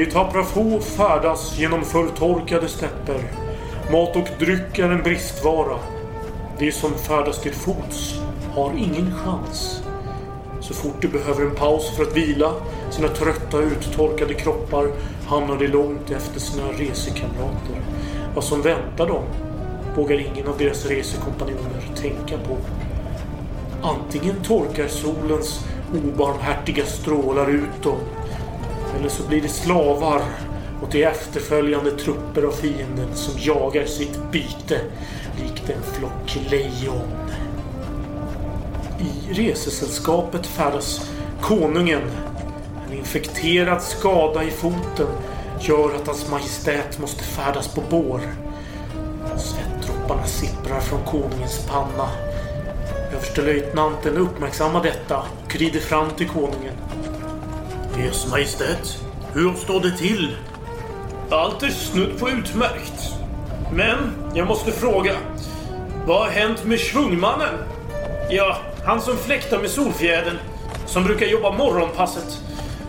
De tappra få färdas genom förtorkade stäpper. Mat och dryck är en bristvara. De som färdas till fots har ingen chans. Så fort de behöver en paus för att vila sina trötta uttorkade kroppar hamnar de långt efter sina resekamrater. Vad som väntar dem vågar ingen av deras resekompanjoner tänka på. Antingen torkar solens obarmhärtiga strålar ut dem eller så blir det slavar och de efterföljande trupper av fienden som jagar sitt byte likt en flock lejon. I resesällskapet färdas konungen. En infekterad skada i foten gör att hans majestät måste färdas på bår. Svettdropparna sipprar från konungens panna. Överstelöjtnanten uppmärksammar detta och rider fram till konungen. Ers Majestät, hur står det till? Allt är snudd på utmärkt. Men jag måste fråga. Vad har hänt med Svungmannen? Ja, han som fläktar med Solfjädern. Som brukar jobba morgonpasset.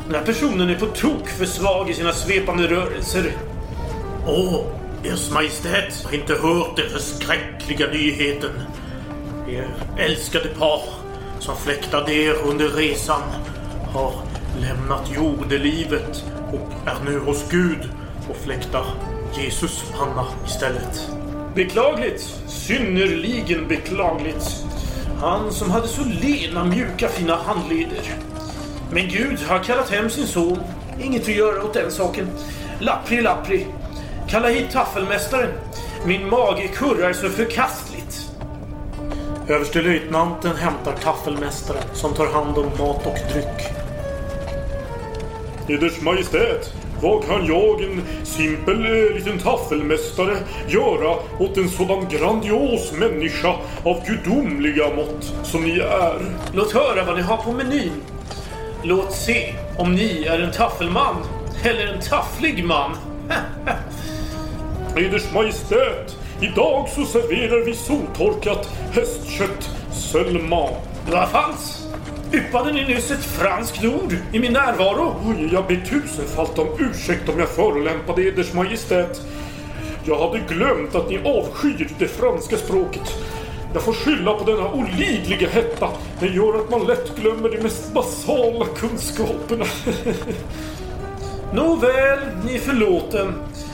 Den här personen är på tok för svag i sina svepande rörelser. Åh, Ers Majestät har inte hört den förskräckliga nyheten. Er älskade par som fläktade er under resan har lämnat jordelivet och är nu hos Gud och fläktar Jesus panna istället. Beklagligt. Synnerligen beklagligt. Han som hade så lena, mjuka, fina handleder. Men Gud har kallat hem sin son. Inget att göra åt den saken. Lappri, lappri. Kalla hit taffelmästaren. Min mage kurrar så förkastligt. Överstelöjtnanten hämtar taffelmästaren som tar hand om mat och dryck. Eders Majestät, vad kan jag, en simpel eh, liten taffelmästare, göra åt en sådan grandios människa av gudomliga mått som ni är? Låt höra vad ni har på menyn. Låt se om ni är en taffelman eller en tafflig man. Eders Majestät, idag så serverar vi soltorkat hästkött sölma. Vad fanns? Yppade ni nyss ett franskt ord i min närvaro? Oj, jag ber tusenfalt om ursäkt om jag förolämpade Eders Majestät. Jag hade glömt att ni avskyr det franska språket. Jag får skylla på denna olidliga hetta. Den gör att man lätt glömmer de mest basala kunskaperna. Nåväl, ni är förlåten.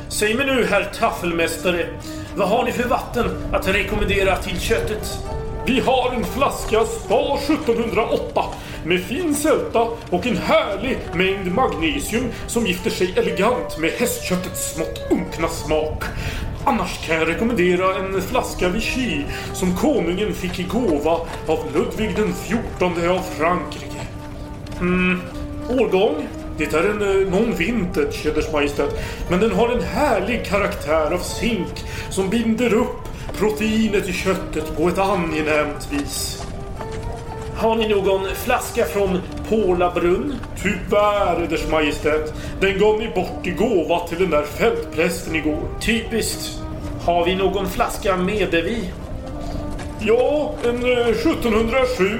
Säg mig nu, herr taffelmästare. Vad har ni för vatten att rekommendera till köttet? Vi har en flaska Spa 1708 med fin sälta och en härlig mängd magnesium som gifter sig elegant med hästköttets smått unkna smak. Annars kan jag rekommendera en flaska Vichy som konungen fick i gåva av Ludvig den XIV av Frankrike. Mm, årgång? Det är en eh, non-vintage, Eders Majestät, men den har en härlig karaktär av zink som binder upp proteinet i köttet på ett angenämt vis. Har ni någon flaska från Pålabrunn? Tyvärr, Eders Majestät. Den gav ni bort i gåva till den där fältprästen igår. Typiskt. Har vi någon flaska Medevi? Ja, en eh, 1707.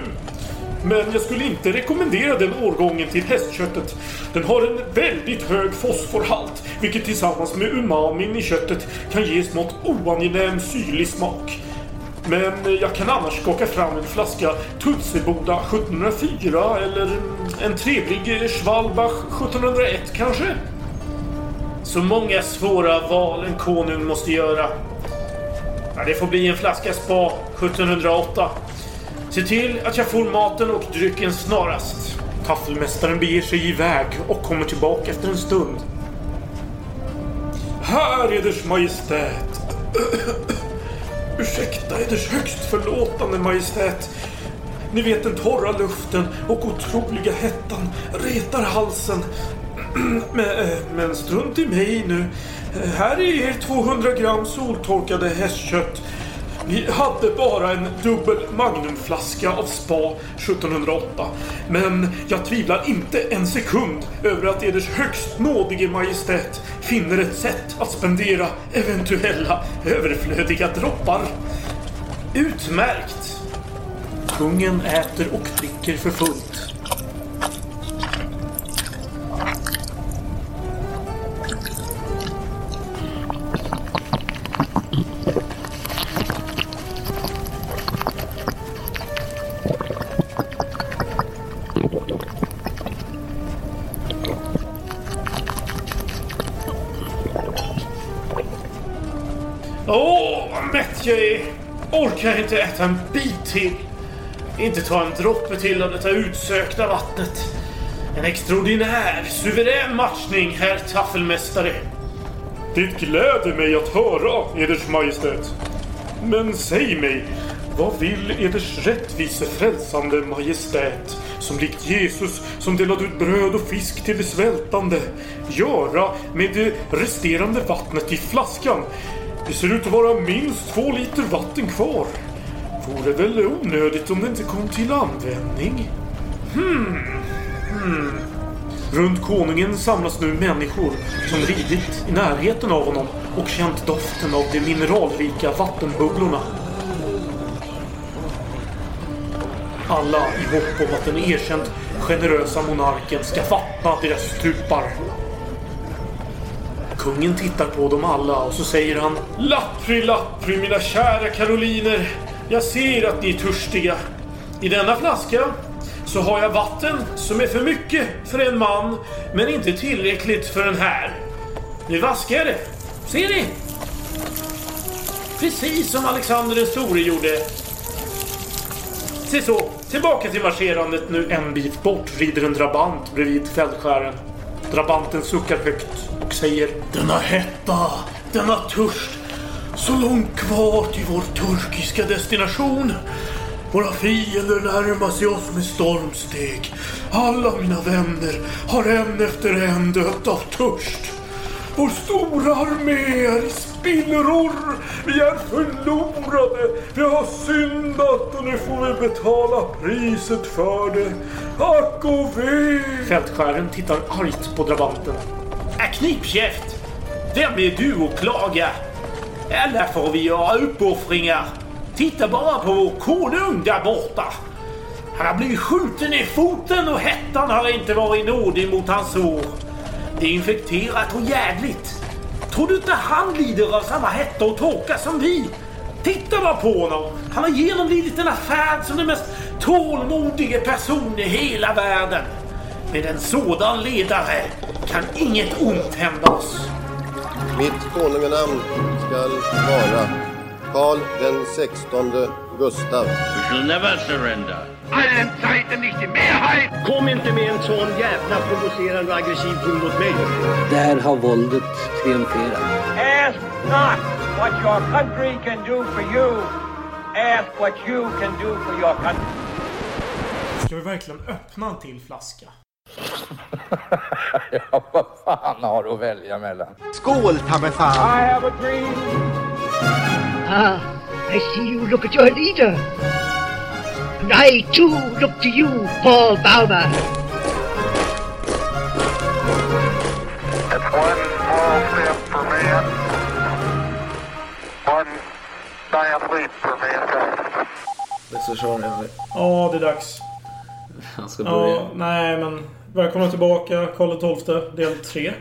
Men jag skulle inte rekommendera den årgången till hästköttet. Den har en väldigt hög fosforhalt, vilket tillsammans med umamin i köttet kan ge smått oangenäm syrlig smak. Men jag kan annars skaka fram en flaska Tutseboda 1704 eller en trevlig Schwalbach 1701 kanske? Så många svåra val en konung måste göra. Ja, det får bli en flaska Spa 1708. Se till att jag får maten och drycken snarast. Taffelmästaren beger sig iväg och kommer tillbaka efter en stund. Här, Eders Majestät. Ursäkta, Eders högst förlåtande Majestät. Ni vet den torra luften och otroliga hettan retar halsen. Men, eh, men strunt i mig nu. Här är er 200 gram soltorkade hästkött. Vi hade bara en dubbel magnumflaska av Spa 1708. Men jag tvivlar inte en sekund över att Eders högst nådige majestät finner ett sätt att spendera eventuella överflödiga droppar. Utmärkt! Kungen äter och dricker för fullt. Jag! Orkar inte äta en bit till. Inte ta en droppe till av detta utsökta vattnet. En extraordinär, suverän matchning, herr taffelmästare. Det gläder mig att höra, Eders Majestät. Men säg mig, vad vill Eders rättvise frälsande Majestät, som likt Jesus som delade ut bröd och fisk till de svältande, göra med det resterande vattnet i flaskan? Det ser ut att vara minst två liter vatten kvar. Vore väl onödigt om det inte kom till användning? Hmm. Hmm. Runt konungen samlas nu människor som ridit i närheten av honom och känt doften av de mineralrika vattenbubblorna. Alla i hopp om att den erkänt generösa monarken ska vattna deras stupar. Kungen tittar på dem alla och så säger han Lappri, lappri mina kära karoliner. Jag ser att ni är törstiga. I denna flaska så har jag vatten som är för mycket för en man men inte tillräckligt för en här. Nu vaskar jag det. Ser ni? Precis som Alexander den store gjorde. Se så, tillbaka till marscherandet nu. En bit bort rider en drabant bredvid fältskären. Drabanten suckar högt och säger Denna hetta, denna törst. Så långt kvar till vår turkiska destination. Våra fiender närmar sig oss med stormsteg. Alla mina vänner har en efter en dött av törst. Vår stora armé är i spillror. Vi är förlorade. Vi har syndat och nu får vi betala priset för det. Ack och ve! Fältskären tittar argt på drabanten. Äh, knipkäft! Vem är du att klaga? Eller får vi göra uppoffringar. Titta bara på vår konung där borta. Han har blivit skjuten i foten och hettan har inte varit nådig mot hans sår. Det är infekterat och jävligt. Tror du inte han lider av samma hetta och torka som vi? Titta bara på honom. Han har genomlidit denna färd som den mest tålmodige person i hela världen. Med en sådan ledare kan inget ont hända oss. Mitt konunganamn skall vara Karl den sextonde Gustav. We shall never surrender. Allen Zeiten nicht die Mehrheit. Kom inte med en sån jävla provocerande och aggressiv ton mot mig. Där har våldet triumferat. Ask not what your country can do for you. Ask what you can do for your country. Ska vi verkligen öppna en till flaska? ja, vad fan har du att välja mellan? Skål, ta mig fan! I have a dream. Ah, I see you look at your leader. And I too look to you, Paul Bauma. It's one small step for man, one giant leap for mankind. Regissören eller? Ja, det är dags. Han ska börja. Ja, nej men välkomna tillbaka Karl XII del 3.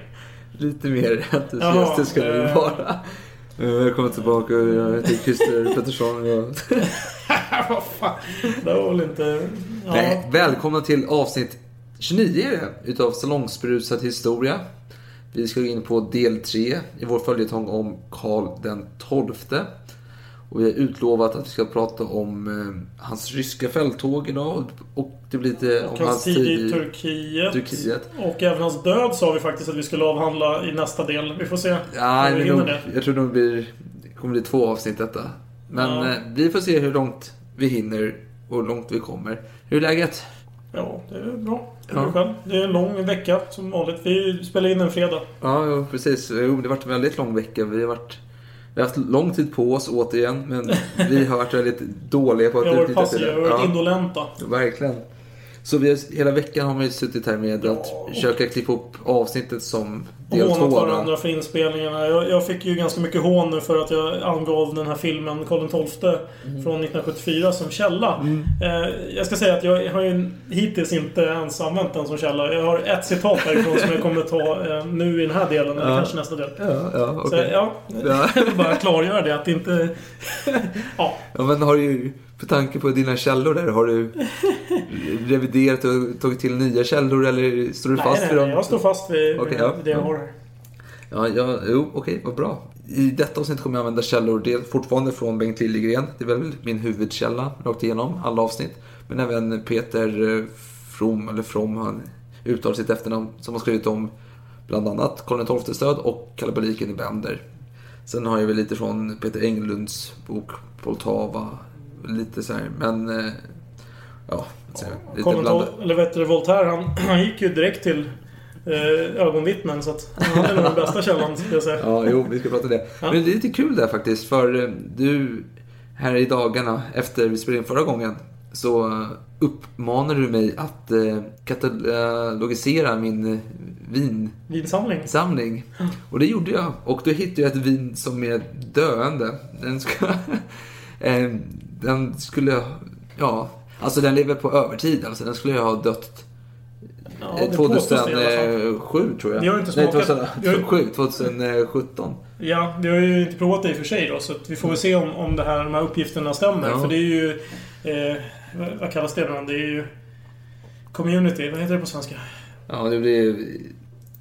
Lite mer entusiastisk ska vi vara. Eh, Välkommen tillbaka. Jag heter Christer Pettersson. Jag... Vad fan. Det var väl inte... Ja. Nej, välkomna till avsnitt 29 är det, utav Salongsberusad historia. Vi ska gå in på del 3 i vår följetong om Karl den XII. Och vi har utlovat att vi ska prata om eh, hans ryska fälttåg idag. Och det blir lite om hans tid i Turkiet. Turkiet. Och även hans död sa vi faktiskt att vi skulle avhandla i nästa del. Vi får se Ja, om vi hinner nog, det. jag tror nog blir, det kommer bli två avsnitt detta. Men Ja. eh, vi får se hur långt vi hinner och hur långt vi kommer. Hur är läget? Ja, det är bra. Ja. själv. det är en lång vecka som vanligt. Vi spelar in en fredag. Ja, jo, precis. Jo, det har varit en väldigt lång vecka. Vi har, varit, vi har haft lång tid på oss återigen, men vi har varit väldigt dåliga på att Vi har varit utnyttja passiva, vi har varit indolenta. Verkligen. Så vi har, hela veckan har ju suttit här med att försöka klippa upp avsnittet som Och del hånat två. då. varandra för inspelningarna. Jag, jag fick ju ganska mycket hån nu för att jag angav den här filmen Karl XII Mm. från 1974 som källa. Eh, jag ska säga att jag har ju hittills inte ens använt den som källa. Jag har ett citat därifrån som jag kommer ta eh, nu i den här delen, eller Ja. kanske nästa del. Ja, ja, Så, okej. ja, Ja. jag vill bara klargöra det. Att det inte... ja. Ja, men har du, på tanke på dina källor där, har du reviderat och tagit till nya källor eller står du fast nej, vid nej, dem? jag står fast vid, vid ja. det jag Ja. har. Ja, ja jo, okej, vad bra. I detta avsnitt kommer jag använda källor är fortfarande från Bengt Liljegren. Det är väl min huvudkälla rakt igenom alla avsnitt. Men även Peter eh, From, eller From, han uttalar sitt efternamn, som har skrivit om bland annat Karl XIIs död och kalabaliken i Bender. Sen har jag väl lite från Peter Englunds bok Poltava, lite så här, men eh, ja, säger jag, lite blandat. Eller vet du, Voltaire, han, han gick ju direkt till eh, ögonvittnen så att han är nog den bästa källan skulle jag säga. Ja, jo, vi ska prata om det. Ja. Men det är lite kul där faktiskt, för eh, du här i dagarna efter vi spelade in förra gången så eh, uppmanade du mig att eh, katalogisera min eh, vinsamling. Vinsamling. Och det gjorde jag. Och då hittade jag ett vin som är döende. Den ska... eh, den skulle... Ja, alltså den lever på övertid. Alltså den skulle ju ha dött Ja, eh, det påstås det i alla fall. 2007 tror jag. Vi har inte Nej, smakat- ju- 2007, 2017. Ja, vi har ju inte provat det i och för sig då, så vi får väl se om, om det här, de här uppgifterna stämmer. Ja. För det är ju... Eh, vad- kallas det nu? Det är ju... Community, vad heter det på svenska? Ja, det blir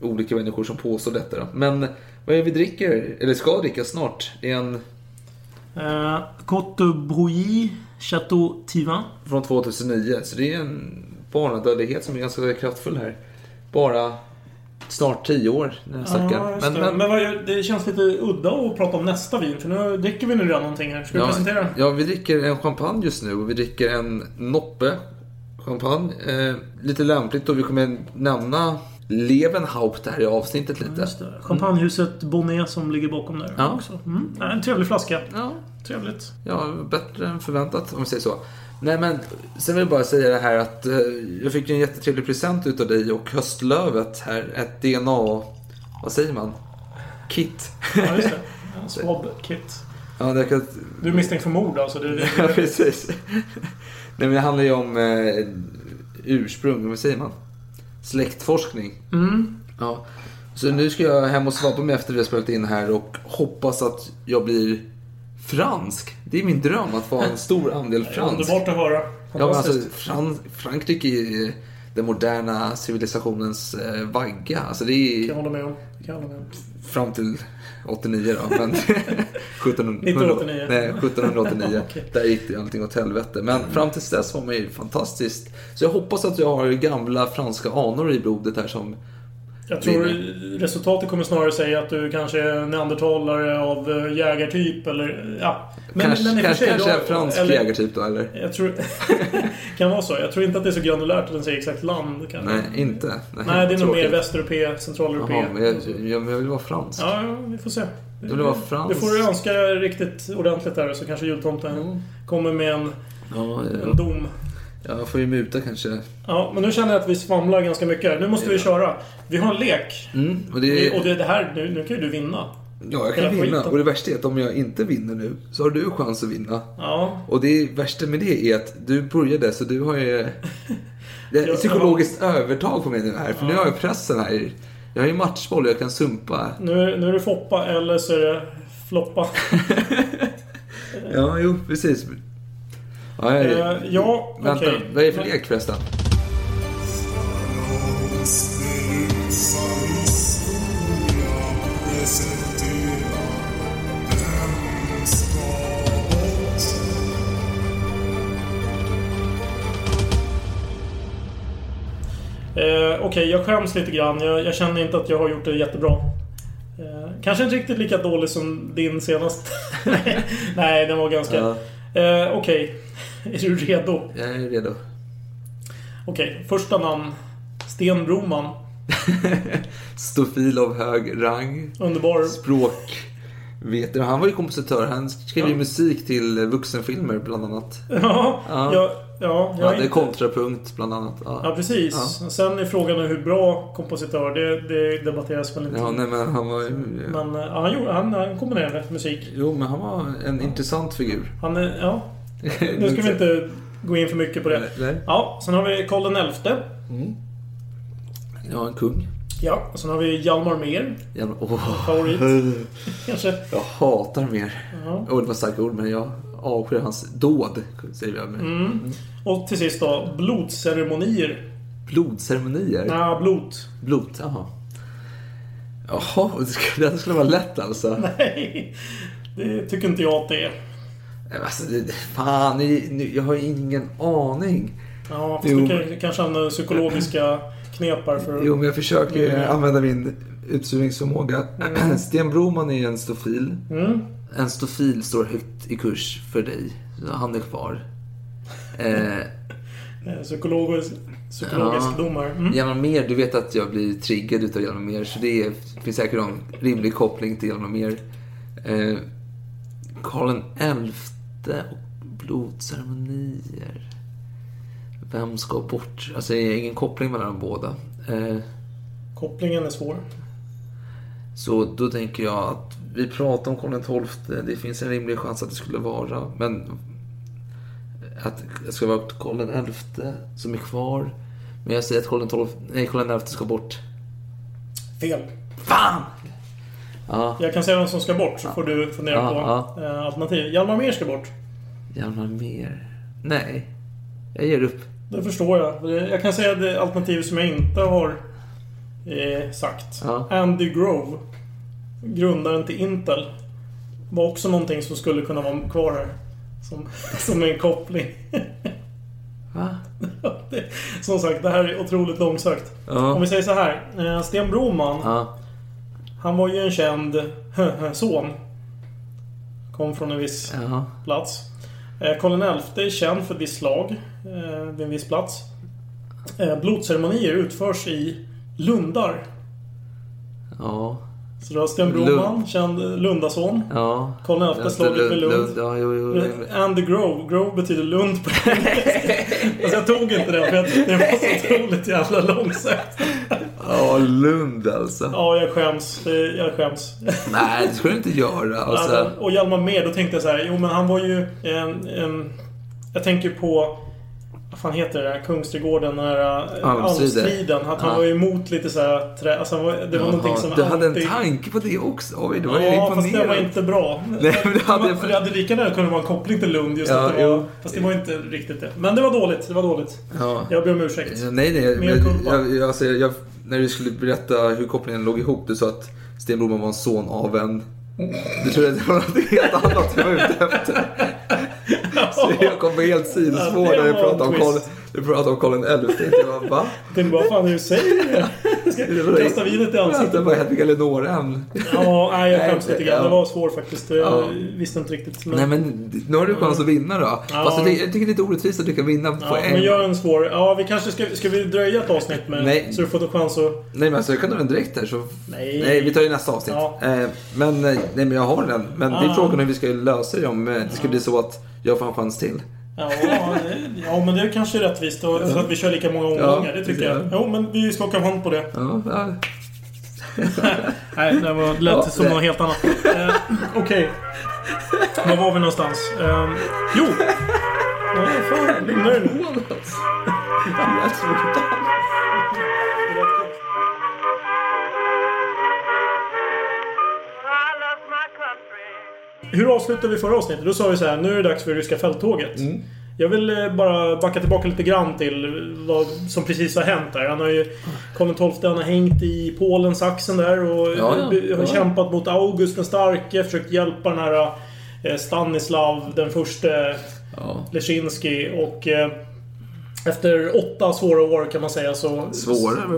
olika människor som påstår detta då. Men vad är det vi dricker, eller ska dricka snart? Det är en Eh, Cote Brouilly Chateau Tivin. från 2009. Så det är en barnadödlighet som är ganska kraftfull här. Bara snart 10 år snackar. Ja, just men, det. men, men vad, det känns lite udda att prata om nästa vin, för nu dricker vi nu redan någonting här. Ska vi ja, presentera? ja, vi dricker en champagne just nu och vi dricker en Noppe champagne. Eh, lite lämpligt och vi kommer nämna Levenhaupt här i avsnittet lite. Just det. Champagnehuset Bonnet som ligger bakom där Ja. också. Mm. Ja, En trevlig flaska. Ja. Trevligt. Ja, bättre än förväntat om vi säger så. Nej men, sen vill jag bara säga det här att eh, jag fick en jättetrevlig present utav dig och Höstlövet här. Ett DNA, vad säger man? Kit. Ja, just det. En Swab kit. ja, det kan... Du är misstänkt för mord alltså? Det, det, ja, precis. Nej men det handlar ju om eh, ursprung, vad säger man? Släktforskning. Mm. Ja. Så nu ska jag hem och svabba mig efter vi har spelat in här och hoppas att jag blir fransk. Det är min dröm att vara en stor andel fransk. Underbart att höra. Ja, men alltså. Fran Frankrike är den moderna civilisationens eh, vagga. Alltså det är Kan jag hålla med om. Kan hålla med om. fram till 89 då. Men 1700, 1989. Nej, 1789. Okej. Där gick det allting åt helvete. Men fram tills dess var man ju fantastiskt. Så jag hoppas att jag har gamla franska anor i blodet här som Jag tror resultatet kommer snarare säga att du kanske är neandertalare av eh, jägartyp eller ja. kanske, i och för kanske, kanske då- en fransk eller- jägartyp då eller? Jag tror... kan vara så. Jag tror inte att det är så granulärt att den säger exakt land. Kanske. Nej, inte. Nej, det är nog mer västeuropé, centraleuropé. Jaha, men jag, jag, jag vill vara fransk. Ja, ja, vi får se. Du vill vara fransk? Du får du önska riktigt ordentligt där så kanske jultomten kommer med en, Ja, en ja. dom. Jag får ju muta kanske. Ja, men nu känner jag att vi svamlar ganska mycket. Nu måste vi köra. Vi har en lek. Mm, och det är... Och det, det här, nu, nu kan ju du vinna. Ja, jag kan Hela vinna. skiten. Och det värsta är att om jag inte vinner nu så har du chans att vinna. Ja. Och det värsta med det är att du började så du har ju... Det är Ja, psykologiskt övertag på mig nu här. För nu har jag pressen här. Jag har ju matchboll och jag kan sumpa. Nu, nu är det Foppa eller så är det Floppa. Ja, jo, precis. Ja, jag... Eh, ja, Vänta, okej. vad är det för lek förresten? Eh, Okej, jag skäms lite grann. Jag, jag känner inte att jag har gjort det jättebra. Eh, kanske inte riktigt lika dålig som din senast. Nej, den var ganska... Ja. Eh, Okej, är du redo? Jag är redo. Okej, första namn. Sten Broman. Stofil av hög rang. Underbar. Språk. Vet du, han var ju kompositör. Han skrev ju Ja. musik till vuxenfilmer bland annat. Ja, Ja. ja, ja, jag är inte- kontrapunkt bland annat. Ja, Ja, precis. Sen är frågan hur bra kompositör. Det, det debatteras väl inte. Ja, nej men han var ju... Men han, han, han kombinerade musik. Jo, men han var en intressant figur. Han ja. Nu ska vi inte gå in för mycket på det. Nej. Ja, sen har vi Karl den elfte. Ja, en kung. Ja, och sen har vi Hjalmar Mer. Jävla, åh. Favorit. Kanske. Jag hatar mer. Ja. Oh, det var starka ord, men jag avskyr hans dåd. Säger jag med. Mm. Och till sist då, blodceremonier. Blodceremonier? Nej, blot. Blot, jaha. Jaha, det skulle, det skulle vara lätt alltså. Nej, det tycker inte jag att det är. Alltså, det, fan, jag har ingen aning. Ja, fast Jo. du kan, kanske använder psykologiska knep här för Jo, men jag försöker Mm. använda min utsugningsförmåga. Sten Broman är en stofil. Mm. En stofil står högt i kurs för dig. Han är kvar. Eh, Eh, Psykologisk, psykologisk Ja. domare. Mm. Hjalmar Mer, du vet att jag blir triggad utav Hjalmar Mer. Så det är, finns säkert en rimlig koppling till Hjalmar Mer. Eh, Karl XI och blodceremonier. Vem ska bort? Alltså det är ingen koppling mellan de båda. Eh, Kopplingen är svår. så då tänker jag att vi pratar om Karl XII. Det finns en rimlig chans att det skulle vara. Men att det ska vara Karl XI som är kvar. Men jag säger att Karl XII, nej, Karl XI ska bort. Fel. Fan! Ja, Jag kan säga vem som ska bort så får du fundera Ja, på eh, alternativ. Hjalmar Mer ska bort. Hjalmar Mer. Nej, jag ger upp. Det förstår jag. Jag kan säga det alternativ som jag inte har eh, sagt. Ja. Andy Grove, grundaren till Intel, var också någonting som skulle kunna vara kvar här. Som, som en koppling. Va? Som sagt, det här är otroligt långsökt. Ja. Om vi säger så här. eh, Sten Broman, Ja, han var ju en känd son. Kom från en viss ja. plats. Eh, Karl XI är känd för ett visst slag eh, vid en viss plats. Eh, blodceremonier utförs i lundar. ja. Så du har Sten Broman, känd Lundason. ja. Karl XI, slaget vid Lund. Ja, jo, jo. And the Grove. Grove betyder Lund på Alltså jag tog inte det för jag det var så otroligt jävla långsökt. Ja, Lund alltså. Ja, jag skäms. Det- Jag skäms. Nej, det skulle du inte göra. Alltså. Och Hjalmar Mer, då tänkte jag så här. Jo, men han var ju en... en jag tänker på... Vad fan heter det där? Kungsträdgården, den här äh, Almstriden. Att han Ja. var ju emot lite så här trä... Alltså, var, det var någonting som du hade en alltid- tanke på det också. Oj, det var Ja, fast det var inte bra. Nej, men det hade För det hade lika gärna kunnat vara en koppling till Lund. Just Ja, att det var, jo. fast det var inte riktigt det. Men det var dåligt. Det var dåligt. Ja. Jag ber om ursäkt. Nej, nej. Men jag, alltså, jag, när du skulle berätta hur kopplingen låg ihop, du sa att Sten Broman var en son av en... Du trodde att det var något helt annat jag var ute efter. Jag kom på helt sidospår Ja, det när var pratade om twist. du pratade om Karl XI. Jag bara, va? Tänkte, vad fan är det du säger? Ska kasta vinet i Det ansiktet. var Hedvig Eleonora än. Ja, nej, jag skäms Nej, lite grann. ja. Det var svårt faktiskt. Jag Ja. visste inte riktigt. Men... Nej men nu har du chans att vinna då. Fast jag, tycker- det är lite orättvist att du kan vinna på Ja, en. men gör en svår. Ja, vi kanske ska... Ska vi dröja ett avsnitt med... Nej. Så du får en chans att... Nej men alltså jag kan ta den direkt här så... Nej. vi tar ju nästa avsnitt. Ja. Eh, men, eh, nej men jag har den. Men det är Ah. frågan hur vi ska lösa det om eh, det ska bli så att jag får en chans till. Ja, det, ja men det är kanske är rättvist. Och, så att vi kör lika många omgångar. det tycker jag. Jo, men vi skakar hand på det. Ja, ja. Nej, det var lät Ja, som det- något helt annat. Eh, Okej. Var var vi någonstans? Eh, jo! Ja, fan, lugna dig nu. Hur avslutade vi förra avsnittet? Då sa vi så här, nu är det dags för ryska fälttåget. Mm. Jag vill eh, bara backa tillbaka lite grann till vad som precis har hänt där. Han har ju... Karl XII han har hängt i Polens axeln där och Ja, ja. har Ja. kämpat mot August den starke. Försökt hjälpa den här eh, Stanislav den första Ja. Leszinski och... Eh, efter åtta svåra år kan man säga så...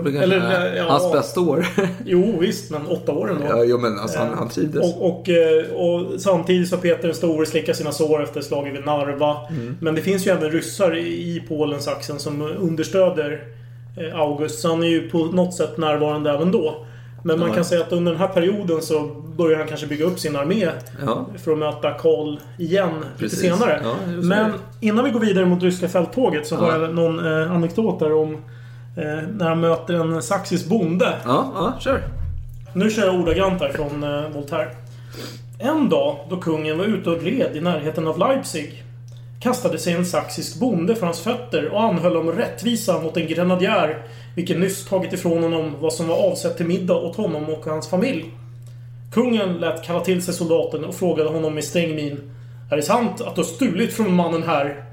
Kanske Eller, ja, hans bästa år. Jo visst, men åtta år ändå. ja, jo, men alltså han, han trivdes. Och, och, eh, och samtidigt så har Peter den store slickat sina sår efter slaget vid Narva. Mm. Men det finns ju även ryssar i Polens axeln som understöder eh, August. Så han är ju på något sätt närvarande även då. Men man kan säga att under den här perioden så börjar han kanske bygga upp sin armé. Ja. För att möta Karl igen lite Precis. senare. Ja. Men innan vi går vidare mot ryska fälttåget så Ja. har jag någon eh, anekdot där om eh, när han möter en saxisk bonde. Ja, ja, kör. Nu kör jag ordagrant här från eh, Voltaire. En dag då kungen var ute och red i närheten av Leipzig kastade sig en saxisk bonde för hans fötter och anhöll om rättvisa mot en grenadjär vilken nyss tagit ifrån honom vad som var avsett till middag åt honom och hans familj. Kungen lät kalla till sig soldaten och frågade honom med sträng min. Är det sant att du har stulit från mannen här?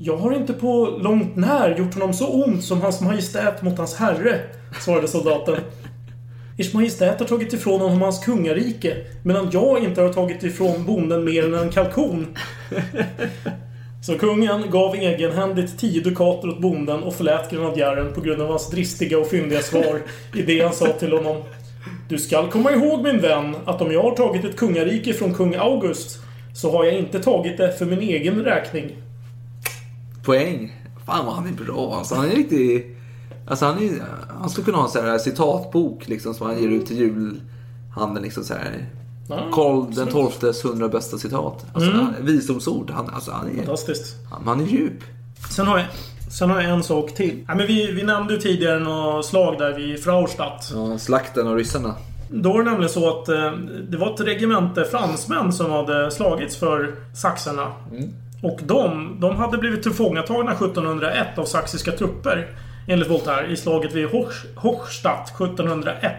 Jag har inte på långt när gjort honom så ont som hans majestät mot hans herre, svarade soldaten. Ers Majestät har tagit ifrån honom hans kungarike. Medan jag inte har tagit ifrån bonden mer än en kalkon. Så kungen gav egenhändigt tio dukater åt bonden och förlät grenadjären på grund av hans dristiga och fyndiga svar i det han sa till honom. Du skall komma ihåg min vän att om jag har tagit ett kungarike från kung August så har jag inte tagit det för min egen räkning. Poäng. Fan vad han är bra alltså. Han är riktigt... Alltså han, är, han skulle kunna ha en sån här citatbok liksom som han ger ut till julhandeln. Liksom så här. Karl den XIIs 100 bästa citat. Alltså, Mm. han- Visdomsord. Han, alltså, han, är, Fantastiskt. han, han är djup. Sen har jag, sen har jag en sak till. Ja, men vi, vi nämnde ju tidigare något slag där vid Fraustadt. Ja, slakten av ryssarna. Då var det nämligen så att eh, det var ett regemente fransmän som hade slagits för saxarna. Och de, de hade blivit tillfångatagna 1701 av saxiska trupper. Enligt Voltaire i slaget vid Hoch- Hochstadt 1701.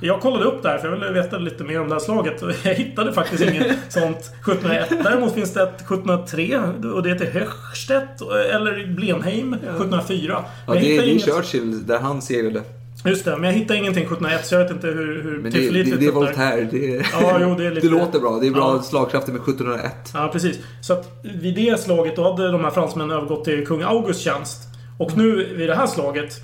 Jag kollade upp det här för jag ville veta lite mer om det här slaget. Jag hittade faktiskt inget sånt 1701. Däremot finns det ett 1703 och det heter Höchstädt eller Blenheim 1704. Ja, det, är- det inget- Churchill där han segrade. Just det, men jag hittade ingenting 1701 så jag vet inte hur, hur Men det, det, tillförlitligt det är Voltaire. Det, är, Ja, jo, det är lite- låter bra. Det är bra Ja. slagkrafter med 1701. Ja, precis. Så att vid det slaget då hade de här fransmännen övergått till kung Augusts tjänst. Och nu vid det här slaget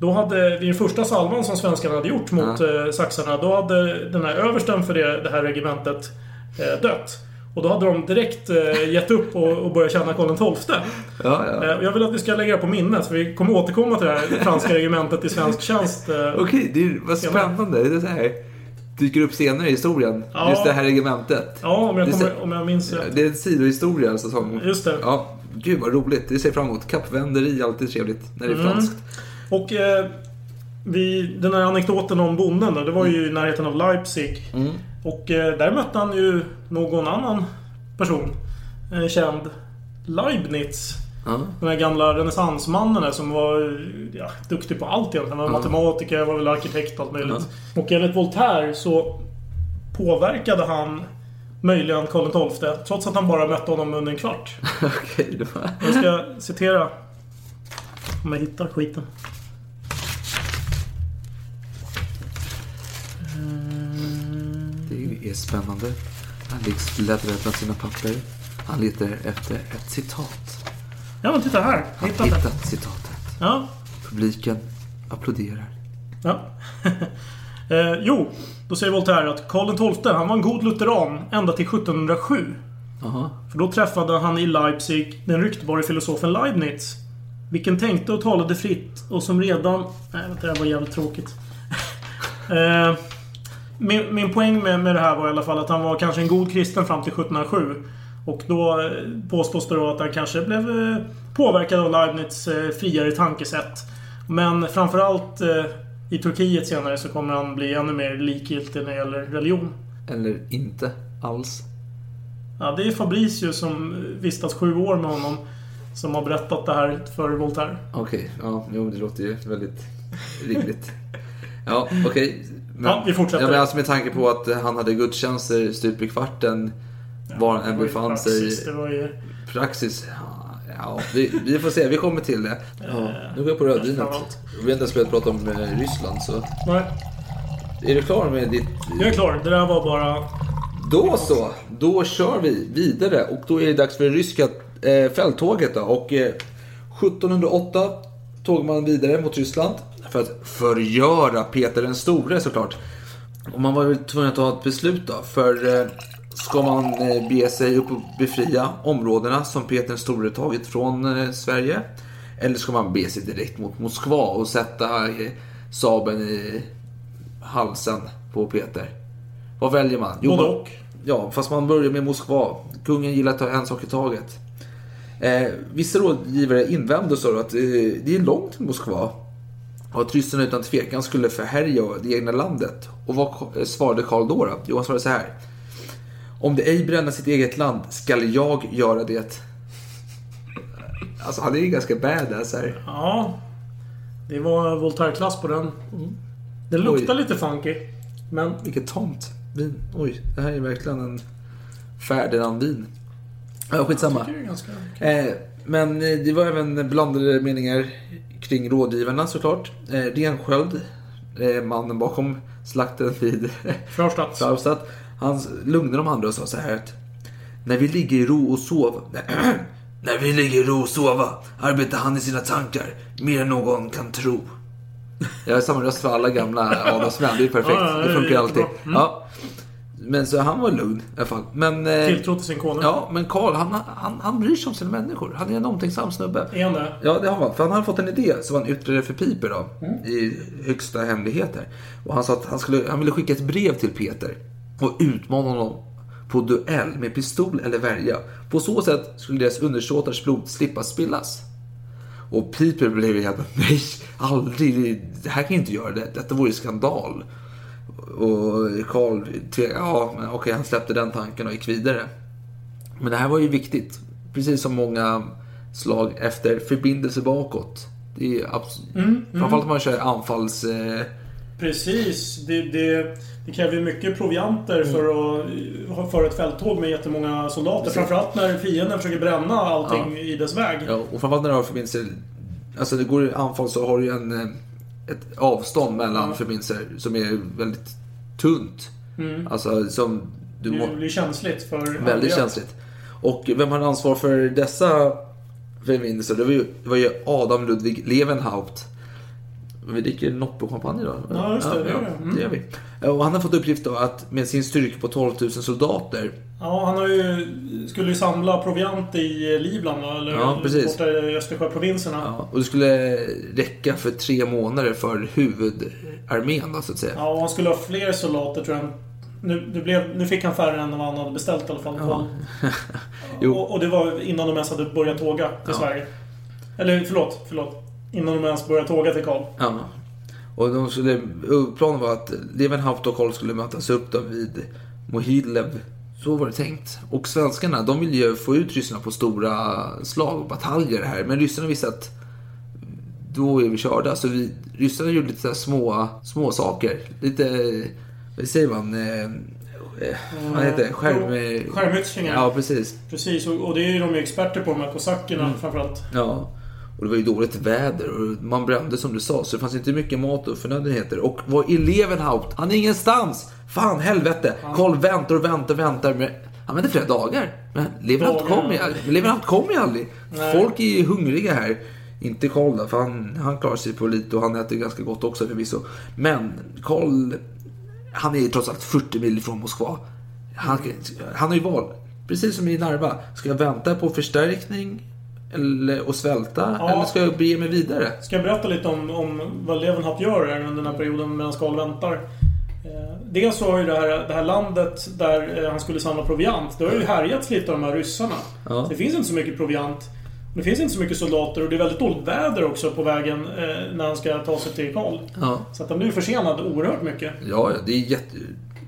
då hade, vid den första salvan som svenskarna hade gjort mot eh, saxarna, då hade den här översten för det, det här regementet eh, dött. Och då hade de direkt eh, gett upp och, och börjat känna Karl XII. Ja, ja. Eh, jag vill att vi ska lägga det på minnet, för vi kommer återkomma till det här franska regementet i svensk tjänst. Eh, Okej, det är, vad spännande. Det är så här, dyker upp senare i historien. Ja. Just det här regementet. Ja, om jag, kommer, om jag minns rätt. Det är en sidohistoria alltså, som... Just det. Ja, gud vad roligt. Det ser fram emot. Kappvänderi alltid trevligt när det är Mm. franskt. Och eh, vi, den här anekdoten om bonden då, det var ju i närheten av Leipzig. Mm. Och eh, där mötte han ju någon annan person. En känd Leibniz. Ja. Den här gamla renässansmannen där som var ja, duktig på allt egentligen. Han var Ja. matematiker, var väl arkitekt och allt möjligt. Och enligt Voltaire så påverkade han möjligen Karl XII. Trots att han bara mötte honom under en kvart. Okej, var... Jag ska citera. Om jag hittar skiten. Det är spännande. Han liksom bläddrar bland sina papper. Han letar efter ett citat. Ja men titta här. Han Hittat hittat citatet. Ja. Publiken applåderar. ja. eh, jo, då säger Voltaire att Karl XII han var en god lutheran ända till 1707. Jaha. För då träffade han i Leipzig den ryktbare filosofen Leibniz. Vilken tänkte och talade fritt och som redan... Nej, vänta, det här var jävligt tråkigt. eh, min, min poäng med, med det här var i alla fall att han var kanske en god kristen fram till 1707. Och då eh, påstås det då att han kanske blev eh, påverkad av Leibniz friare tankesätt. Men framförallt i Turkiet senare så kommer han bli ännu mer likgiltig när det gäller religion. Eller inte alls. Ja, det är Fabricius som vistats sju år med honom. Som har berättat det här för Voltaire. Okej, ja, jo, det låter ju väldigt rimligt. Ja, okej. Men, Ja, vi fortsätter. Ja, men alltså med tanke på att han hade gudstjänster stup i kvarten var han befann praxis, sig. det var ju- Praxis. Ja, vi, vi får se. Vi kommer till det. Ja, nu går jag på rödvinet. Vi har inte ens börjat prata om eh, Ryssland, så... Nej, Är du klar med ditt... jag är klar. Det där var bara... Då så, då kör vi vidare och då är det dags för det ryska eh, fälttåget då. Och eh, 1708 tog man vidare mot Ryssland för att förgöra Peter den store såklart. Och man var väl tvungen att ta ett beslut då. För eh, ska man eh, bege sig upp och befria områdena som Peter den store tagit från eh, Sverige? Eller ska man bege sig direkt mot Moskva och sätta eh, sabeln i halsen på Peter? Vad väljer man? Både man, och. Ja, fast man börjar med Moskva. Kungen gillar att ta en sak i taget. Eh, vissa rådgivare invände så att eh, det är långt till Moskva. Och att ryssarna utan tvekan skulle förhärja det egna landet. Och vad svarade Karl då? då? Jo, han svarade så här. Om det ej bränna sitt eget land skall jag göra det. Alltså han är ju ganska badass här. Ja. Det var Voltaire-klass på den. Det luktar lite funky. Men... Vilket tomt vin. Oj, det här är verkligen en Ferdinand-vin. Ja, skitsamma. Jag det är ganska Eh, men eh, det var även blandade meningar kring rådgivarna såklart. Eh, Rensköld eh, mannen bakom slakten vid Fraustadt. Han lugnade de andra och sa så här att när vi ligger i ro och sov när vi ligger i ro och sova arbetar han i sina tankar mer än någon kan tro. Jag har samma röst för alla gamla adelsmän. Det är perfekt. Det funkar alltid. Ja. Men så han var lugn i alla fall. Men, eh, Tilltro till sin konung. Ja, men Karl han, han, han bryr sig om sina människor. Han är en omtänksam snubbe. Är han det? Ja, det har han. För han hade fått en idé som han yttrade för Piper då. Mm. I högsta hemligheter. Och han sa att han, skulle, han ville skicka ett brev till Peter. Och utmana honom på duell med pistol eller värja. På så sätt skulle deras undersåtars blod slippa spillas. Och Piper blev helt nej, aldrig, det här kan jag inte göra, det, detta vore skandal. Och Karl, ja men okej, han släppte den tanken och gick vidare. Men det här var ju viktigt, precis som många slag efter förbindelse bakåt. Det är absolut, Mm, mm. framförallt om man kör anfalls... Eh, Precis. Det, det, det kräver ju mycket provianter för att ha- föra ett fälttåg med jättemånga soldater. Precis. Framförallt när fienden försöker bränna allting i dess väg. Ja, och framförallt när du har förbindelser. Alltså det går i anfall så har du ju en, eh, ett avstånd mellan Ja. förbindelser som är väldigt tunt. Mm. Alltså som du Det blir känsligt för Väldigt angrepp. känsligt. Och vem hade ansvar för dessa förbindelser? Det var ju, det var ju Adam Ludvig Levenhaupt. Vi dricker Noppo-champagne då? Ja, just det, det gör. Mm. det gör vi. Och han har fått uppgift då att med sin styrka på 12 000 soldater Ja, han har ju, skulle ju samla proviant i Livland? Eller Ja, precis. borta i Östersjöprovinserna. Ja, och det skulle räcka för tre månader för huvudarmén då, så att säga. Ja, och han skulle ha fler soldater tror jag. Nu, det blev, nu fick han färre än vad han hade beställt i alla fall. Ja. Och, och det var innan de ens hade börjat tåga till Ja. Sverige. Eller förlåt, förlåt. Innan de ens började tåga till Karl. Ja. Och de skulle, planen var att Levenhaupt och Karl skulle mötas upp då vid Mohidlev. Så var det tänkt. Och svenskarna, de ville ju få ut ryssarna på stora slag och bataljer här. Men ryssarna visste att då är vi körda. Så vi, ryssarna gjorde lite små, små saker. Lite, vad säger man? Eh, eh, vad heter det? Skärm... Skärmytslingar. Ja, precis. Precis, och, och det är ju de experter på, de här kosackerna Mm. framförallt. Ja. Och det var ju dåligt väder och man brände som du sa. Så det fanns inte mycket mat och förnödenheter. Och var är Levenhaupt? Han är ingenstans! Fan helvete! Karl väntar och väntar och väntar. Men han väntar flera dagar. Men Levenhaupt kommer ju aldrig. Levenhaupt kommer ju aldrig. Folk är ju hungriga här. Inte Karl då, för han, han klarar sig på lite och han äter ganska gott också förvisso. Men Karl, han är trots allt 40 mil ifrån Moskva. Han, han har ju val. Precis som i Narva. Ska jag vänta på förstärkning? Eller, och svälta? Ja. Eller ska jag bege mig vidare? Ska jag berätta lite om, om vad Levenhaupt gör under den här perioden medan Karl väntar? Eh, dels så har ju det här, det här landet där eh, han skulle samla proviant, det har ju härjats lite av de här ryssarna. Ja. Det finns inte så mycket proviant. Det finns inte så mycket soldater och det är väldigt dåligt väder också på vägen eh, när han ska ta sig till Karl. Ja. Så att han blir försenad oerhört mycket. Ja, det är jätte...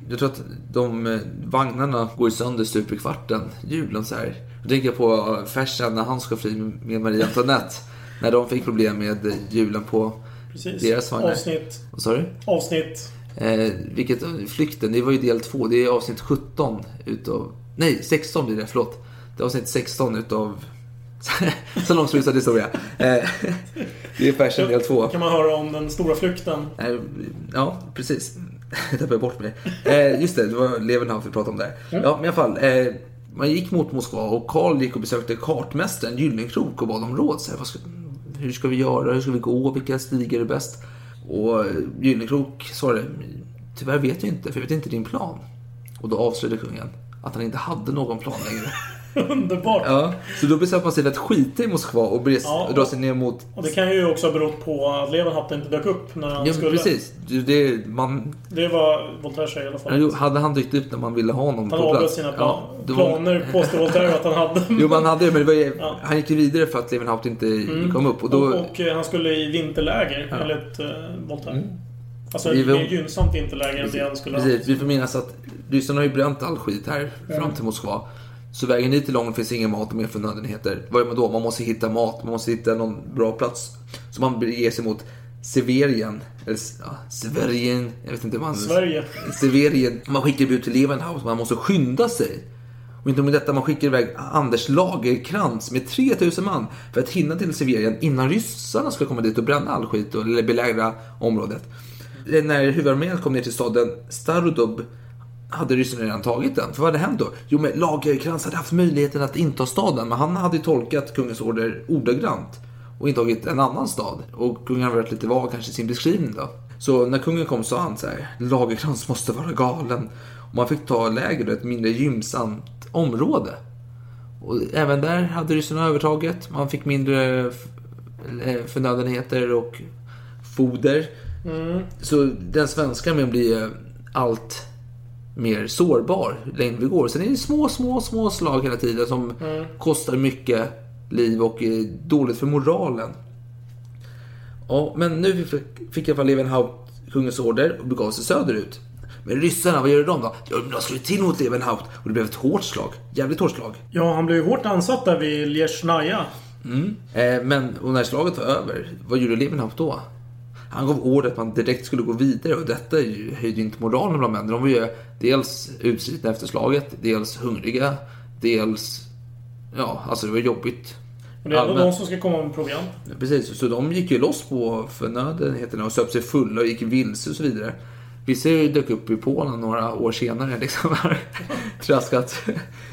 Jag tror att de eh, vagnarna går sönder stup i kvarten. Julen så här. Jag tänker på eh, Fersen när han ska fly med Marie Antoinette. när de fick problem med eh, julen på Precis. deras vagnar. Avsnitt. Vad sa du? Avsnitt. Eh, vilket, flykten, det var ju del två. Det är avsnitt 17 utav... Nej, 16 blir det, förlåt. Det är avsnitt 16 utav... Så långstrusad historia. Eh, det är Fersen del två. kan man höra om den stora flykten. Eh, Ja, precis. Jag tappade bort mig. Eh, just det, det var Levenhaupt vi pratade om där. Ja, men i alla fall. Eh, man gick mot Moskva och Karl gick och besökte kartmästaren Gyllenkrok och bad om råd. Så här, vad ska, hur ska vi göra? Hur ska vi gå? Vilka stigar är bäst? Och Gyllenkrok svarade, tyvärr vet jag inte, för jag vet inte din plan. Och då avslöjade kungen att han inte hade någon plan längre. Underbart. Ja, så då bestämde man sig för att skita i Moskva och bres- Ja, dra sig ner mot Och det kan ju också ha berott på att Levenhaupt inte dök upp när han Ja, skulle. precis. Det, man, Det var Voltaire säger i alla fall. Jo, hade han dykt upp när man ville ha honom Han på avbröt plats? sina plan. det var- planer, påstår Voltaire att han hade. Jo, man hade det, men det var ju, Ja. han gick ju vidare för att Levenhaupt inte Mm. kom upp. Och då, och, och eh, han skulle i vinterläger, Ja. Mm. enligt uh, Voltaire. Alltså Vi ett var- mer gynnsamt vinterläger än det han skulle ha. precis, vi får minnas att ryssarna har ju bränt all skit här Ja. fram till Moskva. Så vägen dit är lång, det finns ingen mat och mer förnödenheter. Vad gör man då? Man måste hitta mat, man måste hitta någon bra plats. Så man beger sig mot Severien. Eller ja, Severien, jag vet inte vad man... Sverige. Severien. Man skickar bud till Levenhaus, man måste skynda sig. Och inte med detta, man skickar iväg Anders Lagerkrans med 3000 man för att hinna till Severien innan ryssarna ska komma dit och bränna all skit och- eller belägra området. När huvudarmén kom ner till staden Starudub hade ryssarna redan tagit den. För vad hade hänt då? Jo, men Lagerkrans hade haft möjligheten att inta staden, men han hade tolkat kungens order ordagrant och intagit en annan stad. Och kungen har varit lite vag kanske i sin beskrivning då. Så när kungen kom sa han så här, Lagerkrans måste vara galen. Och man fick ta läger då, ett mindre gynnsamt område. Och även där hade ryssarna övertaget. Man fick mindre förnödenheter och foder. Mm. Så den svenska armén blir allt mer sårbar längre vi går. Sen är det små, små, små slag hela tiden som Mm. kostar mycket liv och är dåligt för moralen. Ja, men nu fick, i alla fall Levenhaupt kungens order och begav sig söderut. Men ryssarna, vad gör de då? Ja, de slog till mot Levenhaupt och det blev ett hårt slag. Jävligt hårt slag. Ja, han blev ju hårt ansatt där vid Liesjnaja. Mm. Eh, men och när slaget var över, vad gjorde Levenhaupt då? Han gav order att man direkt skulle gå vidare och detta höjde inte moralen bland männen. De var ju dels utslitna efter slaget, dels hungriga, dels... Ja, alltså det var jobbigt. Och det är ändå de som ska komma med proviant. Precis, så de gick ju loss på förnödenheterna och söp sig fulla och gick vilse och så vidare. Vissa dök upp i Polen några år senare liksom traskat.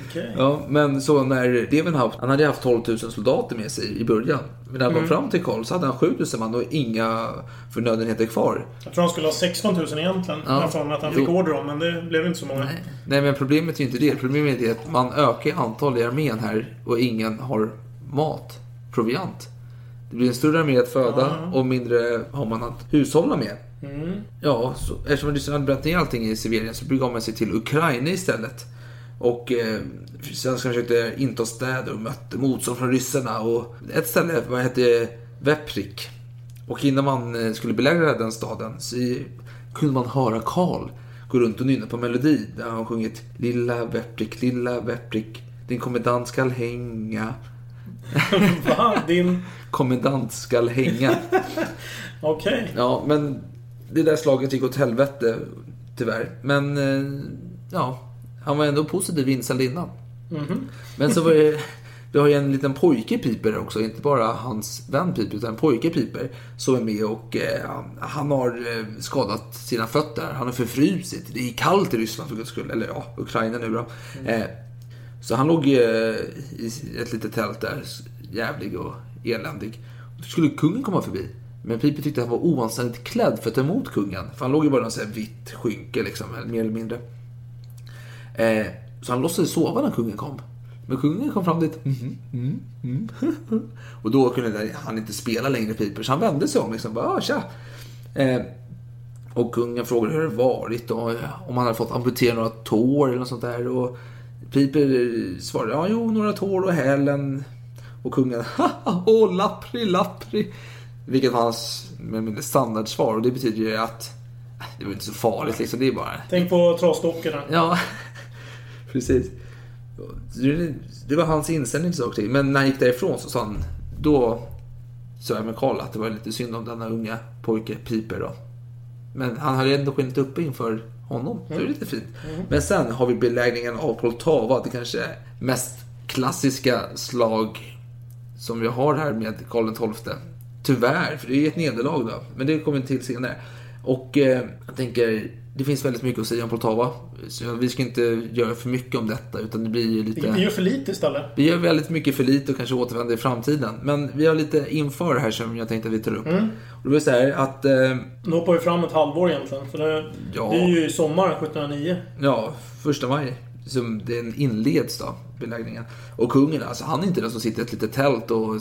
Okej. Ja, men så när Levenhaupt, han hade haft 12 000 soldater med sig i början. Men när han kom Mm. fram till Karl så hade han 7 000 man och inga förnödenheter kvar. Jag tror han skulle ha 16 000 egentligen. Ja. Jag för att han Jo. fick order om, men det blev inte så många. Nej men problemet är ju inte det. Problemet är att man ökar antal i armén här och ingen har mat, proviant. Det blir en större armé att föda och mindre har man att hushålla med. Mm. Ja, så, eftersom ryssarna hade bränt ner allting i Sibirien så begav man sig till Ukraina istället. Och eh, svenskarna försökte inta städer och mötte motstånd från ryssarna. Och ett ställe vad hette Veprik. Och innan man eh, skulle belägra den staden så kunde man höra Karl gå runt och nynna på melodi. Där han sjungit Lilla Veprik, lilla Veprik, din kommendant skall hänga. Va? Din... Kommendant skall hänga. Okej. Ja, men det där slaget gick åt helvete tyvärr. Men eh, ja, han var ändå positiv inställd innan. Mhm. Men så var det, vi har ju en liten pojke Piper också, inte bara hans vän Piper utan en pojke Piper som är med och eh, han- har eh, skadat sina fötter. Han har förfrusit. Det är kallt i Ryssland för guds skull, eller ja, Ukraina nu då. Eh, så han låg eh, i ett litet tält där, jävlig och eländig. Då skulle kungen komma förbi. Men Piper tyckte att han var oanständigt klädd för att ta emot kungen. För han låg ju bara i något vitt skynke liksom, mer eller mindre. Eh, så han låtsades sova när kungen kom. Men kungen kom fram dit. Mm, mm, mm. mm. och då kunde han inte spela längre Piper. Så han vände sig om liksom. Bara, ah, tja. Eh, och kungen frågade hur det varit och eh, om han hade fått amputera några tår eller något sånt där. Och Piper svarade ja, jo, några tår och hälen. Och kungen, haha, åh, lappri, lappri. Vilket var hans standardsvar. Och det betyder ju att äh, det var inte så farligt liksom. Det är bara Tänk på trasdockorna. Ja, precis. Det- var hans inställning till saker och ting. Men när han gick därifrån så sa han, då sa jag med Karl att det var lite synd om denna unga pojke Piper då. Men han hade ändå skinit upp inför honom. Det är lite fint. Men sen har vi belägringen av Poltava. Det kanske mest klassiska slag som vi har här med Karl XII. Tyvärr, för det är ett nederlag då. Men det kommer vi till senare. Och eh, jag tänker, det finns väldigt mycket att säga om Poltava. Så vi ska inte göra för mycket om detta, utan det blir lite... Vi gör för lite istället. Vi gör väldigt mycket för lite och kanske återvänder i framtiden. Men vi har lite inför här som jag tänkte att vi tar upp. Mm. Och det vill säga att... Eh, Nu hoppar vi fram ett halvår egentligen. För det, Ja. det är ju sommaren 1709. Ja, första maj. Som den inleds då, belägringen. Och kungen, alltså han är inte den som sitter i ett litet tält och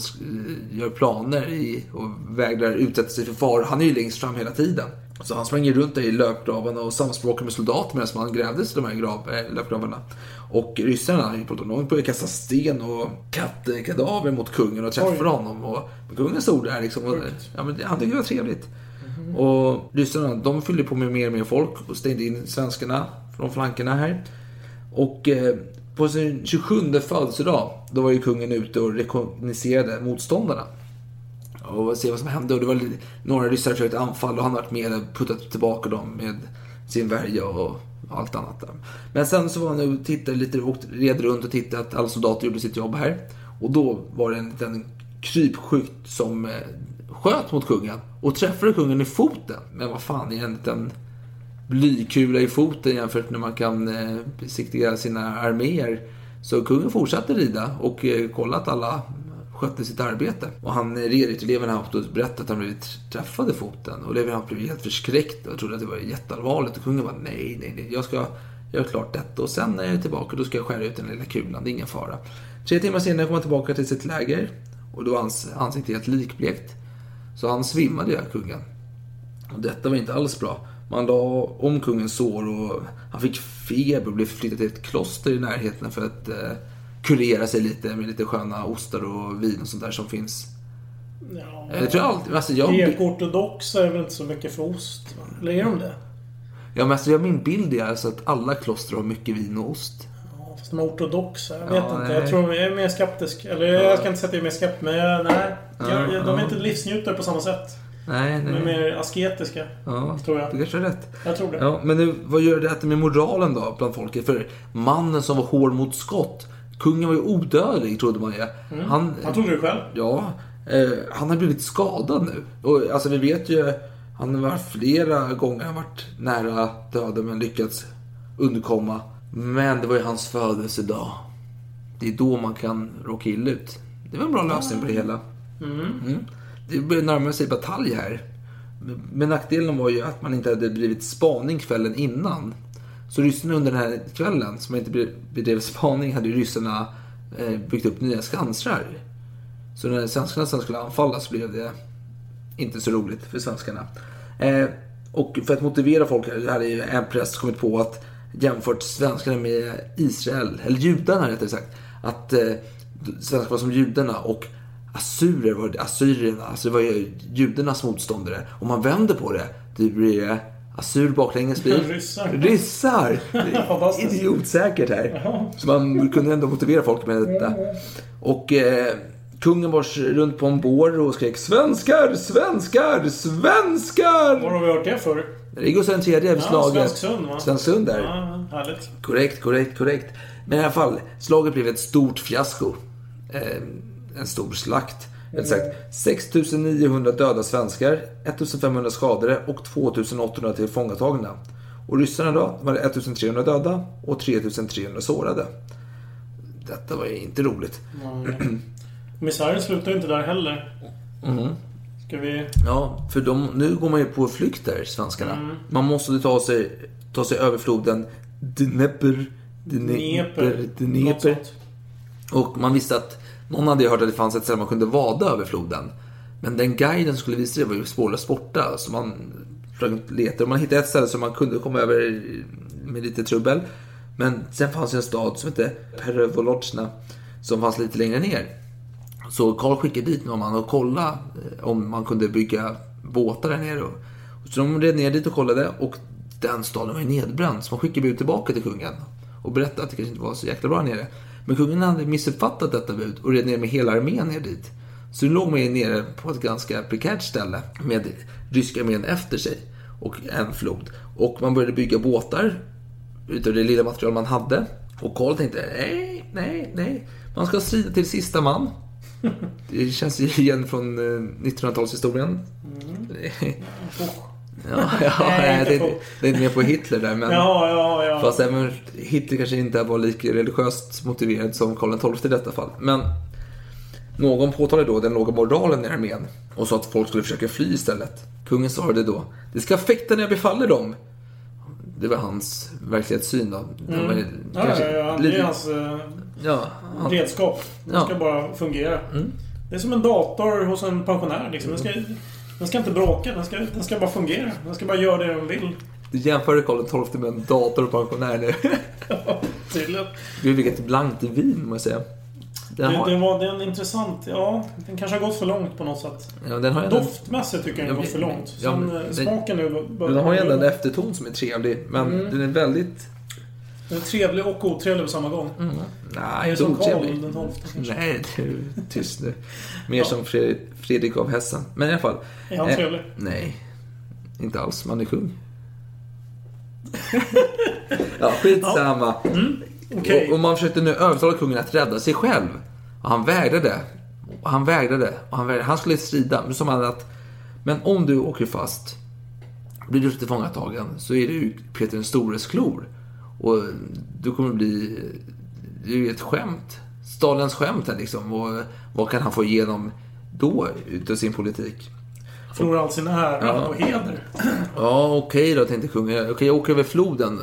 gör planer i, och vägrar utsätta sig för fara. Han är ju längst fram hela tiden. Så han sprang runt i löpgravarna och samspråkade med soldater medan man grävdes i de här grav, äh, löpgravarna. Och ryssarna på de började kasta sten och kattkadaver mot kungen och träffa Oj. honom. Och kungen stod där liksom. Och, ja, men han tyckte det var trevligt. Och ryssarna, de fyllde på med mer och mer folk och stängde in svenskarna från flankerna här. Och eh, på sin 27 födelsedag, då var ju kungen ute och rekogniserade motståndarna. Och se vad som hände. Och det var några ryssar försökte anfalla och han varit med och puttat tillbaka dem med sin värja och allt annat. Där. Men sen så var han och tittade lite, och red runt och tittade att alla soldater gjorde sitt jobb här. Och då var det en liten krypskytt som eh, sköt mot kungen och träffade kungen i foten. Men vad fan, är en liten blykula i foten jämfört med när man kan eh, besiktiga sina arméer. Så kungen fortsatte rida och eh, kolla att alla skötte sitt arbete. Och han eh, red till Levenhaupt och berättade att han blivit träffad i foten. Och Levenhaupt blev helt förskräckt och trodde att det var jätteallvarligt. Och kungen bara, nej, nej, nej, jag ska göra klart detta. Och sen när jag är tillbaka då ska jag skära ut den lilla kulan, det är ingen fara. Tre timmar senare kom han tillbaka till sitt läger. Och då var hans ansikte helt likblekt. Så han svimmade ju, kungen. Och detta var inte alls bra. Man la om kungens sår och han fick feber och blev flyttad till ett kloster i närheten för att eh, kurera sig lite med lite sköna ostar och vin och sånt där som finns. Ja, Jag tror alltid, alltså jag, Grekortodoxa är väl inte så mycket för ost? va? Eller är de det? ja, men alltså jag, min bild är alltså att alla kloster har mycket vin och ost. Ja, fast de är ortodoxa. Jag Ja, vet inte. nej. Jag tror jag är mer skeptisk. Eller jag ska inte säga att jag är mer skeptisk, men jag, nej. Jag, Ja, jag, de är ja. inte livsnjutare på samma sätt. Nej, De är nej. mer asketiska. Ja, tror jag. du kanske har rätt. Jag tror det. Ja, men nu, vad gör det med moralen då bland folket? För mannen som var hård mot skott, kungen var ju odödlig trodde man ju. Mm. Han, Han trodde det själv. Ja, eh, han har blivit skadad nu. Och alltså vi vet ju, han har varit flera gånger han varit nära döden men lyckats undkomma. Men det var ju hans födelsedag. Det är då man kan råka illa ut. Det var en bra lösning på det hela. Mm. Mm. Det börjar närma sig batalj här. Men nackdelen var ju att man inte hade blivit spaning kvällen innan. Så ryssarna under den här kvällen, som inte bedrev spaning, hade ju ryssarna eh, byggt upp nya skansrar. Så när svenskarna sen skulle anfalla så blev det inte så roligt för svenskarna. Eh, och för att motivera folk här hade ju en präst kommit på att jämfört svenskarna med Israel, eller judarna rättare sagt, att svenskarna svenskar var som judarna och assyrier var assyrierna, alltså det var ju judarnas motståndare. Om man vänder på det, det blir Assur baklänges blir Ryssar. Ryssar! Idiotsäkert här. Så man kunde ändå motivera folk med detta. Och eh, kungen bars runt på en bår och skrek Svenskar, svenskar, svenskar! Var har vi hört det för? Det Gustav III vid Ja, slaget. Svensksund va? Svensksund där. Ja, härligt. Korrekt, korrekt, korrekt. Men i alla fall, slaget blev ett stort fiasko. Eh, en stor slakt. Sagt, 6900 döda svenskar, 1500 skadade och 2800 tillfångatagna. Och ryssarna då, var det 1300 döda och 3300 sårade. Detta var ju inte roligt. Misären slutar inte där heller. Mhm. Ska vi... Ja, för de, nu går man ju på flykt där, svenskarna. Mm. Man måste ta sig, ta sig över floden Dnepr. Dnepr. Dnepr. Och man visste att någon hade ju hört att det fanns ett ställe man kunde vada över floden. Men den guiden som skulle visa det var ju spårlöst borta. Så man letade. Och man hittade ett ställe som man kunde komma över med lite trubbel. Men sen fanns det en stad som hette Perevolozjna som fanns lite längre ner. Så Karl skickade dit någon man och kollade eh, om man kunde bygga båtar där nere. Så de red ner dit och kollade och den staden var ju nedbränd. Så man skickade bud tillbaka till kungen och berättade att det kanske inte var så jäkla bra här nere. Men kungen hade missuppfattat detta bud och red ner med hela armén ner dit. Så nu låg man ju nere på ett ganska prekärt ställe med ryska armén efter sig och en flod. Och man började bygga båtar utav det lilla material man hade. Och Karl tänkte, nej, nej, nej. Man ska strida till sista man. Det känns ju igen från eh, 1900-talshistorien. Ja, ja, Nej, inte det, på- det är mer på Hitler där. Men, Ja, ja, ja. Fast även Hitler kanske inte var lika religiöst motiverad som Karl XII i detta fall. Men någon påtalade då den låga moralen i armén och sa att folk skulle försöka fly istället. Kungen svarade då, det ska fäkta när jag befaller dem. Det var hans verklighetssyn då. Den var Mm. Ja, ja, ja. Det är hans eh, Ja, han- redskap. Den Ja. ska bara fungera. Mm. Det är som en dator hos en pensionär. Liksom. Den, ska, den ska inte bråka. Den ska, den ska bara fungera. Den ska bara göra det den vill. Du jämförde Karl XII med en dator och pensionär nu. Tydligen. Gud vilket blankt vin måste jag säga. Den Det, har, det var den intressant. Ja, den kanske har gått för långt på något sätt. ja, den har Doftmässigt tycker jag den har gått för långt. Ja, Sen men eh, smaken nu... Den har ju ändå en efterton som är trevlig, men Mm. den är väldigt... Den är trevlig och otrevlig på samma gång. Nej, är som Karl den tolfte kanske? Nej, du, tyst nu. Mer som Fredrik, Fredrik av Hessen. Men i alla fall. Är han eh, trevlig? Nej, inte alls. Man är kung. ja, skitsamma. Mm, okej. Och, och man försökte nu övertala kungen att rädda sig själv. Och han vägrade. Och han vägrade. Och han, vägrade. han skulle strida. Men sa han att men om du åker fast, blir du tillfångatagen, så är det ju Peter den stores klor. Och du kommer bli... Det är ju ett skämt. Stalins skämt här liksom. Och vad kan han få igenom då utav sin politik? Förlorar all sin ära Ja. och heder. Ja, okej då, tänkte kungen. Okej, jag åker över floden.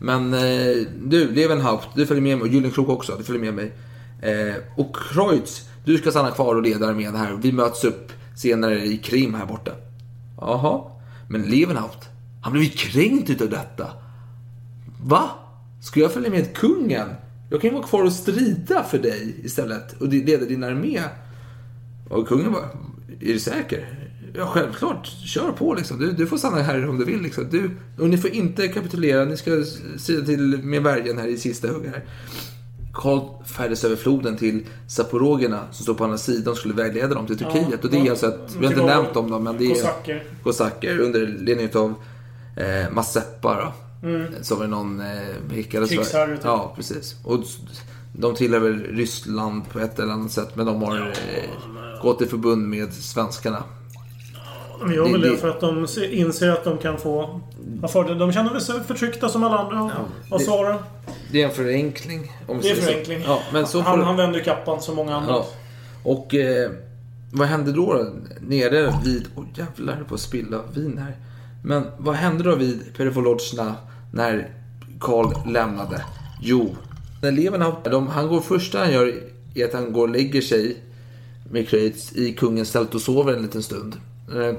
Men eh, du, Levenhaupt, du följer med mig. Och Gyllenkrok också, du följer med mig. Eh, och Kreutz, du ska stanna kvar och leda armén här. Vi möts upp senare i Krim här borta. Jaha, men Levenhaupt, han blev ju kränkt utav detta. Va? Ska jag följa med kungen? Jag kan ju vara kvar och strida för dig istället och leda din armé. Och kungen bara, är du säker? Ja, självklart. Kör på liksom. Du, du får stanna här om du vill. Liksom. Du, och ni får inte kapitulera. Ni ska strida till med bergen här i sista hugg här. Karl färdes över floden till Zaporogerna som står på andra sidan och skulle vägleda dem till Turkiet. Ja, och det är alltså att, vi har inte nämnt om dem, men det är kosacker. kosacker under ledning av eh, Mazeppa då. Mm. Var det någon eh, hickades för- Krigsherre, typ. Ja, precis. Och de tillhör väl Ryssland på ett eller annat sätt, men de har eh, gått i förbund med svenskarna. De gör väl det det- för att de se- inser att de kan få... fördel. De känner sig förtryckta som alla andra. Vad det- sa du? Det är en förenkling. Om Det är så. förenkling. Ja, men så får han, det- han vänder kappan som många andra. Ja. Och eh, vad hände då? Nere vid... Åh oh, jävlar, på att spilla vin här. Men vad hände då vid Perevolodzjna när Karl lämnade? Jo, när eleverna... De, han går första han gör är att han går och lägger sig med Kreutz i kungens tält och sover en liten stund. Eh,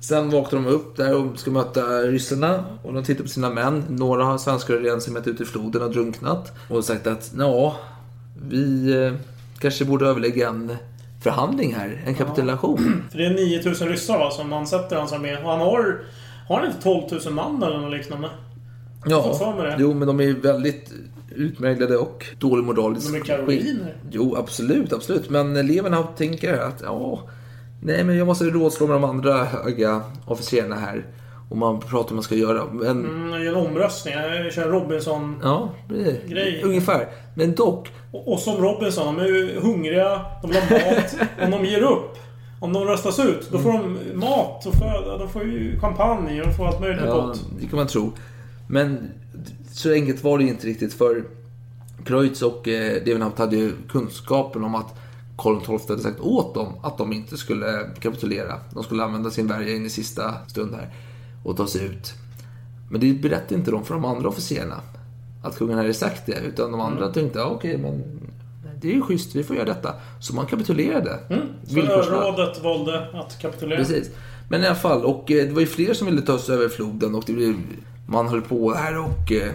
Sen vaknar de upp där och ska möta ryssarna och de tittar på sina män. Några svenskar har redan simmat ut i floden och drunknat. Och sagt att ja, vi eh, kanske borde överlägga en förhandling här, en kapitulation. För det är 9000 ryssar va, som man sätter hans armé. Han har... Har han inte 12 000 man eller något liknande? Ja, jo men de är väldigt utmärglade och dålig moralisk De är karoliner. Jo, absolut, absolut. Men eleverna tänker att ja, nej men jag måste rådslå med de andra höga officerarna här. Och man pratar om vad man ska göra. Men Mm, gör en omröstning. Jag kör en Robinson. Ja, det- ungefär. Men dock. Och, och som Robinson, de är ju hungriga, de vill ha mat. Om de ger upp, om de röstas ut, då får de mat och föda. De får ju champagne och de får allt möjligt Ja, gott. det kan man tro. Men så enkelt var det inte riktigt för Kreutz och eh, Levenhaupt hade ju kunskapen om att Karl XII hade sagt åt dem att de inte skulle kapitulera. De skulle använda sin värja in i sista stund här och ta sig ut. Men det berättade inte de för de andra officerarna. Att kungen hade sagt det. Utan de andra Mm. tänkte, ja, okej men det är ju schysst, vi får göra detta. Så man kapitulerade. Mm. Så rådet valde att kapitulera. Precis. Men i alla fall, och eh, det var ju fler som ville ta sig över floden och det blev, man höll på här och eh,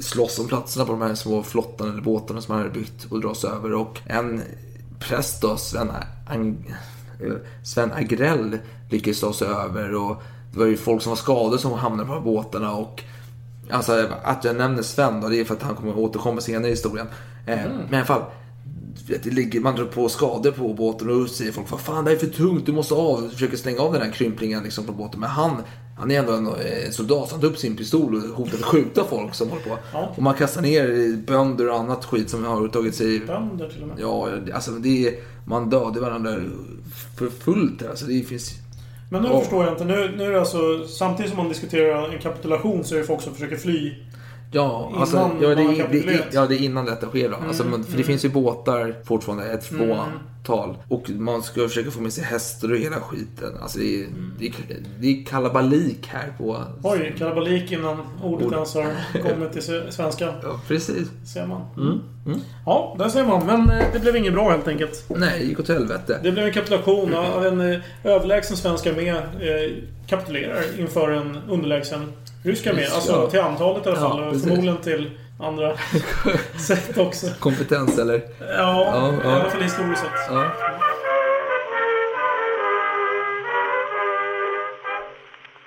slåss om platserna på de här små flottarna eller båtarna som man hade byggt och dra sig över. Och en präst då, Sven, Ang- eh, Sven Agrell, lyckades ta sig över och det var ju folk som var skadade som hamnade på de här båtarna och Alltså att jag nämner Sven då, det är för att han kommer återkomma senare i historien. Eh, Mm. Men i alla fall, det ligger, man drar på skador på båten och säger folk vad fan det här är för tungt, du måste av. Försöker slänga av den här krymplingen liksom på båten. Men han, han är ändå en eh, soldat, han tar upp sin pistol och hotar att skjuta folk som håller på. Ja. Och man kastar ner bönder och annat skit som har tagit sig... Bönder till och med. Ja, alltså det är, man dödar varandra för fullt här. Alltså det finns... Men nu Ja. förstår jag inte. Nu, nu är det alltså... Samtidigt som man diskuterar en kapitulation så är det folk som försöker fly. Ja, Innan alltså, ja, man det, är- det, ja, det är innan detta sker då. Alltså, Mm, men- för det mm. finns ju båtar fortfarande, ett Mm. fåtal. Och man ska försöka få med sig hästar och hela skiten. Alltså det är, Mm. det det är kalabalik här på... Oj, kalabalik innan ordet Ord. ens har kommit till svenska. Ja, precis. Ser man. Mm. Mm. Ja, där ser man. Men eh, det blev inget bra helt enkelt. Nej, det gick åt helvete. Det blev en kapitulation av en eh, överlägsen svensk armé. Eh, kapitulerar inför en underlägsen rysk armé. Alltså Ja. till antalet i alla Ja, fall. precis. förmodligen till andra sätt också. Kompetens eller? Ja, Ja, i ja. alla fall historiskt sett. Ja.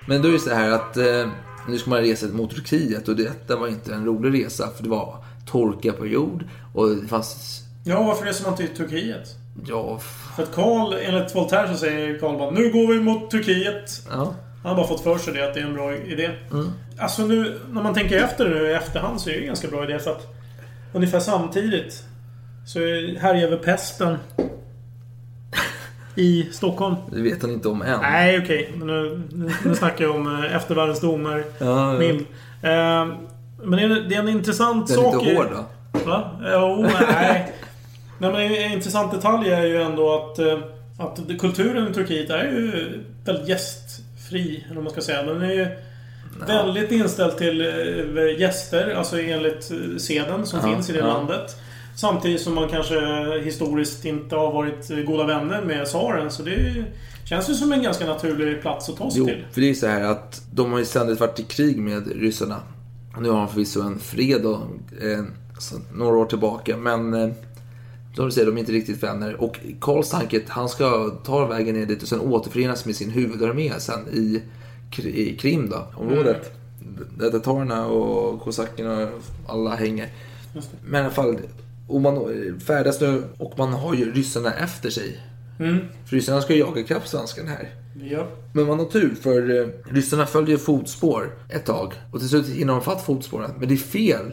Men då är det så här att eh, nu ska man resa mot Turkiet och detta var inte en rolig resa för det var torkaperiod och det fanns... Ja, varför reser man till Turkiet? Ja, För att Karl, enligt Voltaire så säger Karl bara Nu går vi mot Turkiet. Ja. Han har bara fått för sig det, att det är en bra idé. Mm. Alltså nu, när man tänker efter nu i efterhand så är det en ganska bra idé för att ungefär samtidigt så är- härjar väl pesten i Stockholm? Det vet han inte om än. Nej, okej. Men Nu, nu, nu snackar jag om eh, eftervärldens domer. Ja, ja. Mild. Eh, men det är, det är en intressant Den är sak... lite hård då. Va? Jo, nej. nej men en intressant detalj är ju ändå att, eh, att kulturen i Turkiet är ju väldigt gästfri, eller vad man ska säga. Den är ju väldigt inställd till eh, gäster, alltså enligt eh, seden som Ja, finns i det ja. landet. Samtidigt som man kanske historiskt inte har varit eh, goda vänner med tsaren. Så det känns ju som en ganska naturlig plats att ta sig Jo, till. för det är så här att de har ju ständigt varit i krig med ryssarna. Nu har de förvisso en fred då, eh, så några år tillbaka, men som du säger, de är inte riktigt vänner. Och Karls tanke han ska ta vägen ner dit och sen återförenas med sin huvudarmé sen i, Kri- i Krim då, området. Där tatarerna och kosackerna och alla hänger. Men i alla fall, och man färdas nu och man har ju ryssarna efter sig. Mm. För ryssarna ska ju jaga ikapp svenskarna här. Ja. Men man har tur för eh, ryssarna följer fotspår ett tag. Och till slut hinner de fatt fotspåren. Men det är fel.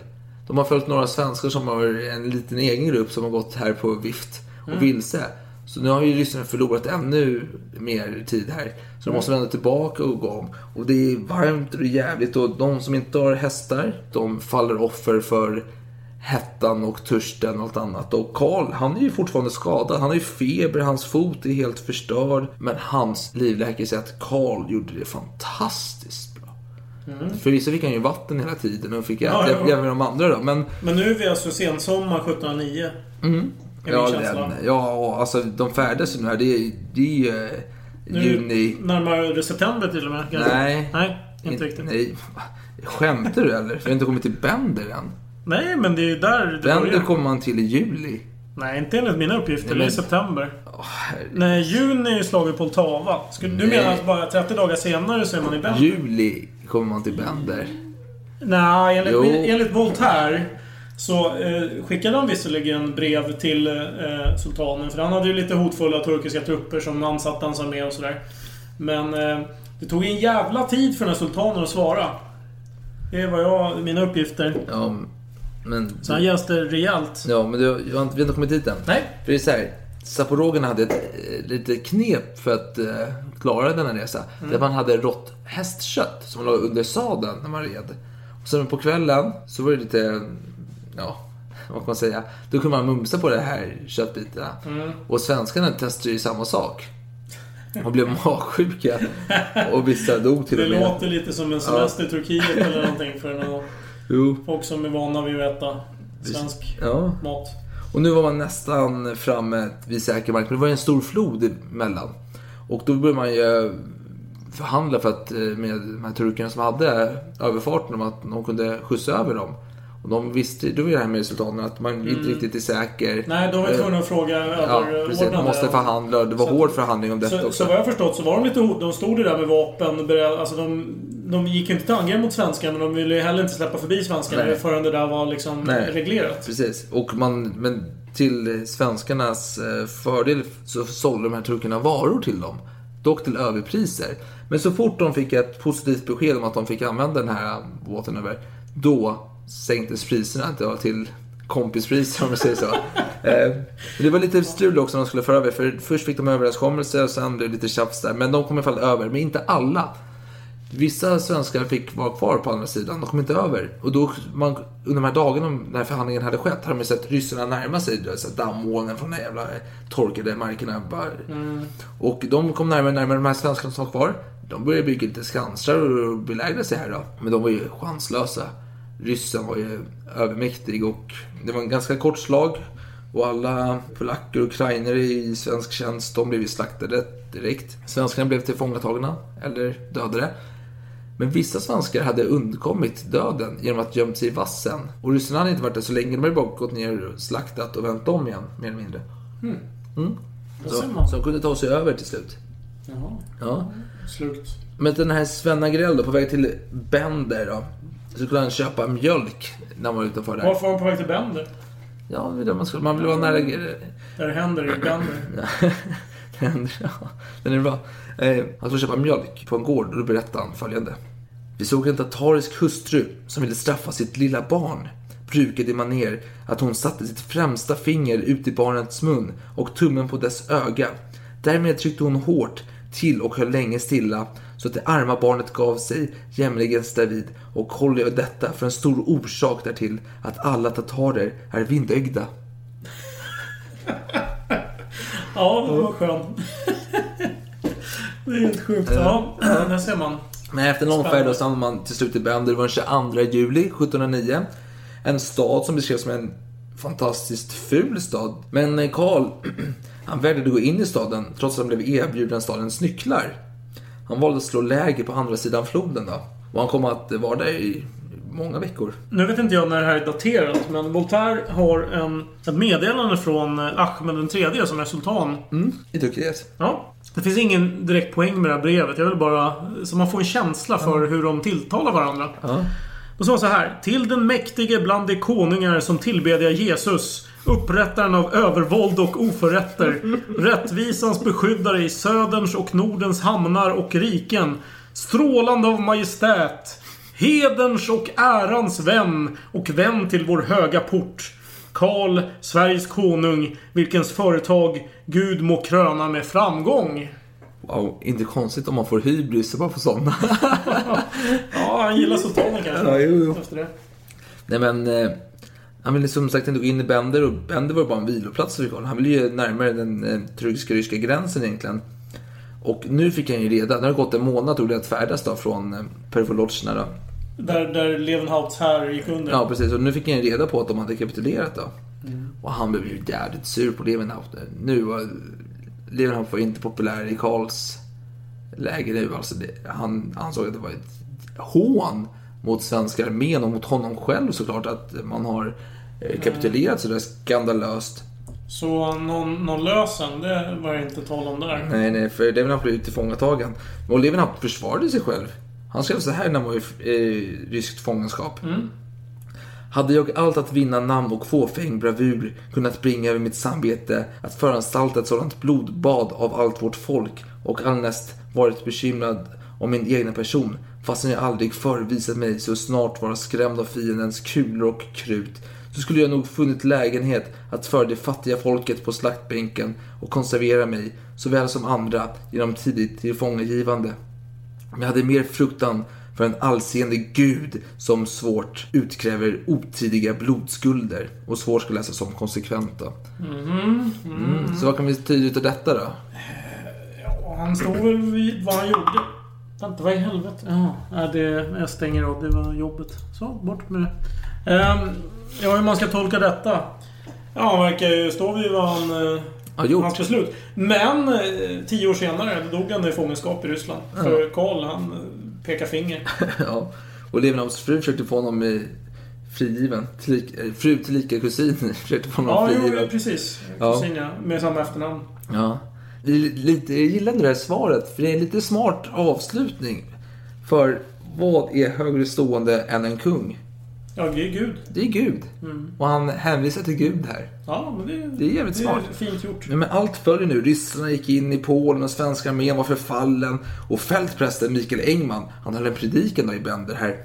De har följt några svenskar som har en liten egen grupp som har gått här på vift och Mm. vilse. Så nu har ju ryssarna förlorat ännu mer tid här. Så de måste vända tillbaka och gå om. Och det är varmt och det är jävligt och de som inte har hästar, de faller offer för hettan och törsten och allt annat. Och Karl, han är ju fortfarande skadad. Han har ju feber, hans fot är helt förstörd. Men hans livläkare säger att Karl gjorde det fantastiskt. Mm. Förvisso fick han ju vatten hela tiden och fick äta ja. även de andra då. Men Men nu är vi alltså sensommar 1709. Mm. Är Ja, den, ja, alltså de färdas ju nu här. Det är, det är ju eh, Nu juni. Närmare september till och med. kanske. Nej. Nej, inte riktigt. Nej. Skämtar du eller? För jag har inte kommit till Bender än. Nej, men det är ju där det Bender börjar. kommer man till i juli. Nej, inte enligt mina uppgifter. Nej, Det är men- september. herregud. Nej, juni är ju slaget Poltava. Skulle, du menar att bara 30 dagar senare så är man i Bender? Juli kommer man till Bender. Nej, enligt, Jo. enligt Voltaire så eh, skickade han visserligen brev till eh, sultanen. För han hade ju lite hotfulla turkiska trupper som ansatte hans armé och sådär. Men eh, det tog en jävla tid för den här sultanen att svara. Det vad jag, mina uppgifter. Ja, men... Så han jäste rejält. Ja, men du, jag har inte, vi har inte kommit dit än. Nej. För det är så här. Zaporogerna hade ett eh, litet knep för att eh, klara denna resa. Mm. Där man hade rått hästkött som man la under sadeln när man red. Och sen på kvällen så var det lite, ja, vad kan man säga? Då kunde man mumsa på de här köttbitarna. Mm. Och svenskarna testade ju samma sak. Och blev magsjuka. Och vissa dog till Det och med. låter lite som en semester i Turkiet eller någonting för någon, Jo. folk som är vana vid att äta svensk Ja. mat. Och nu var man nästan framme vid säker mark. Men det var ju en stor flod emellan. Och då började man ju eh, förhandla för att, eh, med de här turkarna som hade överfarten om att de kunde skjutsa över dem. Och de visste, då var det här med sultanen, att man inte Mm. riktigt är säker. Nej, de var Eh, tvungna att fråga Ja, precis. Man måste förhandla. Det var Så- hård förhandling om detta Så, också. så vad jag förstått så var de lite. De stod ju där med vapen. beredda- Alltså de, de gick inte till angrepp mot svenskarna men de ville ju heller inte släppa förbi svenskarna förrän det där var liksom Nej. reglerat. Precis. Och man, men till svenskarnas eh, fördel så sålde de här turkarna varor till dem. Dock till överpriser. Men så fort de fick ett positivt besked om att de fick använda den här båten över, då sänktes priserna till- till kompispriser om man säger så. Eh, det var lite strul också när de skulle föra över. För först fick de överenskommelse och sen blev det lite tjafs där. Men de kom i alla fall över. Men inte alla. Vissa svenskar fick vara kvar på andra sidan. De kom inte över. Och då, man, under de här dagarna när förhandlingen hade skett, hade man sett ryssarna närma sig. så Dammolnen från de jävla torkade markerna. Mm. Och de kom närmare och närmare de här svenskarna som var kvar. De började bygga lite skansar och belägra sig här då. Men de var ju chanslösa. Ryssen var ju övermäktig och det var en ganska kort slag. Och alla polacker och ukrainare i svensk tjänst, de blev ju slaktade direkt. Svenskarna blev tillfångatagna, eller dödade. Men vissa svenskar hade undkommit döden genom att gömt sig i vassen. Och ryssarna hade inte varit där så länge, de hade bara gått ner slaktat och vänt om igen, mer eller mindre. Mm. Mm. Då Så, så de kunde ta sig över till slut. Jaha. Ja. Slukt. Men den här Sven Agrell då, på väg till Bender då. Så skulle han köpa mjölk när han var utanför där. Varför var de på väg till Bender? Ja, det det man, skulle, man vill vara nära... Där det händer i Bender. Den händer, ja. Den är bra. Eh, han skulle köpa mjölk på en gård och då berättade han följande. Vi såg en tatarisk hustru som ville straffa sitt lilla barn. Brukade man ner att hon satte sitt främsta finger ut i barnets mun och tummen på dess öga. Därmed tryckte hon hårt till och höll länge stilla så att det arma barnet gav sig jämligen därvid och håller detta för en stor orsak därtill att alla tatarer är vindögda. Ja, det var skön. det är helt sjukt. Ja, där ser man. Men efter en lång färd då stannade man till slut i Bender. Det var den 22 juli 1709. En stad som beskrevs som en fantastiskt ful stad. Men Karl, han vägrade gå in i staden trots att han blev erbjuden stadens nycklar. Han valde att slå läger på andra sidan floden då. Och han kom att vara där i många veckor. Nu vet inte jag när det här är daterat, men Voltaire har en, ett meddelande från eh, Ahmed den tredje som är sultan. Mm, i Turkiet. Ja. Det finns ingen direkt poäng med det här brevet. Jag vill bara... Så man får en känsla för hur de tilltalar varandra. Ja. Och så var det så här. Till den mäktige bland de konungar som tillbedjar Jesus. Upprättaren av övervåld och oförrätter. Rättvisans beskyddare i söderns och nordens hamnar och riken. Strålande av majestät. Hederns och ärans vän och vän till vår höga port. Karl, Sveriges konung, vilkens företag Gud må kröna med framgång. Wow, inte konstigt om man får hybris bara på sådana. Ja, han gillar sultanen kanske. Ja, jo, jo. Efter det. Nej men, eh, han ville som sagt inte gå in i Bender och Bender var bara en viloplats för Karl. Han ville ju närmare den eh, turkiska-ryska gränsen egentligen. Och nu fick han ju reda, det har gått en månad tog det att färdas då från eh, Pervolocna då. Där, där Levenhauts här gick under. Ja precis, och nu fick han ju reda på att de hade kapitulerat då. Och han blev ju jävligt sur på Levenhaut. Nu var Levenhaut var inte populär i Karls läge nu. Alltså det, han ansåg att det var ett hån mot svenska armén och mot honom själv såklart att man har kapitulerat sådär skandalöst. Så någon, någon lösen, det var det inte tal om där. Nej, nej, för Levenhaupt blev tillfångatagen. Och Levenhaupt försvarade sig själv. Han skrev så här när han var i eh, ryskt fångenskap. Mm. Hade jag allt att vinna namn och fåfäng bravur kunnat bringa över mitt samvete att föranstalta ett sådant blodbad av allt vårt folk och allnäst varit bekymrad om min egna person fastän jag aldrig förr visat mig så snart vara skrämd av fiendens kulor och krut så skulle jag nog funnit lägenhet att föra det fattiga folket på slaktbänken och konservera mig såväl som andra genom tidigt tillfångagivande. Men jag hade mer fruktan för en allseende gud som svårt utkräver otidiga blodskulder. Och svårt ska läsas som konsekvent då. Mhm. Mm. Så vad kan vi tyda ut av detta då? Ja, han stod väl vid vad han gjorde. Vänta, vad i helvete? Ja, det, jag stänger av. Det var jobbet. Så, bort med det. Ehm, ja, hur man ska tolka detta? Ja, han verkar ju stå vid vad han... eh, Har gjort. Hans beslut. Men eh, tio år senare dog han i fångenskap i Ryssland. Ja. För Karl, han eh, pekar finger. ja. Och Levenhaupts fru försökte få honom eh, frigiven. Tillik, eh, fru tillika kusin försökte få honom Ja, jo, frigiven. precis. Ja. Kusin, ja. Med samma efternamn. Ja. Lite, jag gillar det här svaret, för det är en lite smart avslutning. För vad är högre stående än en kung? Ja, det är Gud. Det är Gud. Mm. Och han hänvisar till Gud här. Ja, men det, Det är jävligt det smart. är fint gjort. Nej, men allt följer nu. Ryssarna gick in i Polen och svenska armén var förfallen. Och fältprästen Mikael Engman, han höll en predikan i Bender här.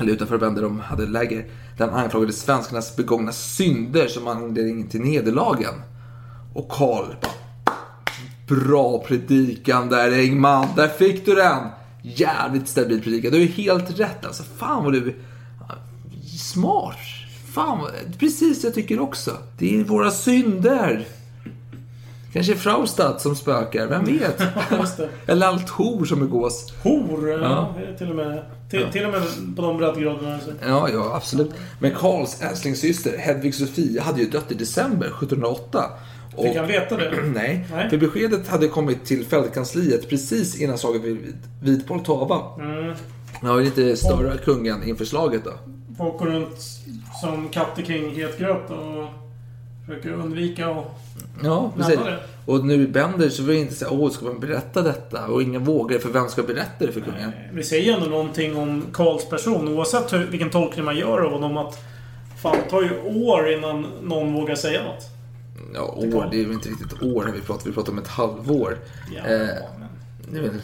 Eller utanför Bender, de hade läger. Där han anklagade svenskarnas begångna synder som anledning till nederlagen. Och Karl Bra predikan där Engman, där fick du den! Jävligt stabil predikan. Du ju helt rätt alltså. Fan vad du... Smart. Fan. Precis jag tycker också. Det är våra synder. Kanske Fraustadt som spökar, vem vet? Eller allt hor som begås. Hor, ja. Till och med. Till, Ja. till och med på de breddgraderna. Alltså. Ja, ja, absolut. Men Karls älsklingssyster Hedvig Sofia hade ju dött i december 1708. Och... Fick han veta det? Nej, Nej. för beskedet hade kommit till fältkansliet precis innan slaget vid, vid Poltava. Mm. Jag vill inte störa kungen inför slaget då. Folk går runt som katter kring het gröt och försöker undvika och... Ja, precis. Det. Och nu Bender så det inte här, åh, ska man berätta detta? Och ingen vågar, för vem ska berätta det för kungen? Vi säger ändå någonting om Karls person oavsett hur, vilken tolkning man gör av honom att... Fan, det tar ju år innan någon vågar säga något. Ja, år, det är ju inte riktigt år vi pratar, vi pratar om ett halvår. Ja, eh, väl,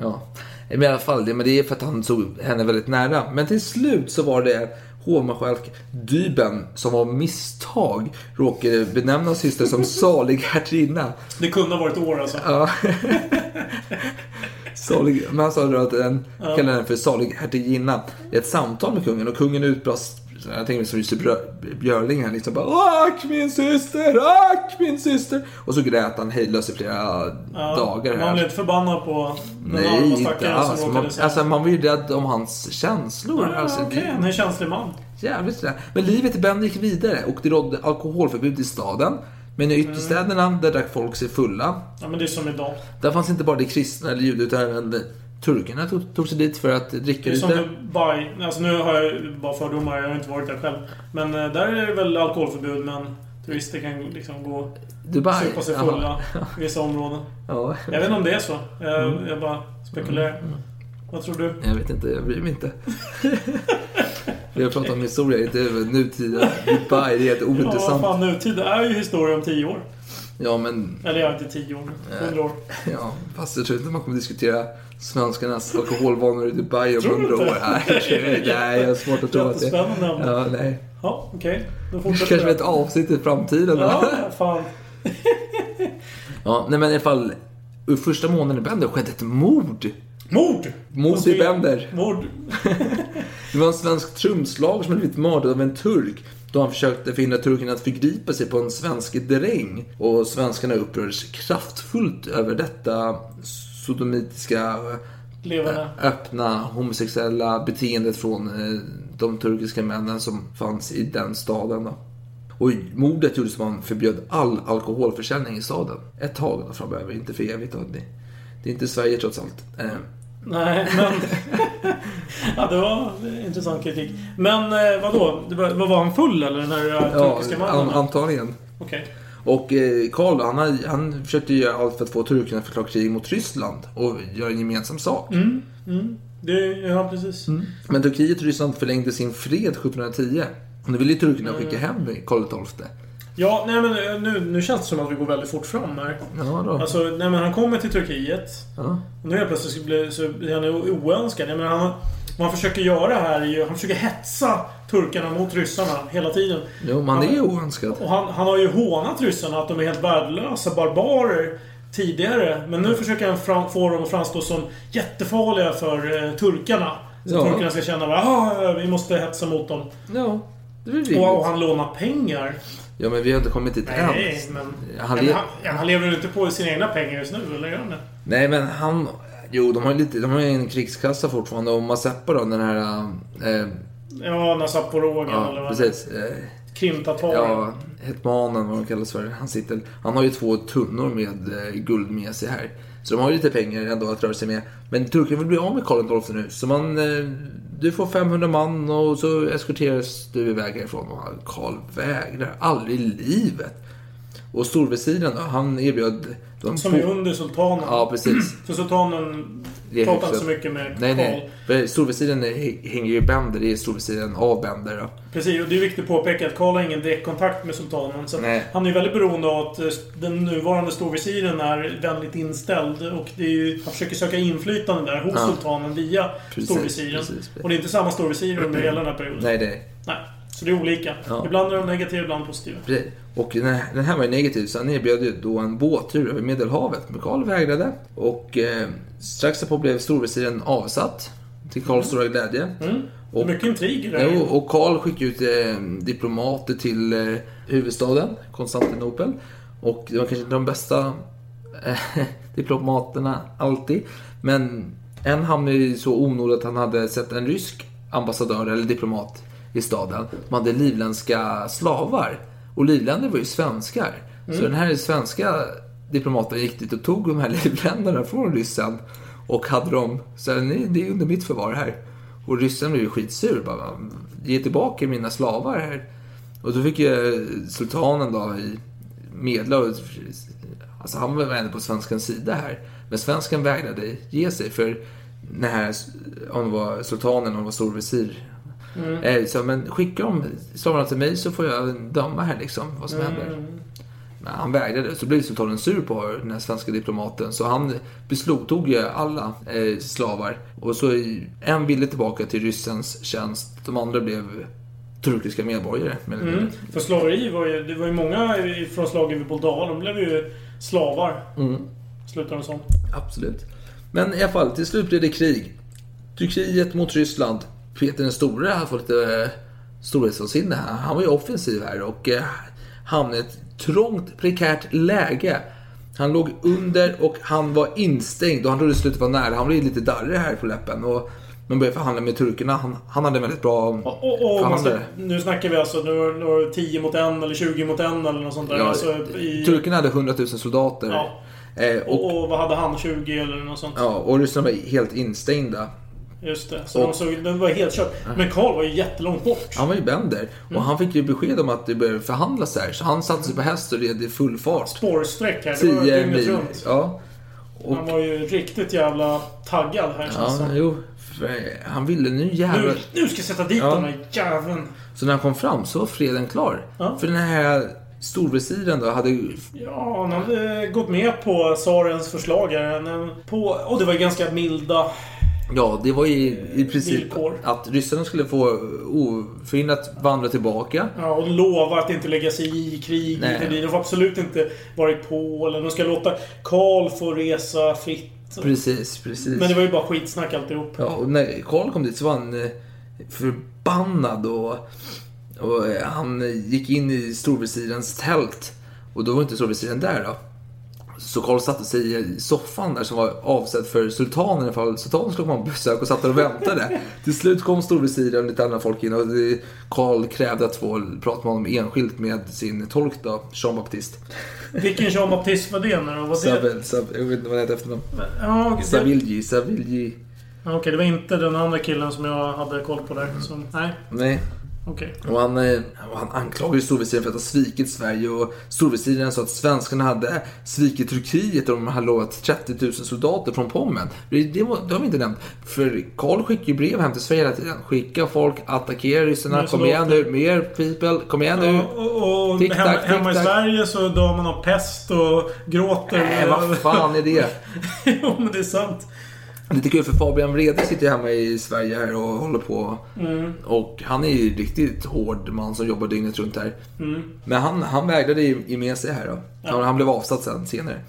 ja. Men i alla fall, det, men det är för att han såg henne väldigt nära. Men till slut så var det hovmarskalk Dyben som av misstag råkade benämna syster som salig hertiginna. Det kunde ha varit år alltså. Ja. salig, men han sa då att den Ja. kallade den för salig hertiginna i ett samtal med kungen och kungen utbrast jag tänker mig som Jussi Brö- Björling här liksom bara Ack min syster, ack min syster. Och så grät han hejdlöst i flera Ja, dagar. Man här. blev inte förbannad på den Nej, inte alls. Man, alltså, man var ju rädd om hans känslor. Ja, alltså, okej, det- han är en känslig man. Jävligt sådär. Men livet i Bend gick vidare och det rådde alkoholförbud i staden. Men i ytterstäderna, där drack folk sig fulla. Ja, men det är som idag. Där fanns inte bara de kristna eller judar utan även turkarna tog, tog sig dit för att dricka Det är som lite. Dubai. Alltså nu har jag bara fördomar, jag har inte varit där själv. Men eh, där är det väl alkoholförbud, men turister kan liksom gå Dubai? supa sig fulla i vissa områden. Ja. Jag vet inte om det är så. Jag, Mm. jag bara spekulerar. Vad tror du? Jag vet inte, jag bryr mig inte. Vi har pratat om historia, inte nutida. Dubai, det är helt Ja, vad ointressant. fan, nutid är ju historia om tio år. Ja, men... Eller ja, inte tio år, men hundra år. Ja, fast jag tror inte man kommer diskutera svenskarnas alkoholvanor i Dubai om hundra år. Nej, nej, jag har svårt att tro att det... Jättespännande ämne. Ja, nej. Ja, okej. Då Kanske fortsätter med ett avsnitt i framtiden. Ja, fan. Ja, nej men i alla fall. Ur första månaden i Bender skedde ett mord. Mord! Mord i Bender. Mord. Det var en svensk trumslagare som hade blivit mördad av en turk. Då han försökte förhindra turken att förgripa sig på en svensk dräng. Och svenskarna upprördes kraftfullt över detta sodomitiska Levande. öppna homosexuella beteendet från eh, de turkiska männen som fanns i den staden. Då. Och mordet gjordes man förbjöd all alkoholförsäljning i staden. Ett tag då framöver, inte för evigt. Då. Det, det är inte Sverige trots allt. Nej, men... ja, det var intressant kritik. Men eh, vadå? Det var, han full eller? Den här eh, ja, turkiska mannen? an, antagligen. Okej. Och eh, Karl han, han försökte göra allt för att få turkarna att förklara krig mot Ryssland och göra en gemensam sak. Mm, mm. Det, ja, precis. Men Turkiet och Ryssland förlängde sin fred 1710. Och nu ville ju turkarna Mm. skicka hem Karl XII. Ja, nej men eh, nu, nu känns det som att vi går väldigt fort fram här. Ja, då. Alltså, nej men han kommer till Turkiet. Ja. Och nu helt plötsligt så blir, så blir han oönskad. Jag menar, han, vad han försöker göra här är ju... Han försöker hetsa turkarna mot ryssarna hela tiden. Jo, man är ju oönskad. Och han, han har ju hånat ryssarna att de är helt värdelösa barbarer tidigare. Men nu försöker han fram, få dem att framstå som jättefarliga för eh, turkarna. Så Ja. turkarna ska känna att ah, vi måste hetsa mot dem. Ja, det rimligt. Och, och han lånar pengar. Ja, men vi har inte kommit dit än. Nej, men... Han le- han, han lever ju inte på sina egna pengar just nu, eller gör han det? Nej, men han... Jo, de har ju lite, de har ju en krigskassa fortfarande. Och Mazeppa då, den här... Eh, Ja, Nasaporogen eller ja, vad precis. Eh, Krimtataren. Ja, hetmanen vad de kallas för. Han, sitter, han har ju två tunnor med eh, guld med sig här. Så de har ju lite pengar ändå att röra sig med. Men turkarna vill bli av med Karl XII nu. Så man, eh, du får 500 man och så eskorteras du iväg härifrån. Och Karl vägrar. Aldrig i livet. Och storvisiren då, han erbjöd... De Som är under sultanen. Ja, precis. För sultanen Det är pratar inte så mycket med Nej, Karl. nej. Storvisiren är- hänger ju i Bender. Det är storvisiren av Bender då. Precis, och det är viktigt att påpeka att Karl har ingen direktkontakt med sultanen. Så han är väldigt beroende av att eh, den nuvarande storvisiren är vänligt inställd. Och det är ju, han försöker söka inflytande där hos Ja. sultanen via Precis, storvisiren. precis. Och det är inte samma storvisir under hela den här perioden. Nej, det Nej. Så det är olika. Ja. Ibland är de negativa, ibland positiva. Precis. Och den här, var ju negativ, så han erbjöd ju då en båttur över Medelhavet. Men Karl vägrade. Och eh, strax därpå blev storvisiren avsatt. Till Karls stora glädje. Mm. Och, Mycket intriger där. Jo, och Karl skickade ut eh, diplomater till eh, huvudstaden, Konstantinopel. Och det var kanske inte de bästa eh, diplomaterna alltid. Men en hamnade ju så onåd att han hade sett en rysk ambassadör eller diplomat i staden. De hade livländska slavar. Och livländer var ju svenskar. Så Mm. den här svenska diplomaten gick dit och tog de här livländerna från ryssen. Och hade dem, så här, nej det är under mitt förvar här. Och ryssen blev ju skitsur. Bara, ge tillbaka mina slavar här. Och då fick ju sultanen då medla. och- Alltså han var ändå på svenskans sida här. Men svensken vägrade ge sig för den här, om det var sultanen, om det var storvisir. Mm. Eh, Så, men skicka dem slavarna till mig så får jag döma här liksom vad som händer. Mm. Men han vägrade. Så blev sultanen sur på den här svenska diplomaten. Så han beslagtog ju alla eh, slavar. Och så en ville tillbaka till ryssens tjänst. De andra blev turkiska medborgare. Mm. För slaveri var ju... Det var ju många från slaget vid Buldaha. De blev ju slavar. Mm. Slutade de som. Absolut. Men i alla fall, till slut blev det krig. Turkiet mot Ryssland. Peter den store har fått lite eh, storhetsvansinne här. Han var ju offensiv här och eh, hamnade i ett trångt, prekärt läge. Han låg under och han var instängd och han trodde slutet var nära. Han blev lite darrig här på läppen. Och man började förhandla med turkerna. Han, han hade en väldigt bra Och, och man ska, nu snackar vi alltså nu nu var det 10 mot 1 eller 20 mot 1 eller något sånt där. Ja, alltså, i, Turkerna hade 100 000 soldater. Ja. Eh, och, och, och vad hade han? 20 eller något sånt? ja, och ryssarna var helt instängda. Just det. Så Och- de såg, det var helt kört. Men Karl var ju jättelångt bort. Han var ju bänder. Mm. Och han fick ju besked om att det började förhandlas här. Så han satte sig på häst och red i full fart. Spårsträck här. Det var 10 dygnet runt. Ja. Och, Han var ju riktigt jävla taggad här ja, jo. För han ville nu jävlar... Nu, nu ska jag sätta dit Ja. den här jäveln. Så när han kom fram så var freden klar. Ja. För den här storvisiren då hade... Ja, han hade gått med på tsarens förslag här. På, och det var ganska milda Ja, det var ju i princip Villkor. att ryssarna skulle få oförhindrat vandra tillbaka. Ja, och lova att inte lägga sig i krig. Nej. De får absolut inte vara i Polen. De ska låta Karl få resa fritt. Precis, precis. Men det var ju bara skitsnack alltihop. Ja, och när Karl kom dit så var han eh, förbannad och, och eh, han eh, gick in i storvisirens tält. Och då var inte storvisiren där då. Så Karl satte sig i soffan där som var avsedd för sultanen ifall sultanen skulle komma på besök och satt där och väntade. Till slut kom storvisiren och lite andra folk in och Karl krävde att få prata med honom enskilt med sin tolk då, Jean Baptiste. Vilken Jean Baptiste var det nu då? Savel, jag vet inte vad han heter efternamn. Ja. Savilji, Savilji. Okej, det var inte den andra killen som jag hade koll på där. Så, nej, Nej, okej. Och han, eh, och han anklagade storvisiren för att ha svikit Sverige och storvisiren sa att svenskarna hade svikit Turkiet och de hade lovat 30 000 soldater från Pommern. Det, det, det har vi inte nämnt. För Karl skickar ju brev hem till Sverige hela tiden. Skicka folk, attackera ryssarna. Kom igen nu, mer people. Kom igen nu. Ja, och och Tick, hemma, tack, tick, hemma i tack. Sverige så dör man av pest och gråter. Nej, vad fan är det? jo, men det är sant. Lite kul för Fabian Wrede sitter ju hemma i Sverige här och håller på. Mm. Och han är ju riktigt hård man som jobbar dygnet runt här. Mm. Men han, han vägrade ge med sig här då. Han, han blev avsatt sen senare.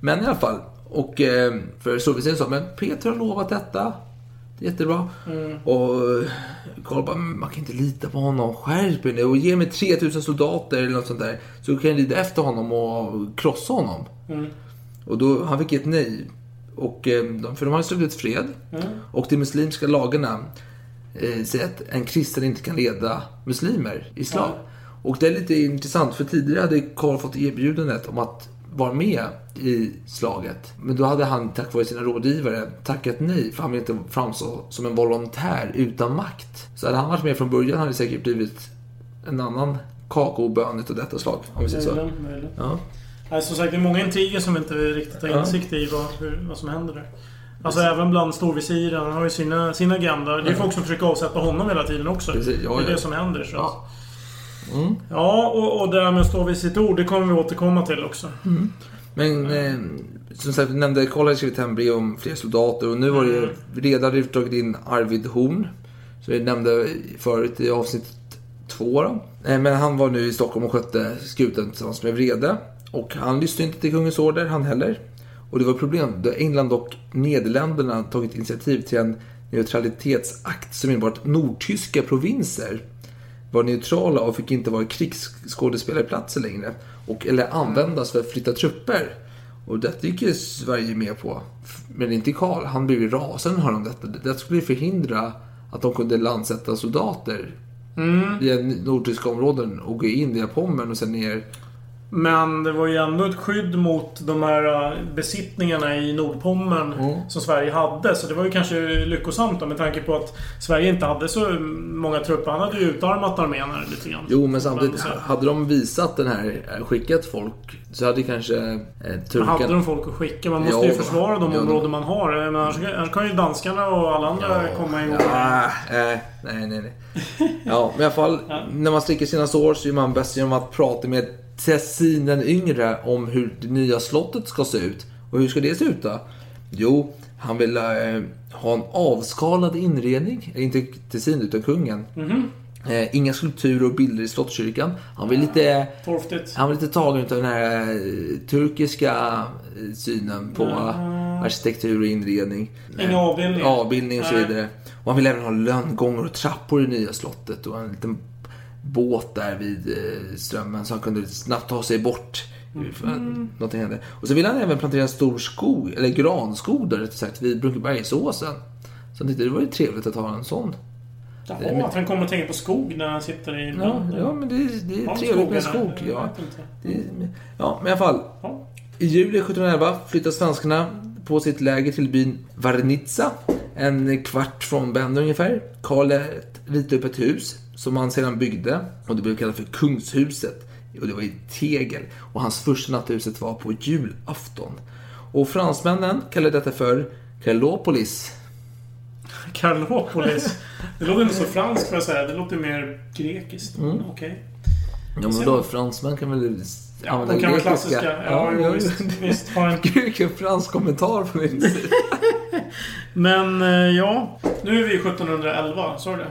Men i alla fall. Och eh, för storvisaren sa, men Peter har lovat detta. Det är jättebra. Mm. Och Karl bara, "Men man kan inte lita på honom. Skärp er nu och ge mig 3000 soldater eller något sånt där. Så kan jag rida efter honom och krossa honom. Mm. Och då, han fick ett nej. Och, eh, de- för de hade slutit fred. Mm. Och de muslimska lagarna eh, säger att en kristen inte kan leda muslimer i slag. Och det är lite intressant för tidigare hade Karl fått erbjudandet om att vara med i slaget. Men då hade han tack vare sina rådgivare tackat nej för han ville inte framstå som en volontär utan makt. Så hade han varit med från början hade det säkert blivit en annan kakaobön utav detta slag. Om vi säger så. Ja. Nej, som sagt, det är många intriger som inte riktigt har insikt i vad, hur, vad som händer där. Alltså även bland storvisiren. Han har ju sina, sin agenda. Det är folk som försöker avsätta honom hela tiden också. Precis, ja, det är ja. det som händer. Så. Ja. Mm. Ja, och, och det här med att stå vid sitt ord, det kommer vi återkomma till också. Men eh, som sagt, vi nämnde Karl hade skrivit brev om fler soldater och nu var det ju redan dragit in Arvid Horn. Så vi nämnde förut i avsnitt två då. Eh, Men han var nu i Stockholm och skötte skutan tillsammans med Vrede. Och han lyssnade inte till kungens order, han heller. Och det var problem då England och Nederländerna tagit initiativ till en neutralitetsakt som innebar att nordtyska provinser var neutrala och fick inte vara krigsskådespelarplatser längre. Och, eller användas för att flytta trupper. Och detta gick ju Sverige med på. Men inte Karl. Han blev ju rasande när om detta. Det skulle ju förhindra att de kunde landsätta soldater Mm. via nordtyska områden och gå in via Pommern och sen ner. Men det var ju ändå ett skydd mot de här äh, besittningarna i Nordpommern Mm. som Sverige hade. Så det var ju kanske lyckosamt då, med tanke på att Sverige inte hade så många trupper. Han hade ju utarmat armén här lite grann. Jo, men samtidigt, Men hade de visat den här, eh, skickat folk, så hade kanske eh, turkarna... hade de folk att skicka? Man måste Ja, ju försvara de ja, områden man har. Men annars, annars kan ju danskarna och alla andra komma ihåg. Ja, äh, nej, nej, nej. Ja, men i alla fall, när man slickar sina sår så är man bäst genom att prata med Tessin den yngre om hur det nya slottet ska se ut. Och hur ska det se ut då? Jo, han vill eh, ha en avskalad inredning. Inte Tessin, utan kungen. Mhm. Eh, inga skulpturer och bilder i Slottskyrkan. Han var lite, Torftigt. han var lite tagen av den här eh, turkiska eh, synen på Mm. arkitektur och inredning. Inga avbildningar. Avbildning och så Nej. vidare. Och han ville även ha lönngångar och trappor i nya slottet och en liten båt där vid eh, strömmen så han kunde snabbt ta sig bort. Mm. Någonting hände. Och så ville han även plantera en stor skog, eller granskog då, rättare sagt, vid Brunkebergsåsen. Så han tyckte det var ju trevligt att ha en sån. Jaha, att han kommer att tänka på skog när han sitter i... Ja, ja men det, det är de trevligt med skog. där? Ja. Det, ja, men i alla fall. I juli 1711 flyttar svenskarna på sitt läger till byn Varnitsa. En kvart från Bender ungefär. Karl ritade upp ett hus som han sedan byggde. Och det blev kallat för Kungshuset. Och det var i tegel. Och hans första natt i huset var på julafton. Och fransmännen kallade detta för Karlopolis. Karlopolis. Det låter inte så franskt för att säga. Det låter mer grekiskt. Mm. Okej. Ja, men då fransmän kan väl Ja, använda de kan grekiska. klassiska. Ja, jo, visst, visst. Ha en... Vilken fransk kommentar på min sida. Men eh, ja, nu är vi 1711. Sa du det?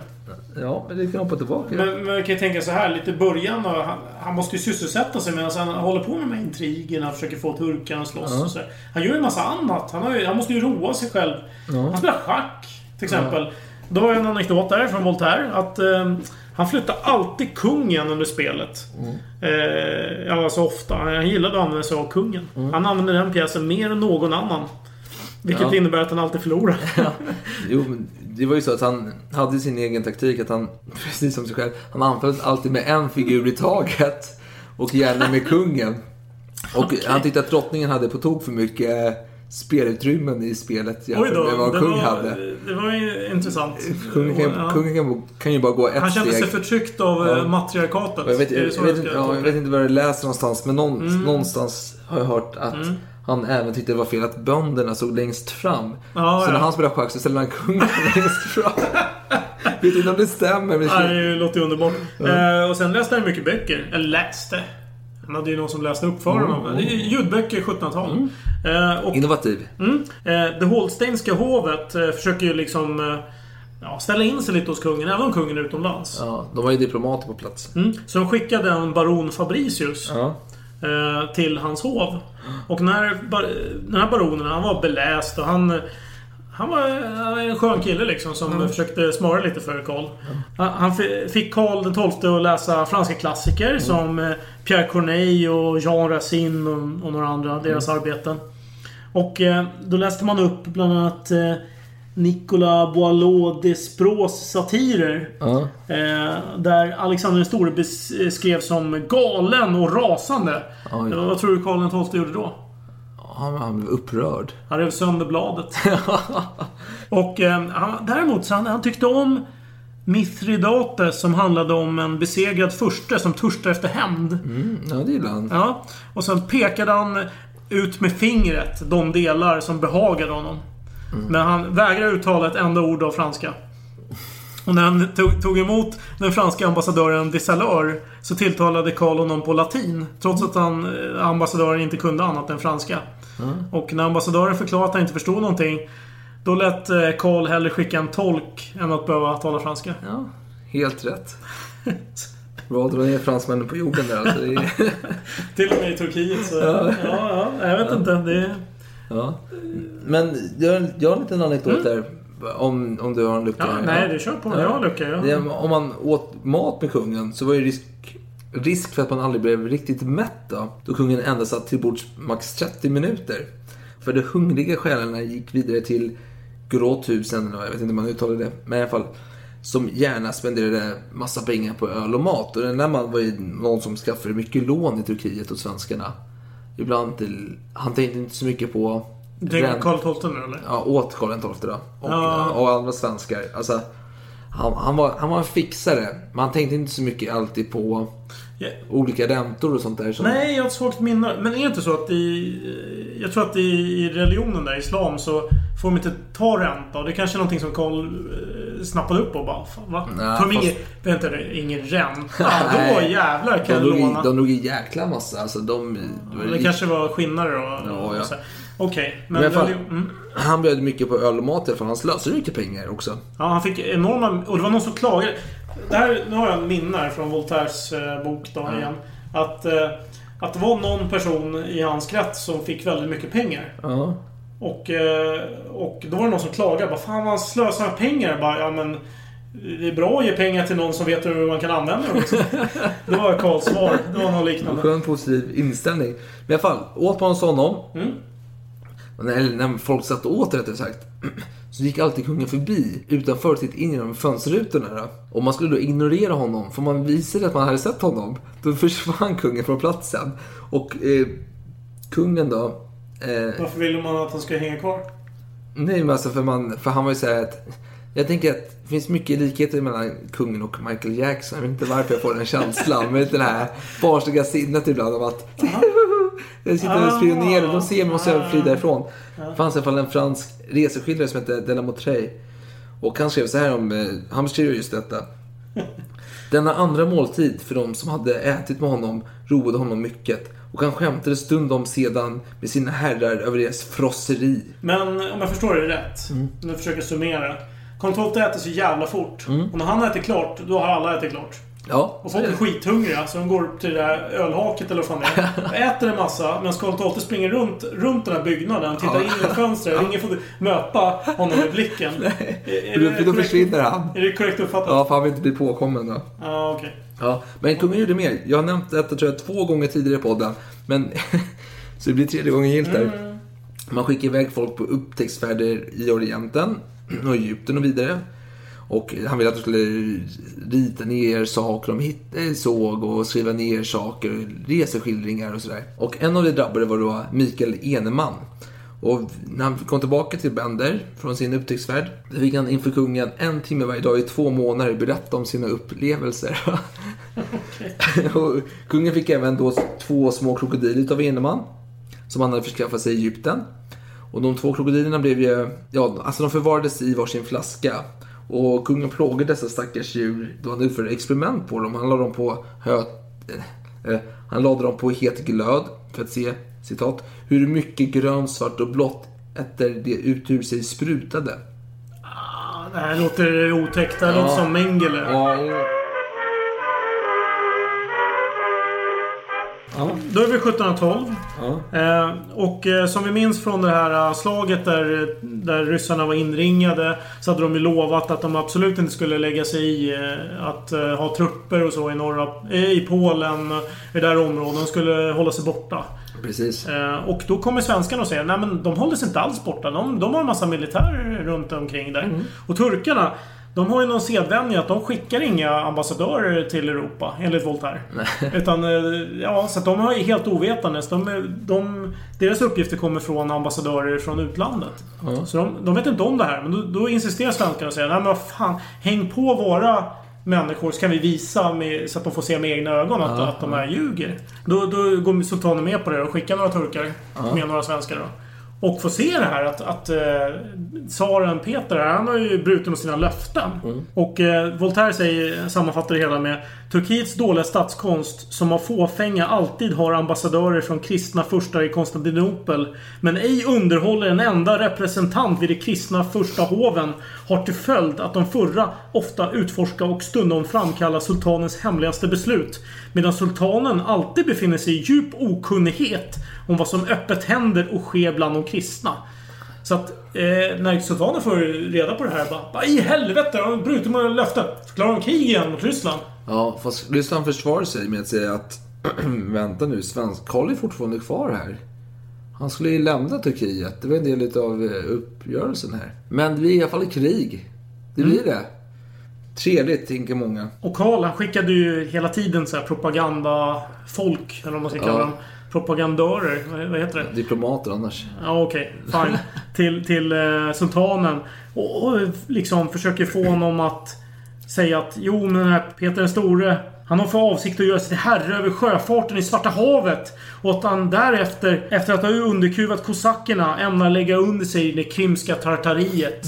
Ja, men det kan hoppa tillbaka. Men, men man kan ju tänka så här, lite början då, han, han måste ju sysselsätta sig medan han håller på med de här intrigerna, försöker få turkarna att slåss Ja. och så. Han gör ju en massa annat. Han, ju, han måste ju roa sig själv. Ja. Han spelar schack, till exempel. Då har jag en anekdot där från Voltaire. Att eh, han flyttar alltid kungen under spelet. Mm. Eh, ja, så ofta. Han gillade att använda sig av kungen. Han använder den pjäsen mer än någon annan. Vilket Ja. innebär att han alltid förlorar. Jo, men det var ju så att han hade sin egen taktik. Att han, precis som sig själv, han anföll alltid med en figur i taget. Och gärna med kungen. Och han tyckte att drottningen hade på tok för mycket spelutrymmen i spelet jämfört med vad det kung var, hade. det var ju intressant. Kungen kan, Ja. kungen kan, kan ju bara gå ett Han kände steg. sig förtryckt av Ja. ja. matriarkatet. Jag, vet, jag, jag, vet, jag vet inte var jag läste någonstans, men någon, Mm. någonstans har jag hört att Mm. Han även tyckte det var fel att bönderna stod längst fram. Ja, så ja. när han spelade schack så ställde han kungen längst fram. vet inte om det stämmer. Men Ja, det låter ju underbart. Ja. Eh, och sen läste han mycket böcker. Eller läste. Han hade ju någon som läste upp för Mm, honom. Är Ljudböcker 1700-tal. Eh, och, Innovativ. mm, eh, det Holsteinska hovet eh, försöker ju liksom eh, ja, ställa in sig lite hos kungen, även om kungen är utomlands. Ja, de var ju diplomater på plats. Mm. Så de skickade en baron Fabricius Ja. Eh, till hans hov. Och när den här baronen, han var beläst och han... Han var en skön kille liksom som försökte smara lite för Karl. Han, han fi- fick Karl XII att läsa franska klassiker som eh, Pierre Corneille och Jean Racine och, några andra, deras arbeten. Och eh, då läste man upp bland annat Nicolas Boileau Despros satirer. Ja. Eh, där Alexander den store beskrevs som galen och rasande. Eh, Vad tror du Karl XII gjorde då? Han, han blev upprörd. Han rev sönder bladet. och eh, han, däremot så han, han tyckte om Mithridates som handlade om en besegrad furste som törstar efter hämnd. Mm, ja, det gillade han. Ja. Och sen pekade han ut med fingret de delar som behagade honom. Men han vägrade uttala ett enda ord av franska. Och när han tog, tog emot den franska ambassadören de Saleur så tilltalade Karl honom på latin. Trots att han, eh, ambassadören inte kunde annat än franska. Mm. Och när ambassadören förklarade att han inte förstod någonting Då lät eh, Karl hellre skicka en tolk än att behöva tala franska. Ja, helt rätt. Bra att dra ner fransmännen på jorden där alltså. Är... Till och med i Turkiet så... Ja. Ja, ja, jag vet inte. Det... Ja. Men jag, jag har en liten anekdot där. Om, om du har en lucka. Ja, nej, det kör på. Jag har lucka, ja. Om man åt mat med kungen så var det risk, risk för att man aldrig blev riktigt mätt då. Då kungen endast satt till bords max 30 minuter. För de hungriga själarna gick vidare till gråtusen, eller jag vet inte hur man uttalar det. Men i alla fall. Som gärna spenderade massa pengar på öl och mat. Och den där mannen var ju någon som skaffade mycket lån i Turkiet åt svenskarna. Ibland till... Han tänkte inte så mycket på... Rän- Karl XII nu eller? Ja, åt Karl XII då. Och, Ja. och andra svenskar. Alltså, han, han, var, han var en fixare. Men han tänkte inte så mycket alltid på Ja. olika räntor och sånt där. Som, Nej, jag har ett svagt minne. Men är det inte så att i... Jag tror att i, i religionen där, islam, så får de inte ta ränta. Och det är kanske är någonting som Karl eh, snappade upp och bara... Fan, va? Nej, Tar de fast- ingen... Vänta nu, ingen ränta? Då jävlar kan de, jag låna. i- de drog i jäkla massa. Alltså, de, det var Det ri- kanske var skinnare och... Ja, och ja. Okej, Men men... fall, mm. han bjöd mycket på öl och mat fall. Han slösade mycket pengar också. Ja, han fick enorma... Och det var någon som klagade. Det här, nu har jag en minne här från Voltaires eh, bok då igen. Att, eh, att det var någon person i hans krets som fick väldigt mycket pengar. Ja. Och, eh, och då var det någon som klagade. Bara, Fan, han slösar pengar. Bara, ja, men det är bra att ge pengar till någon som vet hur man kan använda dem också. det var Karls svar. Det var något liknande. skön positiv inställning. Men i alla fall, åt man hos honom. Mm. Eller när folk satt och åt rättare sagt. Så gick alltid kungen förbi utanför tittade in genom fönsterrutorna. Och man skulle då ignorera honom. För man visade att man hade sett honom. Då försvann kungen från platsen. Och eh, kungen då. Eh, Varför vill man att han ska hänga kvar? Nej, men alltså för, man, för han var ju såhär att... Jag tänker att det finns mycket likheter mellan kungen och Michael Jackson. Jag vet inte varför jag får den känslan. Men det här barnsliga sinnet ibland av att... jag sitter och spionerar. De ser mig och så jag fly därifrån. Det fanns i alla fall en fransk reseskildrare som hette Della Motrey. Och han skrev så här om... eh, Han beskriver just detta. Denna andra måltid för de som hade ätit med honom roade honom mycket. Och han skämtade stundom sedan med sina herrar över deras frosseri. Men om jag förstår det rätt. Mm. Nu försöker jag summera. XII äter så jävla fort. Och när han äter klart, då har alla ätit klart. Ja, Och folk är är skithungriga, så de går till det där ölhaket eller vad fan det är. Och äter en massa, Karl XII springer runt, runt den här byggnaden, tittar Ja. in genom fönstret. Ingen får möta honom med blicken. Är, är För då, det för då korrekt- försvinner han. Är det korrekt uppfattat? Ja, för han vill inte bli påkommen då. Ja, okej. Ja, men kungen gjorde mer. Jag har nämnt detta tror jag två gånger tidigare i podden. Men så det blir tredje gången gillt där. Man skickar iväg folk på upptäcktsfärder i Orienten och Egypten och vidare. Och han ville att de skulle rita ner saker de hittade, såg och skriva ner saker, reseskildringar och sådär. Och en av de drabbade var då Mikael Eneman. Och när han kom tillbaka till Bender från sin upptäcktsfärd, fick han inför kungen en timme varje dag i två månader berätta om sina upplevelser. och kungen fick även då två små krokodiler utav Eneman, som han hade förskaffat sig i Egypten. Och de två krokodilerna blev ju, ja, alltså de förvarades i varsin flaska. Och kungen plågade dessa stackars djur då han utförde experiment på dem. Han lade dem på hö, eh, eh, han lade dem på het glöd för att se, citat, hur mycket grönt, svart och blått efter det ut ur sig sprutade. Ah, Det här låter otäckt. Det här Ja. låter som Mengele. Ja, Då är vi 1712. Ja. Eh, och eh, som vi minns från det här eh, slaget där, där ryssarna var inringade så hade de ju lovat att de absolut inte skulle lägga sig i eh, att eh, ha trupper och så i norra... Eh, I Polen, eh, i det där området. De skulle hålla sig borta. Precis. Eh, och då kommer svenskarna och säger nej men de håller sig inte alls borta. De, de har en massa militär runt omkring där. Och turkarna, de har ju någon sedvänja att de skickar inga ambassadörer till Europa, enligt Voltaire. Utan, eh, ja, så att de är helt ovetandes. De, de, deras uppgifter kommer från ambassadörer från utlandet. Ja. Så de, de vet inte om det här. Men då, då insisterar svenskarna och säger nej men vad fan, häng på våra människor så kan vi visa med, så att de får se med egna ögon att, Ja, att de här ljuger. Då, då går sultanen med på det och skickar några turkar Ja. med några svenskar då. Och får se det här att, att eh, tsaren Peter, han har ju brutit mot sina löften. Och eh, Voltaire säger, sammanfattar det hela med Turkiets dåliga statskonst, som av fåfänga alltid har ambassadörer från kristna furstar i Konstantinopel, men ej underhåller en enda representant vid de kristna första hoven, har till följd att de förra ofta utforska och stundom framkalla sultanens hemligaste beslut, medan sultanen alltid befinner sig i djup okunnighet om vad som öppet händer och sker bland de kristna. Så att eh, när sultanen får reda på det här bara, i helvete, har de brutit mot löften? Förklarar de krig igen mot Ryssland? Ja, fast Ryssland försvarar sig med att säga att vänta nu, svensk Karl är fortfarande kvar här. Han skulle ju lämna Turkiet. Det var en del av eh, uppgörelsen här. Men vi är i alla fall i krig. Det blir det. Trevligt, tänker många. Och Karl han skickade ju hela tiden så här propagandafolk, eller vad man ska kalla Ja. dem. Propagandörer, vad, heter det? Diplomater annars. Ja, okej. fine. till till eh, sultanen. Och, och liksom försöker få honom att säga att jo, men den här Peter den store han har för avsikt att göra sig till herre över sjöfarten i Svarta havet. Och att han därefter, efter att ha underkuvat kosackerna, ämnar lägga under sig det krimska tartariet.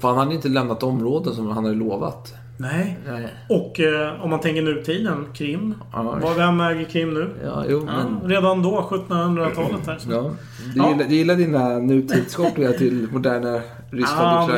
För han hade inte lämnat områden som han hade lovat. Nej. Nej. Och eh, om man tänker nutiden, Krim. Ja. Vad- Vem äger Krim nu? Ja, jo, men... Redan då, 1700-talet här. Så. Ja. Du, Gillar, du gillar dina nutidskopplingar till moderna Ja,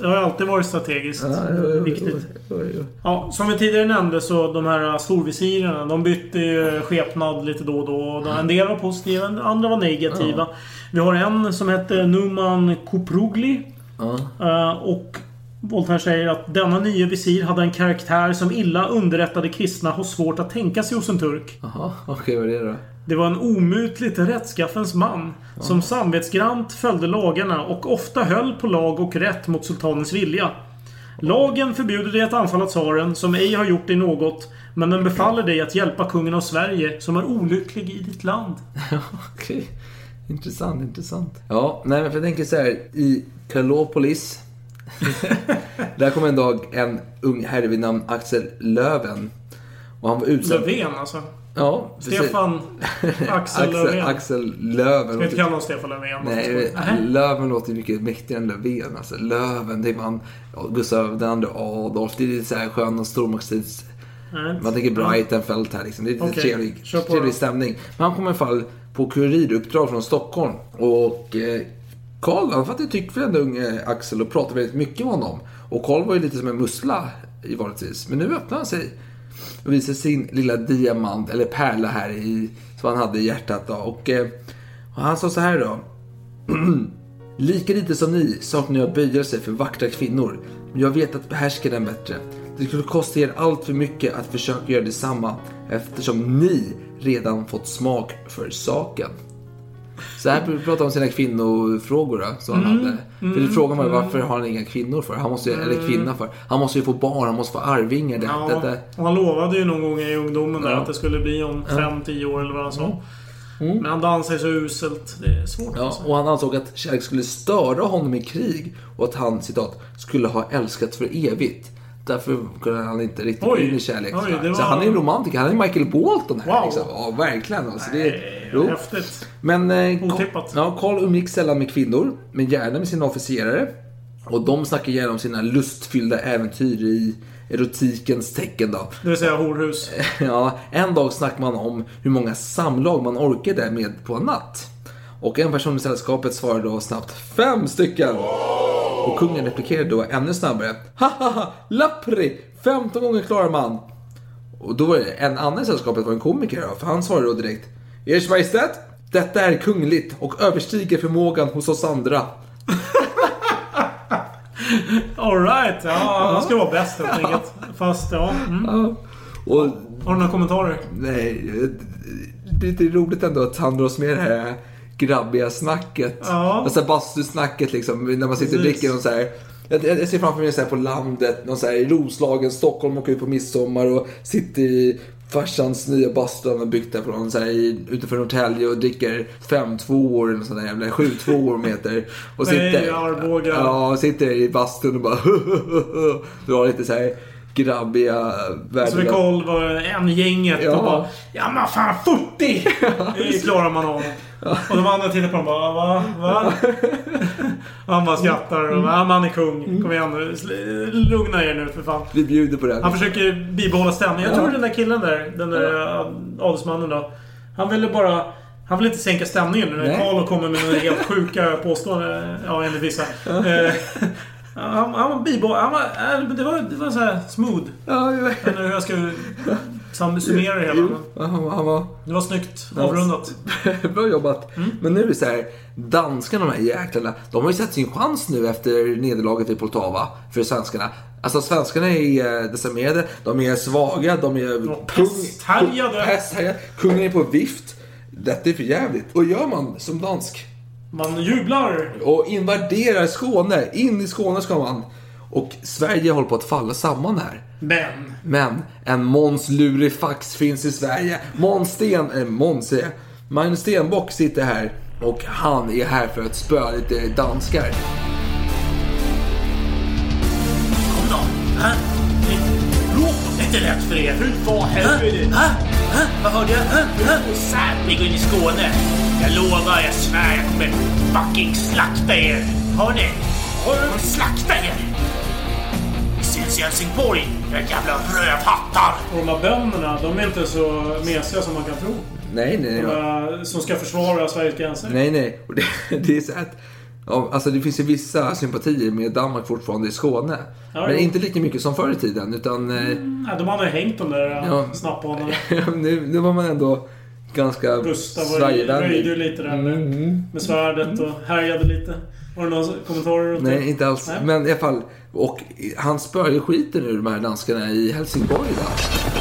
det har alltid, varit strategiskt Ja, viktigt. jo, jo, jo. Ja, som vi tidigare nämnde så de här storvisirerna, de bytte ju skepnad lite då och då. En del var positiva, andra var negativa. Vi har en som heter Numan Koprogli. Ja. Eh, och Voltaire säger att denna nya visir hade en karaktär som illa underrättade kristna har svårt att tänka sig hos en turk. Jaha, okej vad är det då? Det var en omutligt rättskaffens man som samvetsgrant följde lagarna och ofta höll på lag och rätt mot sultanens vilja. Lagen förbjuder dig att anfalla tsaren som ej har gjort dig något men den befaller dig att hjälpa kungen av Sverige som är olycklig i ditt land. Okej. Intressant, intressant. Ja, nej men för jag tänker så här. I Karlopolis. där kom en dag en ung herre vid namn Axel Löven. Och han var utsatt... Löfven alltså. Ja. Stefan Axel Löfven. Axel Löven. Ska vi inte kalla honom Stefan Löfven? Nej. Löven låter mycket mäktigare än Löfven. Alltså, Löven, det är man... ja, Gustav II Adolf. Det är lite så här skön och stormaktstids... Nej. Man tänker Breitenfeldt här liksom. Det är lite Okej, trevlig, trevlig stämning. Men han kom i alla fall på kuriruppdrag från Stockholm. Och eh, Karl han fattade tyck för den unge Axel och pratade väldigt mycket med honom. Och Karl var ju lite som en mussla i vanligtvis. Men nu öppnade han sig och visade sin lilla diamant, eller pärla här i, som han hade i hjärtat. Då. Och, eh, och han sa så här då. Lika lite som ni saknar jag böjelse för vackra kvinnor. Men jag vet att behärska den bättre. Det skulle kosta er allt för mycket att försöka göra detsamma eftersom ni redan fått smak för saken. Så här pratar han om sina kvinnofrågor då, som han Mm, hade. mm, för frågan var mm. varför har han inga kvinnor för? Han måste, ju- Eller Mm. kvinna för. Han måste ju få barn, han måste få arvingar. Det, Ja, detta. och han lovade ju någon gång i ungdomen där Ja. att det skulle bli om Ja. 5-10 år eller vad han sa. Men han dansar så uselt. Det är svårt Ja, alltså. och han ansåg att kärlek skulle störa honom i krig och att han, citat, skulle ha älskat för evigt. Därför kunde han inte riktigt Oj. in i kärlek. Oj, det Så var- han är en romantiker. Han är Michael Bolton här. Wow. Liksom. Ja, verkligen. Alltså, det är, Nej, häftigt. Men eh, Otippat. ja, Karl umgicks sällan med kvinnor, men gärna med sina officerare. Och de snackar gärna om sina lustfyllda äventyr i erotikens tecken då. Det vill säga horhus. Ja, en dag snackar man om hur många samlag man orkade med på en natt. Och en person i sällskapet svarade då snabbt fem stycken. Och kungen replikerade då ännu snabbare. Hahaha, lappri! 15 gånger klarar man. Och då var det en annan i sällskapet var en komiker för han svarade då direkt. Ers Majestät, detta är kungligt och överstiger förmågan hos oss andra. Alright, ja han ska vara bäst helt enkelt. Fast ja. Mm. Ja. Och Har du några kommentarer? Nej, det är roligt ändå att han dras med det här grabbiga snacket. Ja. Alltså bastusnacket liksom, när man sitter och dricker och så här. Jag, jag ser framför mig så här på landet, någon så här i Roslagen, Stockholm, åker ut på midsommar och sitter i farsans nya bastu han har byggt där på någon, så här, i, utanför Norrtälje och dricker fem tvåor eller sån där jävla sju tvåor de heter. Och Nej, sitter, Arboga. ja, sitter i bastun och bara drar lite så här grabbiga Så vi koll var en i gänget Ja. och bara Ja men fan 40! Det klarar man av. Och de andra tittar på honom bara va? Va? Och han bara skrattar och bara, ja, han är kung. Kom igen nu. Lugna er nu för fan. Vi bjuder på det. Han försöker bibehålla stämningen. Jag Ja. tror den där killen där, den där adelsmannen då. Han ville bara... Han vill inte sänka stämningen nu när. Carlo kommer med några helt sjuka påståenden. Ja, enligt vissa. Han, han var bibehåll... Han var, äh, det var, det var så här smooth. Ja, Jag vet inte hur jag ska summera det hela. han, var- han var... Det var snyggt avrundat. Bra jobbat. Mm. Men nu är det så här, danskarna, de här jäklarna, de har ju sett sin chans nu efter nederlaget i Poltava för svenskarna. Alltså svenskarna är eh, decimerade, de är svaga, de är... pesthärjade. Pesthärjade. Kungen är på vift. Detta är för jävligt. Och gör man som dansk? Man jublar. Och invaderar Skåne. In i Skåne ska man. Och Sverige håller på att falla samman här. Men. Men en Måns Lurifax finns i Sverige. Måns Sten... Äh, Måns säger jag. Magnus Stenbock sitter här. Och han är här för att spöa lite danskar. Kom då. Hä? Låt inte rätt för er. Hur var helvete? Hä? Hä? Vad hörde jag? Hä? Vi går in i Skåne. Jag lovar, jag svär, jag kommer fucking slakta er. Hör ni? Jag kommer slakta er. Vi finns i Helsingborg. Era jävla rövhattar! Och de här bönderna, de är inte så mesiga som man kan tro. Nej, nej, De här som ska försvara Sveriges gränser. Nej, nej. Och det, det är så att, ja, alltså det finns ju vissa sympatier med Danmark fortfarande i Skåne. Ja, men inte lika mycket som förr i tiden. Utan eh, Nej, de hade hängt de där Ja. ja. snapphanarna. nu, nu var man ändå ganska Gustav var Sverigevänlig. röjde ju lite där med, med svärdet och härjade lite. Har du några kommentarer? runt det? Nej, inte alls. Nej. Men i alla fall. Och han spöar ju skiten ur de här danskarna i Helsingborg. Då.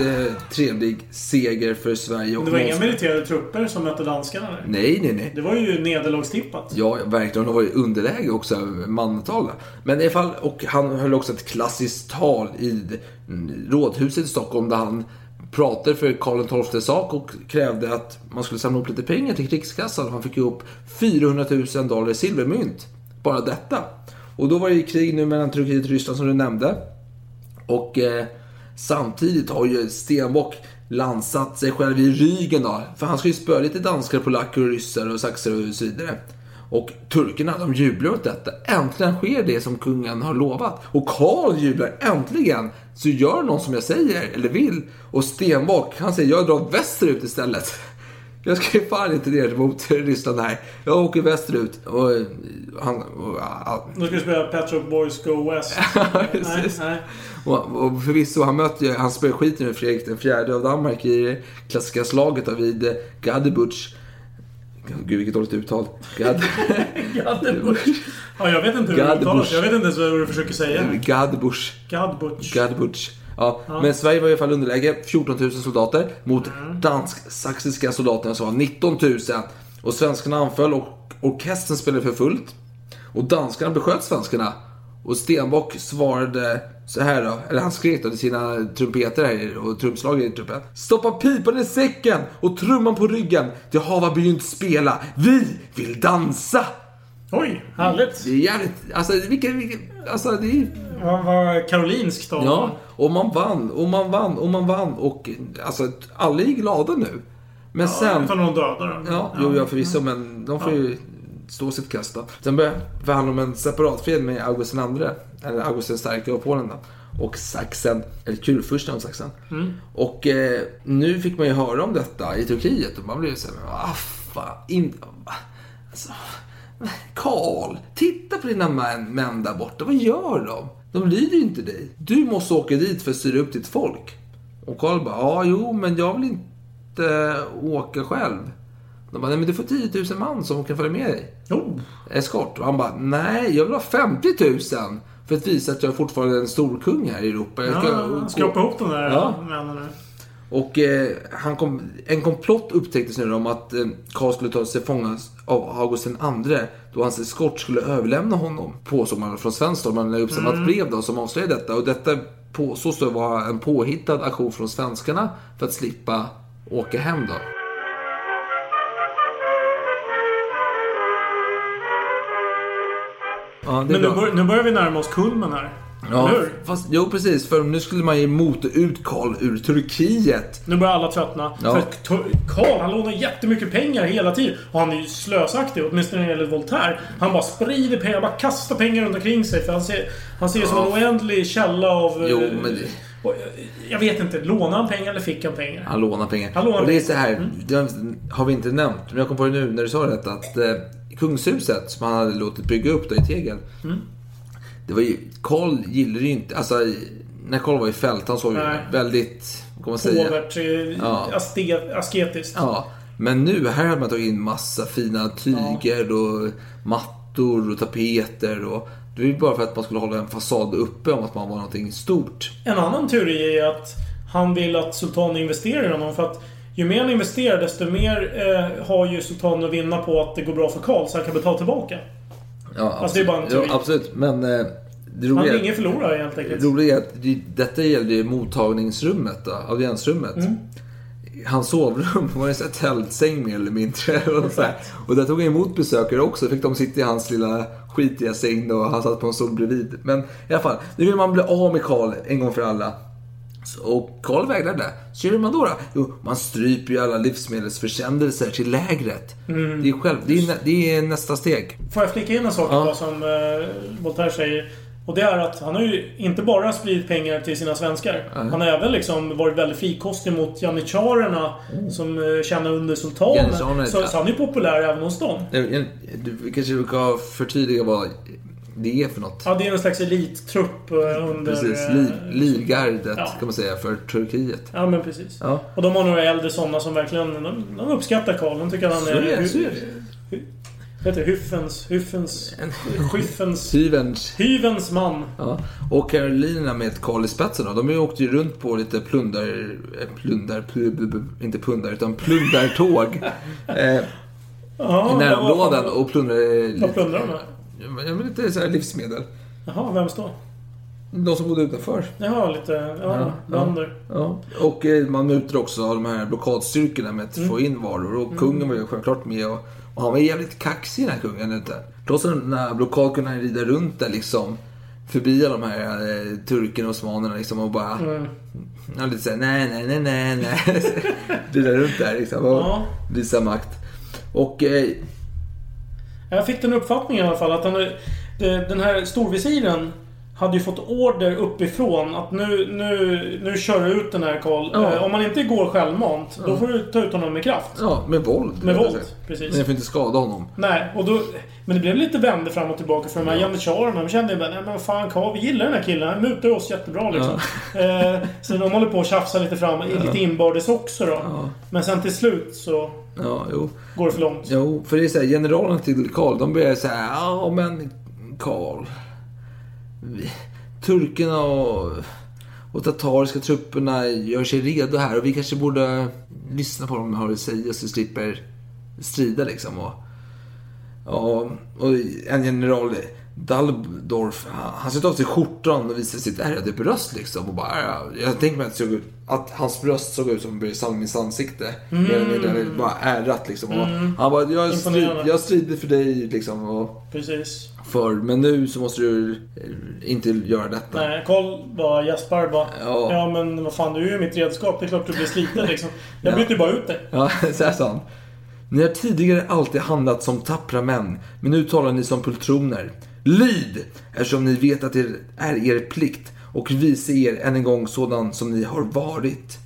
Eh, trevlig seger för Sverige. Och Det var inga militärade trupper som mötte danskarna där. Nej, nej, nej. Det var ju nederlagstippat. Ja, verkligen. De var i underläge också, mantal. Men i fall, och han höll också ett klassiskt tal i Rådhuset i Stockholm där han pratade för Karl XIIs sak och krävde att man skulle samla upp lite pengar till krigskassan. Han fick ju upp 400 000 dollar i silvermynt. Bara detta. Och då var det ju krig nu mellan Turkiet och Ryssland som du nämnde. Och eh, samtidigt har ju Stenbock lansat sig själv i ryggen då. För han ska ju spöa lite danskar, polacker, och ryssar och saxar och så vidare. Och turkarna, de jublar åt detta. Äntligen sker det som kungen har lovat. Och Karl jublar äntligen. Så gör någon som jag säger, eller vill. Och Stenbock, han säger jag drar västerut istället. Jag ska ju fan inte ner mot Ryssland här. Jag åker västerut. Och eh, han... Och, Då ska vi spela Pet Shop Boys Go West. nej, nej. Och, och förvisso, han mötte ju, han spöade skiten ur Fredrik den fjärde av Danmark i det klassiska slaget vid eh, Gadebusch. Gud, vilket dåligt uttal. Gadebusch. Ja, jag vet inte hur det uttalas. Jag vet inte ens vad du försöker säga. Gadebusch. Gadbuch. Gadebusch. Ja, Ja. men Sverige var i alla fall underläge. 14 000 soldater mot dansk-saxiska soldaterna som var 19 000. Och svenskarna anföll och orkestern spelade för fullt. Och danskarna besköt svenskarna. Och Stenbock svarade så här då, eller han skrek då till sina trumpeter här och trumslagare i truppen. Stoppa pipan i säcken och trumman på ryggen. Det hava begynt spela. Vi vill dansa! Oj, härligt. Det är jävligt, alltså vilken, vilken alltså det är Ja, vad karolinskt av Ja, och man vann, och man vann, och man vann. Och alltså, alla är glada nu. Men sen... Utan någon dödar Ja, jo, ja förvisso, men de får ju stå sitt kast då. Sen började förhandla om en separatfred med August II, eller August den starke av Polen då. Och Sachsen, eller kurfursten av Sachsen. Mm. Och eh, nu fick man ju höra om detta i Turkiet och man blev så här, ah fan, in, alltså, Karl, titta på dina män, män där borta, vad gör de? De lyder ju inte dig. Du måste åka dit för att styra upp ditt folk. Och Karl bara, ja jo men jag vill inte åka själv. De bara, nej men du får 10 000 man som kan följa med dig. Oh. Eskort. Och han bara, nej jag vill ha 50 000. För att visa att jag fortfarande är en stor kung här i Europa. Jag Ja, skrapa ihop de där Ja. männen. Och eh, han kom, en komplott upptäcktes nu om att eh, Karl skulle ta sig fångas av August II då hans eskort skulle överlämna honom. Påstod man från svenskt håll. Man la upp mm. ett brev då som avslöjade detta. Och detta påstås då vara en påhittad aktion från svenskarna för att slippa åka hem då. Ja, Men nu, bör, nu börjar vi närma oss kulmen här. Ja, Eller hur? fast, jo precis. För nu skulle man ju mota ut Karl ur Turkiet. Nu börjar alla tröttna. Ja. För Karl, han lånar jättemycket pengar hela tiden. Och han är ju slösaktig, åtminstone när det gäller Voltaire. Han bara sprider pengar, bara kastar pengar runt omkring sig. För han ser, han ser det som en oändlig källa av... Jo, eh, men det... och, eh, Jag vet inte, lånade han pengar eller fick han pengar? Han lånar pengar. Han lånar och det är så här, Mm. det har vi inte nämnt, men jag kom på det nu när du sa detta, att eh, kungshuset som han hade låtit bygga upp då i tegel. Mm. Det var ju, Karl gillade ju inte, alltså när Karl var i fält, han såg ju väldigt, vad kan man säga? Påvert, eh, Ja. aste- asketiskt. Ja, men nu här har man tagit in massa fina tyger och mattor och tapeter och det var ju bara för att man skulle hålla en fasad uppe om att man var någonting stort. En annan teori är att han vill att sultanen investerar i honom. För att ju mer han investerar desto mer eh, har ju sultanen att vinna på att det går bra för Karl så han kan betala tillbaka. Ja, Alltså, det är bara en Ja, teori. absolut, men eh, det Han roliga är ingen förlorare helt enkelt. Det roliga är att det- detta gällde ju mottagningsrummet, då, audiensrummet. Mm. Hans sovrum var en sån tältsäng mer eller mindre. Och, så och där tog han emot besökare också. Fick de sitta i hans lilla skitiga säng och han satt på en stol bredvid. Men i alla fall, nu vill man bli av med Karl en gång för alla. Och Karl vägrade. Så gör man då? då? Jo, man stryper ju alla livsmedelsförsändelser till lägret. Mm. Det, är själv, det, är, nä- det är nästa steg. Får jag flika in en sak Ja. som eh, Voltaire säger? Och det är att han har ju inte bara spridit pengar till sina svenskar. Nej. Han har även liksom varit väldigt frikostig mot janitjarerna som eh, tjänar under sultanen. Så, så han är populär även hos dem. Jag- Du kanske ska förtydliga vad det är för något. Ja, det är en slags elittrupp eh, under... Precis, eh, liv, livgardet Ja. kan man säga för Turkiet. Ja, men precis. Ja. Och de har några äldre sådana som verkligen... De, de uppskattar Karl. De tycker att han Så är... så är det. Vad heter? Hyffens... Hyffens... Skyffens... Hyvens. Hyvens man. Ja. Och Karolinerna med Karl i spetsen då, de åkte ju runt på lite plundar... eh, Plundar... pl- pl- pl- Inte pundar, utan plundartåg. eh, I närområden och plundrade... Vad plundrar de? Ja, men lite så här livsmedel. Jaha, vems då? De som bodde utanför. Jaha, lite... Ja, bönder. Ja. Och eh, man mutar också de här blockadstyrkorna med att Mm. få in varor. Och Mm. kungen var ju självklart med. Och, och han var jävligt kaxig den här kungen. Inte? Trots den här blockad kunde han rida runt där liksom. Förbi alla de här eh, turkerna och osmanerna liksom och bara... Mm. Ja, lite såhär, nej, nej, nej, nej, nej. Rida runt där liksom och Ja. visa makt. Och... Eh, Jag fick den uppfattningen i alla fall att han, den här storvisiren hade ju fått order uppifrån att nu, nu, nu kör du ut den här Karl. Ja. Eh, Om man inte går självmant, då Ja. får du ta ut honom med kraft. ja, med våld. Med våld, precis. Men jag får inte skada honom. Nej, och då... Men det blev lite vände fram och tillbaka för de här janitjarerna. De kände ju bara, nej men fan Karl, vi gillar den här killen. Han mutar oss jättebra liksom. Eh, så de håller på att tjafsa lite fram, lite inbördes också då. Men sen till slut så Ja, jo. går det för långt. Jo, för det är så här, generalerna till Karl, de börjar säga ja men Karl. Turkerna och, och tatariska trupperna gör sig redo här och vi kanske borde lyssna på vad de har att säga så vi slipper strida liksom. Och, ja, och en general, Dalbdorf, han, han sätter av sig skjortan och visar sitt ärrade bröst liksom. Och bara, ja, jag tänker mig att, såg ut, att hans bröst såg ut som Börje Salmins ansikte. Mm. Eller mindre, bara ärrat liksom. Och Mm. Han bara, jag, strid, jag strider för dig liksom. Och Precis. för, men nu så måste du eh, inte göra detta. Nej, Karl bara gäspar bara. Ja. Ja. men vad fan, du är ju mitt redskap. Det är klart du blir sliten liksom. Jag Ja. byter ju bara ut dig. Ja, så sa han. Ni har tidigare alltid handlat som tappra män, men nu talar ni som pultroner. Lyd! Eftersom ni vet att det är er plikt och visa er än en gång sådan som ni har varit.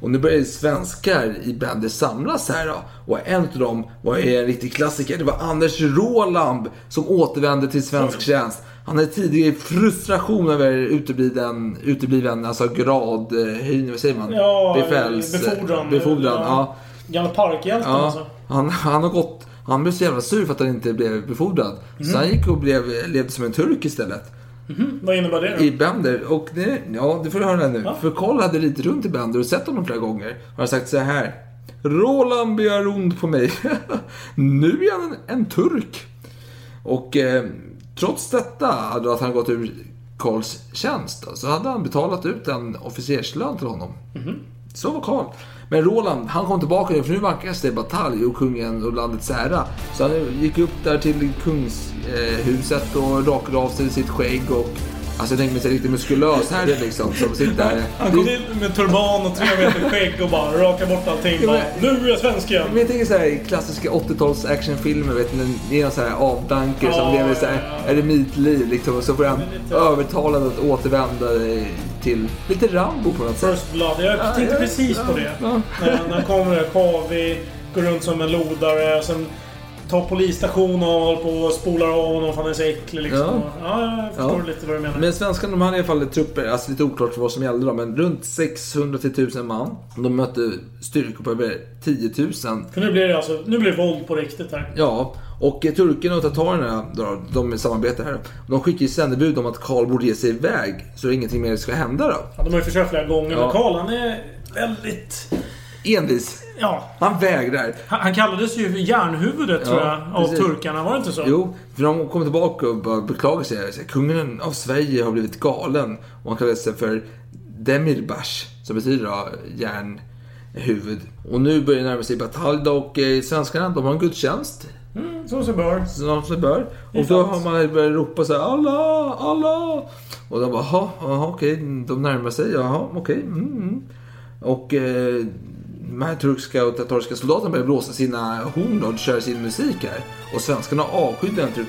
Och nu börjar svenskar i bänder samlas här då. Och en av dem var en riktig klassiker. Det var Anders Rålamb som återvände till svensk tjänst. Han hade tidigare i frustration över utebliven, utebliven alltså gradhöjning, vad säger man? Ja, Befäls, befordran. Befordran, ja. Gamla parkhjälten Ja, alltså. han, han har gått... Han blev så jävla sur för att han inte blev befordrad. Mhm. Så han gick och blev, levde som en turk istället. Mhm. Vad innebär det då? I Bender. Och det, ja, det får du höra nu. Ja. För Karl hade ridit runt i Bender och sett honom flera gånger. Och har sagt så här. Roland begär ond på mig. nu är han en, en turk. Och eh, trots detta, då att han gått ur Karls tjänst, då, så hade han betalat ut en officerslön till honom. Mhm. Så var Karl. Men Roland, han kom tillbaka nu, för nu vankas det batalj och kungen och landets ära. Så han gick upp där till kungshuset och rakade av sig sitt skägg och... Alltså jag tänker mig en riktigt muskulös herre liksom som sitter där. Han kom in med turban och tre meter skägg och bara raka bort allting. Ja, men- nu är jag svensk igen. Men jag tänker så här klassiska 80-tals actionfilmer, vet ni, det är en sån här avdankare som Ja, lever så här eremitliv liksom och så får han övertalad att återvända till lite Rambo på något sätt. First blood. Jag tänkte ja, precis på ja, det. ja. När, när kommer där, Kavi, går runt som en lodare. Sen tar polisstation och håller på och spolar av honom för han är så äcklig liksom. Ja. Ja, jag förstår Ja. lite vad du menar. Men svenskarna de hade i alla fall trupper, alltså lite oklart vad som gällde då, men runt 600 till 1000 man. De mötte styrkor på över 10 000. För nu blir det alltså, nu blir det våld på riktigt här. Ja, och eh, turkarna och tatarerna, då, de samarbetar här. De skickar ju sändebud om att Karl borde ge sig iväg, så ingenting mer ska hända då. Ja, de har ju försökt flera gånger, Ja. men Karl han är väldigt... Envis. Ja. Han vägrar. Han, han kallades ju för järnhuvudet tror jag, av precis. turkarna. Var det inte så? Jo, för de kom tillbaka och bara beklagade sig. Kungen av Sverige har blivit galen. Och han kallade sig för Demirbash, som betyder då järnhuvud. Och nu börjar det närma sig batalj och eh, svenskarna de har en gudstjänst. Som sig bör. Som sig bör. Och då har man börjat ropa så här alla, alla. Och de bara, jaha, okej, de närmar sig, jaha, okej. Mm, mm. Och eh, de här turkiska och tatariska soldaterna börjar blåsa sina horn och köra sin musik här. Och svenskarna avskyr den tur-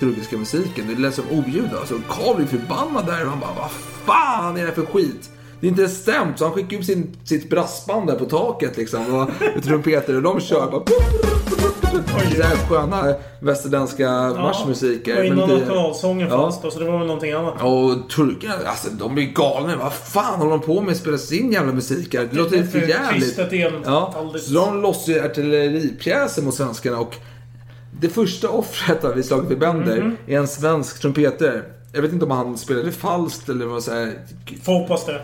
turkiska musiken. Det lät som oljud. Alltså Karl blir förbannad där och han bara, vad fan är det för skit? Det är inte stämt, så han skickar upp sin, sitt brassband där på taket liksom. Och trumpeter och de kör bara... Så här sköna västerländska marschmusiker. Och innan nationalsången Ja. fanns då, så det var väl någonting annat. Och turkarna, alltså de blir galna. Vad fan håller de på med? Spelar sin jävla musik här? Det låter är för för jävligt. kristet igen. Ja, så de lossar ju artilleripjäser mot svenskarna och det första offret vid slaget vid Bender Mhm. är en svensk trumpetare. Jag vet inte om han spelade falskt eller vad här. Får hoppas det.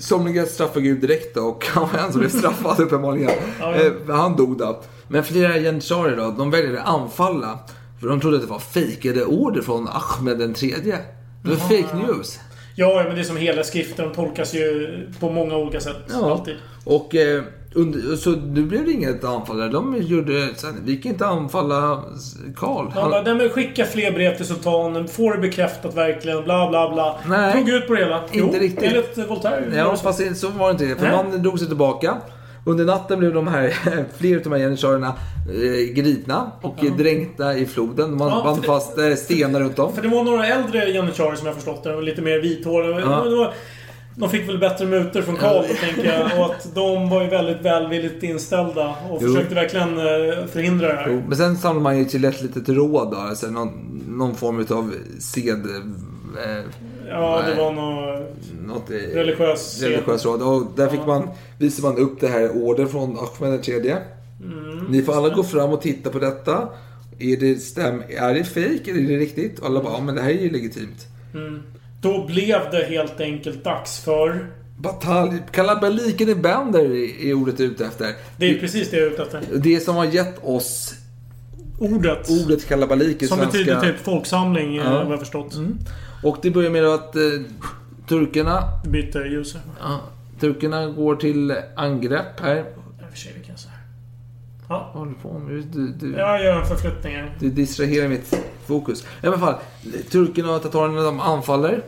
Somliga straffar Gud direkt då och han var en som blev straffad uppenbarligen. Ja, ja. Eh, Han dog då. Men flera janitjarer då, de väljer att anfalla. För de trodde att det var fejkade order från Ahmed den tredje. Det var Jaha. fake news. Ja, men det är som hela skriften tolkas ju på många olika sätt. Ja. Alltid. Och eh, under, så nu blev det inget anfall. De gjorde sen, vi kan inte anfalla Karl. Han bara, "Nej, men skicka fler brev till sultanen, få det bekräftat verkligen, bla bla bla. Nej. Tog ut på det hela. Inte jo, riktigt. enligt Voltaire. Ja, fast så var det inte. För Nej. man drog sig tillbaka. Under natten blev de här, fler av de här janitjarerna eh, gripna och eh, dränkta i floden. Man Ja, band för det- fast eh, stenar runt om. För det var några äldre janitjarer som jag förstått det. Lite mer vithåriga. Ja. De fick väl bättre mutor från Karl, tänker jag. Och att de var ju väldigt välvilligt inställda. Och Jo. försökte verkligen eh, förhindra det här. Jo, Men sen samlade man ju till ett litet råd då. Alltså någon, någon form av sed... Eh, Ja, det nej, var något... något, eh, religiös religiös råd. Och där fick man, visade man upp det här order från Ahmed den tredje. Mm. Ni får alla gå fram och titta på detta. Är det, stäm, är det fake eller är det riktigt? Och alla bara, ja men det här är ju legitimt. Mm. Då blev det helt enkelt dags för... Batalj, kalabaliken i Bender är ordet ute efter. Det är precis det jag är ute efter. Det som har gett oss Ordet. ordet kalabalik i Som svenska. betyder typ folksamling, Ja. ja. vad jag förstått. Och det börjar med att eh, turkarna, Byter ljus. ja, turkarna går till angrepp här. För sig, kan säga. Ja. Vad håller du på med? Du, du, Jag gör en förflyttning här. du distraherar mitt fokus. I alla fall, turkarna och tatarerna de anfaller.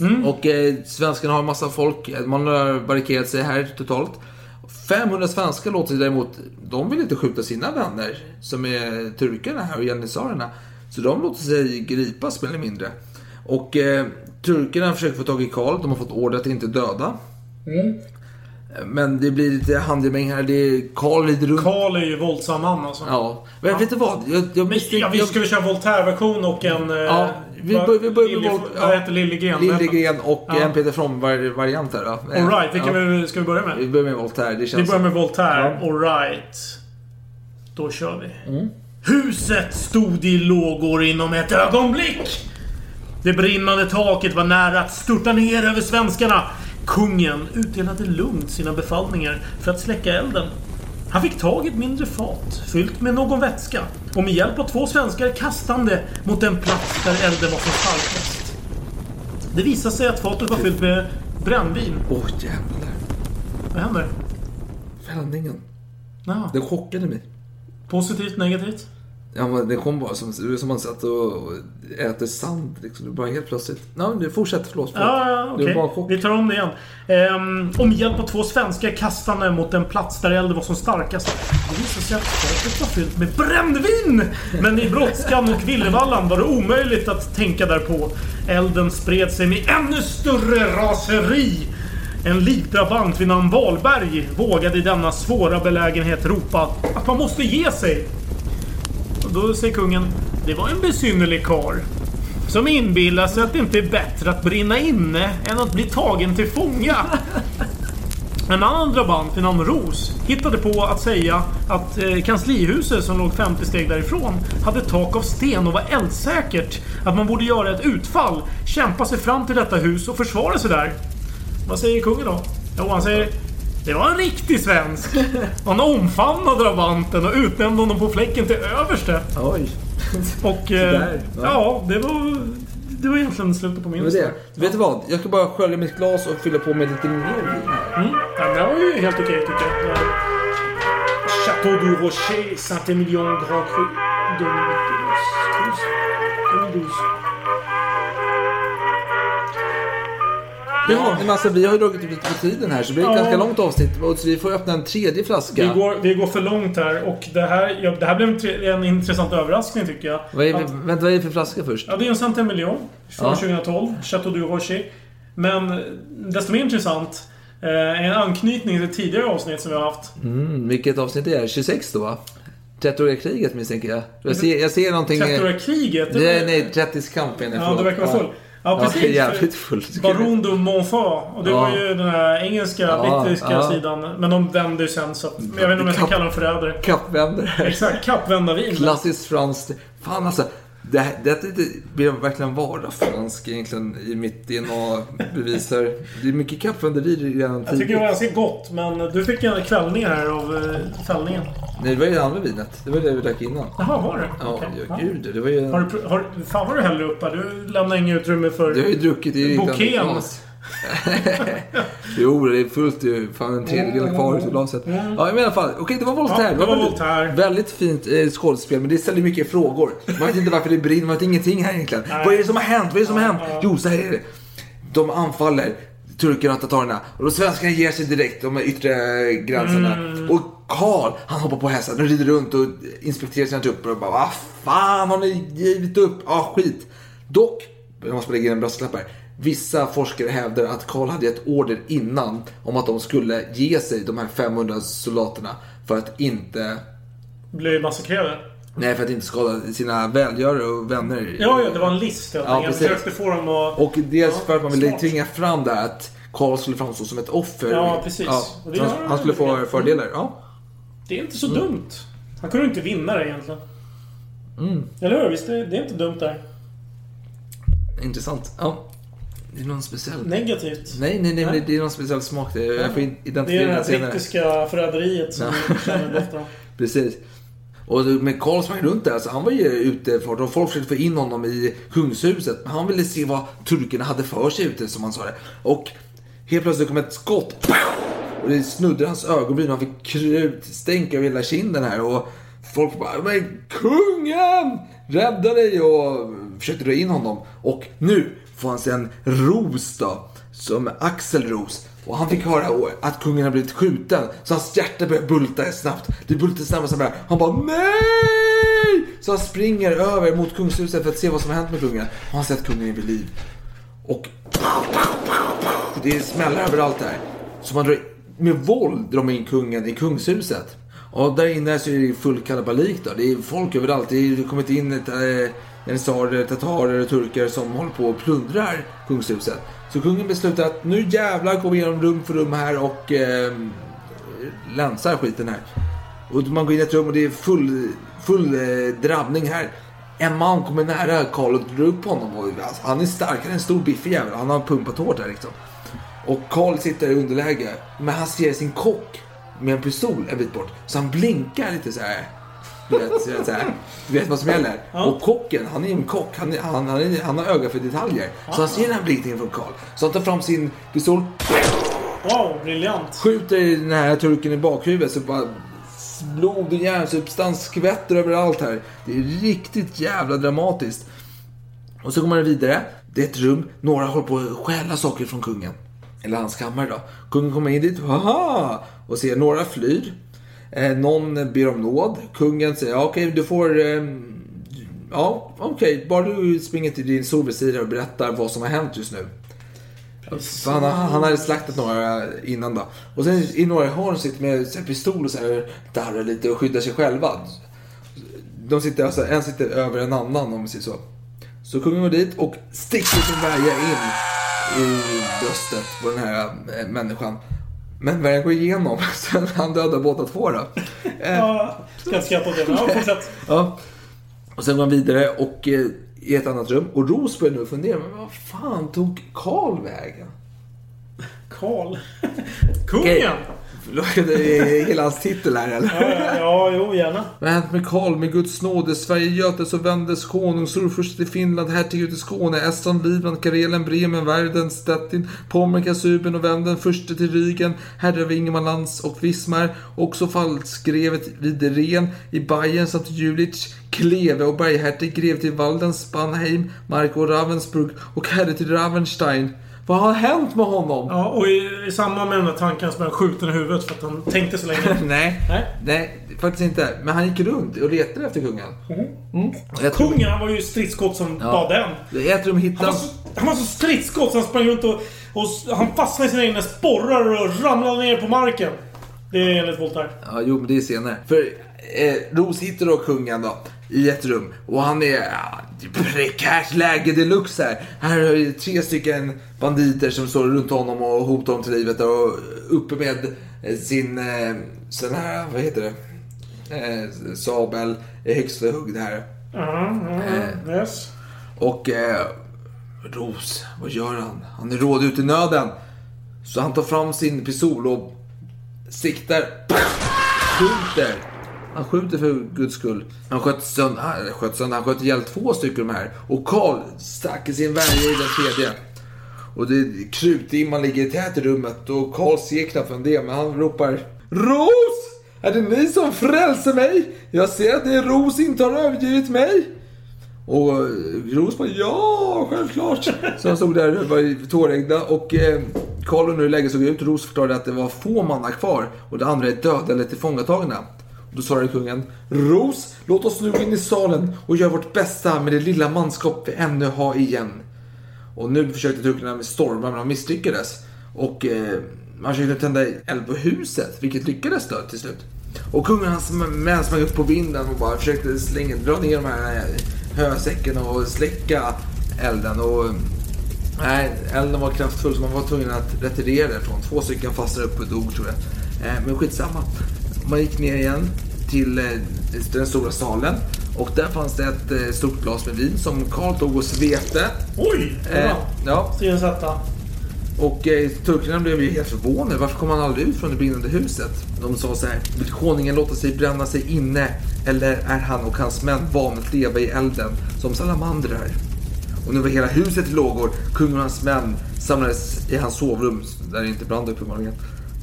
Mm. Och eh, svenskarna har en massa folk. Man har barrikerat sig här totalt. 500 svenskar låter sig däremot, de vill inte skjuta sina vänner som är turkarna här och janissarerna. Så de låter sig gripas mer eller mindre. Och eh, turkarna försöker få tag i Karl, de har fått order att inte döda. Mm. Men det blir lite handgemäng här. Det är Karl lider runt. Karl är ju våldsam man alltså. Ja. Men vet du vad? Jag, jag Men, ja, vi ska vi köra Voltaire-version och en... eh, Ja, vi vad- bör- vi börjar med Lilje- Volt- Vad ja. heter Liljegren? Liljegren och Ja. en Peter From-variant här då. Alright, vilken Ja. vi- ska vi börja med? Vi börjar med Voltaire. Det Vi känns... börjar med Voltaire. Ja. Alright. Då kör vi. Mm. Huset stod i lågor inom ett ögonblick. Det brinnande taket var nära att störta ner över svenskarna. Kungen utdelade lugnt sina befallningar för att släcka elden. Han fick tag i ett mindre fat fyllt med någon vätska och med hjälp av två svenskar kastande mot den plats där elden var som starkast. Det visade sig att fatet var fyllt med brännvin. Åh jävlar. Vad händer? Fällningen. Ja. Den chockade mig. Positivt, negativt? Ja, det kom bara som, som man satt och äter sand. Liksom. Det bara helt plötsligt. Men du fortsätt. Förlåt. förlåt. Ja, ja Det var bara en chock. Vi tar om det igen. Och med hjälp av två svenskar kastande mot den plats där elden var som starkast. Det visade sig att fatet var fyllt med brännvin! Men i brådskan och villervallan var det omöjligt att tänka därpå. Elden spred sig med ännu större raseri. En likbrabant vid namn Wahlberg vågade i denna svåra belägenhet ropa att man måste ge sig. Då säger kungen, det var en besynnerlig karl. Som inbillar sig att det inte är bättre att brinna inne än att bli tagen till fånga. En annan drabant vid namn Ros hittade på att säga att eh, kanslihuset som låg 50 steg därifrån hade tak av sten och var eldsäkert. Att man borde göra ett utfall, kämpa sig fram till detta hus och försvara sig där. Vad säger kungen då? Jo, han säger det var en riktig svensk. Han omfamnade Drabanten och utnämnde honom på fläcken till överste. Oj. Och... Eh, Sådär, ja, det var... Det var egentligen slutet på min Det var lista. Vet du vad? Jag ska bara skölja mitt glas och fylla på med lite mer vin. Mm. Ja, det var ju helt okej tycker jag. Chateau du Rocher, Saint-Emilion, Grand Cru, 2012. 2012. Vi har, men alltså, vi har ju dragit ut lite på tiden här så det blir ett ja. ganska långt avsnitt. Så vi får öppna en tredje flaska. Vi går, vi går för långt här och det här, ja, det här blev en, en intressant överraskning tycker jag. Vad är, att, vänta, vad är det för flaska först? Ja, det är en Saint-Emilion från ja. 2012. Chateau du Rocher. Men eh, desto mer intressant eh, en anknytning till tidigare avsnitt som vi har haft. Mm, vilket avsnitt är det? 26 då va? 30-åriga kriget misstänker jag. Jag mm. ser, jag ser någonting... 30-åriga kriget? Det, nej, 30-årskampen. Ja, det verkar vara full. Ja, precis. Ja, jävligt full. Baron de Montfort. Och det Ja. var ju den här engelska, Ja, brittiska ja. sidan. Men de vände ju sen så att, men Jag vet inte om jag ska kalla dem förrädare. Kappvändare. Exakt, kappvända vin. Klassiskt franskt. Fan alltså. Det, det, det, det blir verkligen vardagsfransk egentligen i mitt DNA bevisar. Det är mycket kappvänderi redan Jag tycker det tidigt. var ganska gott, men du fick en kvällning här av eh, fällningen. Nej, det var ju det andra vinet. Det var det vi drack innan. Jaha, var det? Ja, Okej. ja, gud. Det var ju... Har du, har, fan vad du häller upp här. Du lämnar inget utrymme för Du har ju druckit i ditt bouquén. jo, det är fullt ju. Fan en tredjedel kvar i glaset. Ja, men i alla fall. Okej, det var Voltaire. Ja, det var väldigt, Voltaire. väldigt fint eh, skådespel, men det ställer mycket frågor. Man vet inte varför det brinner, man vet ingenting här egentligen. Vad är det som har hänt? Vad är det som har hänt? Jo, så här är det. De anfaller turkarna och tatarerna. Och de svenskarna ger sig direkt, de yttre gränserna. Mm. Och Karl, han hoppar på hästen och rider runt och inspekterar sina trupper och bara Vad fan har ni givit upp? Ja, skit. Dock, jag måste lägga in en brasklapp här. Vissa forskare hävdar att Karl hade gett order innan om att de skulle ge sig, de här 500 soldaterna, för att inte Blir massakrerade. Nej, för att inte skada sina välgörare och vänner. Ja, ja, det var en list helt Ja, försökte få dem att... Och dels för att man ville smart. tvinga fram det att Karl skulle framstå som ett offer. Ja, precis. Gör han, han skulle få fördelar. Ja. Det är inte så Mm. dumt. Han kunde inte vinna det egentligen. Mm. Eller hur? Visst, det, det är inte dumt där. Intressant. Ja. Det är någon speciell... Negativt. Nej, nej, nej, Nej. Det är någon speciell smak. Det jag får Det är identifiera det det här senare. brittiska förräderiet som vi känner efter. Precis. Och med Karl sprang runt där, så han var ju ute för och folk försökte få in honom i kungshuset. Men han ville se vad turkerna hade för sig ute, som han sa det. Och helt plötsligt kom ett skott. Och det snudde hans ögonbryn. Han fick krutstänk över hela kinden här. Och folk bara, men kungen! Rädda dig! Och försökte dra in honom. Och nu får han en ros då. Som Axel Ros. Och han fick höra att kungen har blivit skjuten. Så hans hjärta börjar bulta snabbt. Det bultar snabbare och snabbare. Han bara NEJ! Så han springer över mot kungshuset för att se vad som har hänt med kungen. Och han ser att kungen är vid liv. Och det smäller överallt där. Så man drar, med våld drar man in kungen i kungshuset. Och där inne så är det full kalabalik då. Det är folk överallt. Det har kommit in ett, eh, eh, tatarer och turkar som håller på och plundrar kungshuset. Så kungen beslutar att nu jävlar går vi igenom rum för rum här och eh, länsar skiten här. Och man går in i ett rum och det är full, full eh, drabbning här. En man kommer nära Karl och drar upp honom. Och, alltså, han är starkare än en stor biffig jävel. Han har pumpat hårt här liksom. Och Karl sitter i underläge. Men han ser sin kock med en pistol en bit bort. Så han blinkar lite så här. Du vet, så, så här. Du vet vad som gäller. Och kocken, han är en kock. Han, är, han, han, är, han har öga för detaljer. Så han ser den här blinkningen från Karl. Så han tar fram sin pistol. Wow, briljant. Skjuter den här turken i bakhuvudet så bara blod och järnsubstans skvätter överallt här. Det är riktigt jävla dramatiskt. Och så går man vidare. Det är ett rum. Några håller på att stjäla saker från kungen. Eller hans kammare då. Kungen kommer in dit. Haha! Och ser några flyr. Eh, någon ber om nåd. Kungen säger ja, okej du får... Eh, ja, okej. Bara du springer till din solbesirare och berättar vad som har hänt just nu. För han, han hade slaktat några innan då. Och sen i några hörn sitter med så här, pistol och så här, darrar lite och skyddar sig själva. De sitter alltså, en sitter över en annan om man säger så. Så kungen går dit och sticker sin värja in i bröstet på den här eh, människan. Men värjan går igenom, så han dödar båda två då. Eh, Ja, ska inte skratta åt det. men Ja, fortsätt. Ja. Och sen går han vidare och eh, i ett annat rum. Och Ros börjar nu fundera, men vad fan tog Karl vägen? Karl. Kungen! Okej, hela hans titel här eller? Ja, ja, jo, gärna. Vad hänt med Karl med Guds nåde? Sverige götes och vändes konung, storfurste till Finland, hertig ut i Skåne, Estland, Livland, Karelen, Bremen, Verden, Stettin, Pommern, Kasuben och Vänden, furste till Rygen, herre över Ingermanlands och Wismar, också fallskrevet vid Ren i Bayern samt Jülich, Kleve och berghertig, grev till Walden, Spanheim, Mark och Ravensburg och herre till Ravenstein. Vad har hänt med honom? Ja, och i, i samband med den där tanken så blev han skjuten i huvudet för att han tänkte så länge. nej, Nej. nej, faktiskt inte. Men han gick runt och letade efter kungen. Mm. Tror- Kungen, han var ju stridskott som bara den. Jag tror de Han var, hittade... så, han var så stridskott så han sprang runt och, och han fastnade i sina egna sporrar och ramlade ner på marken. Det är enligt Voltaire. Ja, jo, men det är senare. För eh, Ros hittar då kungen då i ett rum och han är ja, det är prekärt läge deluxe här. Här har ju tre stycken banditer som står runt honom och hotar honom till livet och uppe med sin eh, sån här, vad heter det? Eh, sabel, eh, högstförhugg här. Mm, yes. Och eh, Ros, vad gör han? Han är råd ut i nöden. Så han tar fram sin pistol och siktar. Skjuter. Han skjuter för guds skull. Han sköt sönder, han sköt sönder, han sköt ihjäl två stycken de här. Och Karl stack i sin värja i den tredje. Och det krutdimman ligger tät i rummet och Karl ser knappt vem det är, men han ropar Ros! Är det ni som frälser mig? Jag ser att det är Ros inte har övergivit mig. Och eh, Ros bara ja, självklart. Så han stod där och var tårögda och eh, Karl undrar hur läget såg ut. Ros förklarade att det var få mannar kvar och det andra är döda eller tillfångatagna. Då svarade kungen Ros, låt oss nu gå in i salen och göra vårt bästa med det lilla manskap vi ännu har igen. Och nu försökte turkarna med storma men de misslyckades. Och eh, man försökte tända eld på huset, vilket lyckades då till slut. Och kungen och hans män sprang upp på vinden och bara försökte slänga, dra ner de här eh, hösäcken och släcka elden. Och eh, nej, elden var kraftfull så man var tvungen att retirera därifrån. Två stycken fastnade upp och dog tror jag. Eh, men skitsamma. Man gick ner igen till eh, den stora salen. Och där fanns det ett eh, stort glas med vin som Karl tog och svepte. Oj! Eh, ja, etta. och eh, turkarna blev ju helt förvånade. Varför kom han aldrig ut från det brinnande huset? De sa så här. Vill konungen låta sig bränna sig inne? Eller är han och hans män vana att leva i elden som salamandrar? Och nu var hela huset i lågor. Kungen och hans män samlades i hans sovrum, där det inte brann uppenbarligen.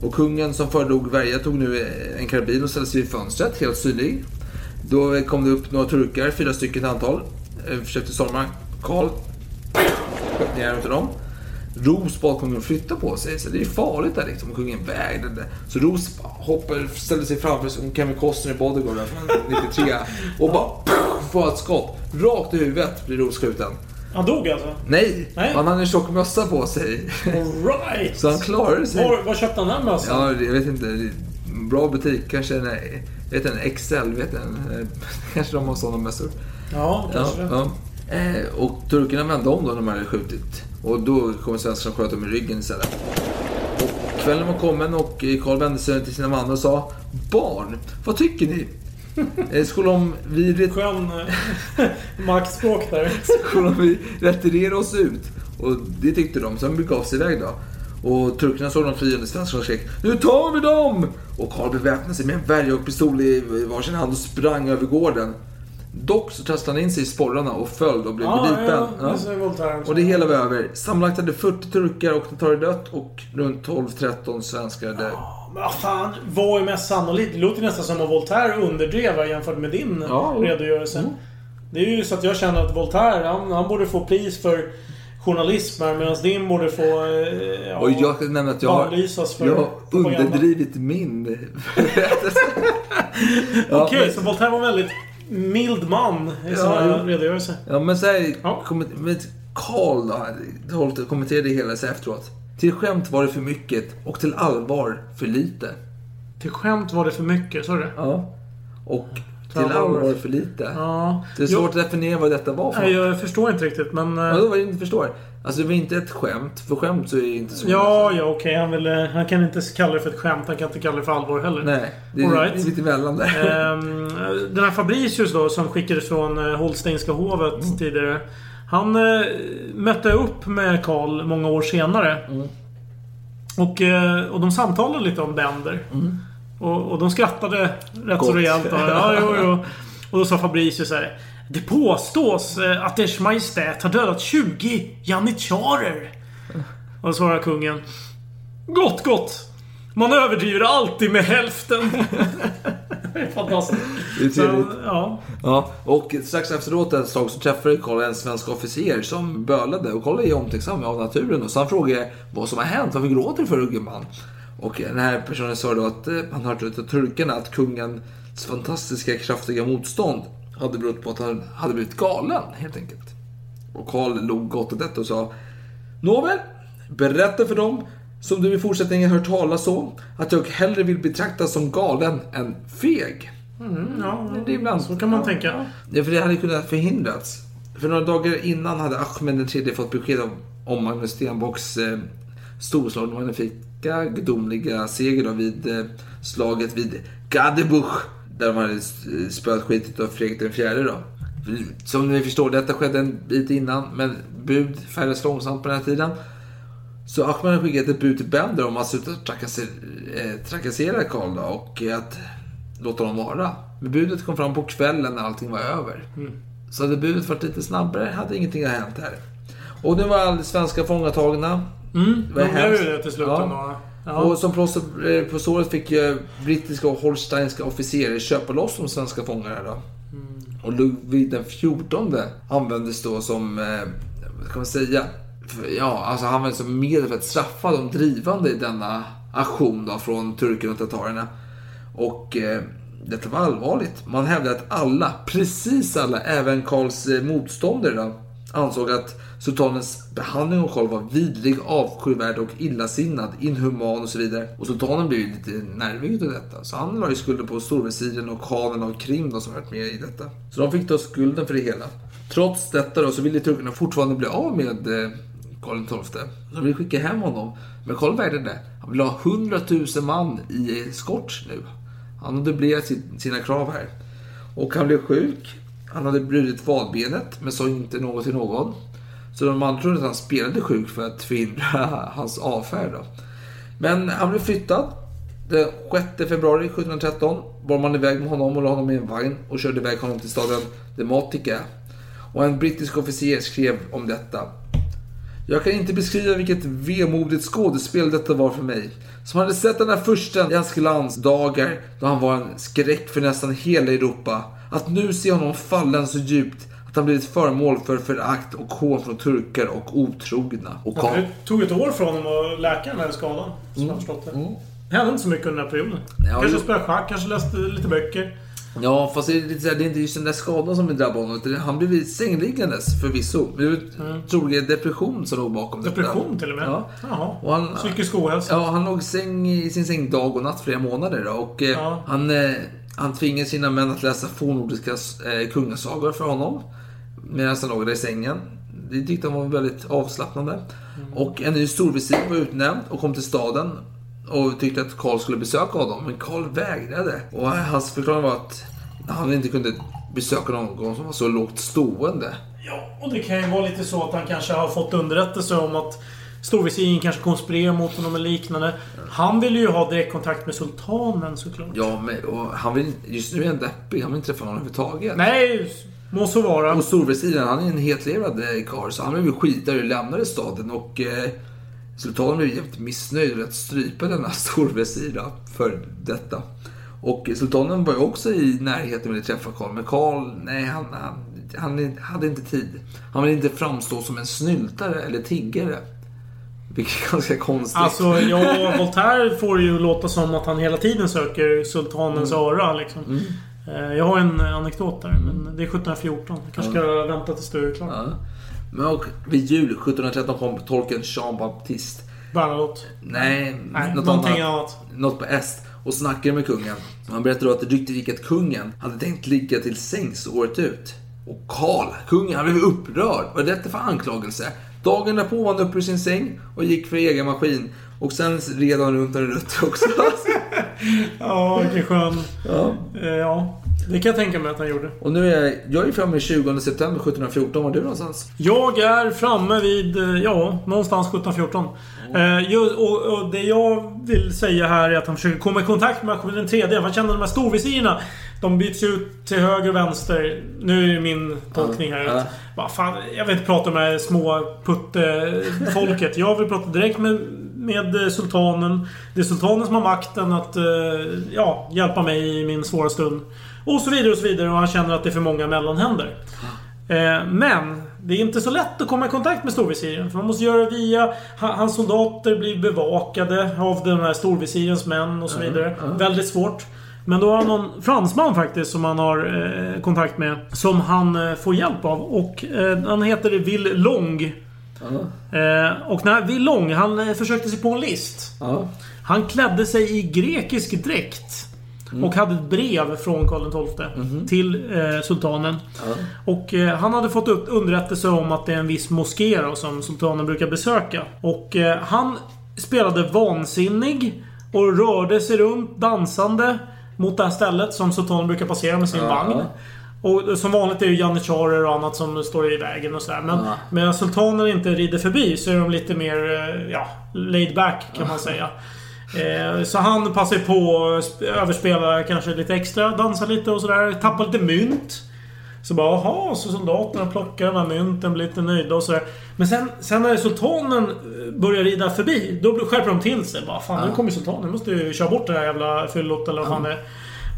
Och kungen som föredrog värja tog nu eh, en karbin och ställde sig vid fönstret, helt synlig. Då kom det upp några turkar, fyra stycken i antal. Eh, försökte storma. Karl sköt ner utav dem. Ros bad kungen flytta på sig, så det är farligt där liksom. Kungen vägrade. Så Ros hoppar, ställer sig framför som Kevin Costner i Bodyguard från 93 och bara får ett skott. Rakt i huvudet blir Ros skjuten. Han dog alltså? Nej, Nej. han hade en tjock mössa på sig. Alright! Så han klarade sig. Var, var köpte han den mössan? Ja, jag vet inte. Bra butik. Kanske en, vet en XL, vet en. Kanske de har sådana mössor. Ja, kanske det. ja. Eh, och turkarna vände om då när de hade skjutit. Och då kom svenskarna och sköt dem i ryggen istället. Och kvällen var kommen och Karl vände sig till sina man och sa Barn, vad tycker ni? Eh, Skulle om vi, ret- Skön eh, maktspråk där. skulle om vi retirera oss ut? Och det tyckte de, så de begav sig iväg då. Och turkarna såg de flyende svenskarna och skrek Nu tar vi dem! Och Karl beväpnade sig med en värja och pistol i varsin hand och sprang över gården. Dock så trasslade han in sig i sporrarna och föll och blev Ja, gripen. ja, Ja. det. Och det hela var över. Sammanlagt hade 40 turkar och Tatari dött och runt 12-13 svenskar dött. Men vad fan, vad är mest sannolikt? Det låter nästan som att Voltaire underdrev jämfört med din Ja, redogörelse. Mm. Det är ju så att jag känner att Voltaire, han, han borde få pris för journalism här medan din borde få... eh, Ja, Och jag kan nämna att jag har, jag underdrivit min Okej, men- så Voltaire var en väldigt mild man i Ja, sina redogörelser. Ja, men så här, komment- men Karl då, kommenterade det hela så efteråt. Till skämt var det för mycket och till allvar för lite. Till skämt var det för mycket, sa du? Ja. Och till allvar- för lite. Ja. Det är svårt att definiera vad detta var för Nej, jag förstår inte riktigt, men... eh, Ja, det var det inte förstår. Alltså det var inte ett skämt. För skämt så är det inte så. Ja, ja okej. Han, vill, han kan inte kalla det för ett skämt. Han kan inte kalla det för allvar heller. Nej, det är right. lite emellan där. Ehm, den här Fabricius då, som skickades från eh, Holsteinska hovet Mm. tidigare. Han eh, mötte upp med Karl många år senare. Mm. Och, eh, och de samtalade lite om Bender. Och, och de skrattade rätt så Gott. rejält. då. Ja, jo, jo. Och då sa Fabricius så här. Det påstås eh, att Ers Majestät har dödat 20 janitjarer. Och då svarade kungen. Gott, gott. Man överdriver alltid med hälften. fantastiskt. Det är. Så, ja. Ja, och strax efteråt ett slag så träffade Karl en svensk officer som bölade. Och Karl är omtänksam av naturen. Och så han frågade vad som har hänt. Varför gråter du för Uggeman? Och den här personen sa då att eh, han hört utav turkarna att kungens fantastiska kraftiga motstånd hade berott på att han hade blivit galen helt enkelt. Och Karl log gott åt detta och sa Nåväl, berätta för dem som du i fortsättningen hört talas om att jag hellre vill betraktas som galen än feg. Mm, ja, Det är ibland så kan man tänka. Ja, för det hade kunnat förhindrats. För några dagar innan hade Ahmed III fått besked om, om Magnus Stenbocks eh, storslagna magnifika gudomliga seger då vid eh, slaget vid Gadebuch. Där de hade s- spöat skit av Fredrik den fjärde då. Som ni förstår, detta skedde en bit innan, men bud färdas långsamt på den här tiden. Så Ahmed har skickat ett bud till Bender om att sluta trakassera, eh, Karl och att låta honom vara. Men budet kom fram på kvällen när allting var över. Så hade budet varit lite snabbare hade ingenting hänt här. Och nu var alla svenska fångatagna. Mm, Det var de blev ju det till slut Ja. Ja. Och som plåster eh, på såret fick ju brittiska och holsteinska officerare köpa loss de svenska fångarna då. Och Ludvig den fjortonde användes då som, eh, vad kan man säga? Ja, alltså han användes som liksom medel för att straffa de drivande i denna aktion då från turkerna och tatarerna. Och eh, detta var allvarligt. Man hävdade att alla, precis alla, även Karls eh, motståndare då, ansåg att sultanens behandling av Karl var vidrig, avskyvärd och illasinnad, inhuman och så vidare. Och sultanen blev ju lite nervig av detta. Så han la ju skulden på storvisiren och khanen av Krim då, som varit med i detta. Så de fick då skulden för det hela. Trots detta då så ville turkarna fortfarande bli av med eh, Karl XII. Så vi skickade hem honom. Men Karl vägrade det. Han vill ha 100 000 man i eskort nu. Han har dubblerat sina krav här. Och han blev sjuk. Han hade brutit vadbenet, men sa inte något till någon. Så de andra trodde att han spelade sjuk för att förhindra hans avfärd. Då. Men han blev flyttad. Den 6 februari 1713 bar man iväg med honom och la honom i en vagn och körde iväg honom till staden Dematica. Och en brittisk officer skrev om detta. Jag kan inte beskriva vilket vemodigt skådespel detta var för mig. Som hade sett den här första i hans glansdagar då han var en skräck för nästan hela Europa. Att nu se honom fallen så djupt att han blivit föremål för förakt och hån från turkar och otrogna. Och Ja, det tog ett år för honom att läka den här skadan. Som jag har förstått det. Det hände inte så mycket under den här perioden. Ja, kanske spelade schack, kanske läste lite böcker. Ja, fast det är, lite så här, det är inte just den där skadan som drabbade honom. utan Han blev sängliggandes förvisso. Men det var troligen depression som låg bakom detta. Depression till och med? Ja. Jaha. Och han, Psykisk ohälsa? Ja, han låg säng, i sin säng dag och natt flera månader. Då, och eh, Ja. han, eh, han tvingade sina män att läsa fornnordiska eh, kungasagor för honom. Medan han låg där i sängen. Det tyckte han var väldigt avslappnande. Mm. Och en ny storvisir var utnämnd och kom till staden. Och tyckte att Karl skulle besöka honom. Men Karl vägrade. Och hans förklaring var att han inte kunde besöka någon som var så lågt stående. Ja, och det kan ju vara lite så att han kanske har fått underrättelse om att Storvisiren kanske konspirerar mot honom eller liknande. Han vill ju ha direktkontakt med sultanen såklart. Ja, men och han vill, just nu är han deppig. Han vill inte träffa någon överhuvudtaget. Nej, må så vara. Och storvisiren, han är en hetlevrad karl så han blev ju skitare och lämnade staden och eh, sultanen blev jävligt missnöjd och lät strypa denna storvisir då, för detta. Och sultanen var ju också i närheten med att träffa Karl, men Karl, nej han, han, han hade inte tid. Han ville inte framstå som en snyltare eller tiggare. Vilket är ganska konstigt. Alltså, ja, Voltaire får ju låta som att han hela tiden söker sultanens Mm. öra liksom. Eh, Jag har en anekdot där, men det är 1714. Jag kanske ska vänta tills du är klar. Ja. Men och vid jul 1713 kom tolken Jean Baptiste. Bernadotte. Nej, Nej, något någonting annat. annat. Något på est. Och snackade med kungen. Han berättade då att det ryktet gick att kungen hade tänkt ligga till sängs året ut. Och Karl, kungen, han blev upprörd. Vad är detta för anklagelse? Dagen därpå var han uppe ur sin säng och gick för egen maskin. Och sen red han runt en rutt också. Ja, vilken skön... Ja. Eh, Ja. Det kan jag tänka mig att han gjorde. Och nu är jag, jag är framme i 20 september 1714. Var du någonstans? Jag är framme vid, eh, ja, någonstans 1714. Eh, ju- och, och det jag vill säga här är att han försöker komma i kontakt med den tredje. Han känner de här storvisirerna. De byts ut till höger och vänster. Nu är det min tolkning här. Ja. Att, fan, jag vill inte prata med små puttefolket. Jag vill prata direkt med, med sultanen. Det är sultanen som har makten att eh, ja, hjälpa mig i min svåra stund. Och så vidare och så vidare. Och han känner att det är för många mellanhänder. Eh, Men det är inte så lätt att komma i kontakt med storvisiren. För man måste göra det via... ha- Hans soldater blir bevakade av den här storvisirens män och så vidare. Väldigt svårt. Men då har han någon fransman faktiskt som han har eh, kontakt med. Som han eh, får hjälp av. Och eh, han heter Will Long. Eh, och när Will Long, han eh, försökte sig på en list. Ja. Han klädde sig i grekisk dräkt. Och hade ett brev från Karl XII till eh, sultanen. Och eh, han hade fått upp underrättelse om att det är en viss moské då, som sultanen brukar besöka. Och eh, han spelade vansinnig och rörde sig runt dansande mot det här stället som sultanen brukar passera med sin vagn. Och som vanligt är det janitjarer och annat som står i vägen och sådär. Men Ja. medan sultanen inte rider förbi så är de lite mer, eh, ja, laid back kan man säga. Eh, Så han passar på att sp- överspela kanske lite extra, dansa lite och sådär. Tappa lite mynt. Så bara, jaha, så soldaterna plockar de här mynten, blir lite nöjda och sådär. Men sen, sen när sultanen eh, börjar rida förbi, då skärper de till sig. Bara, fan, nu kommer sultanen. Nu måste vi köra bort det här jävla fyllot eller vad fan det är.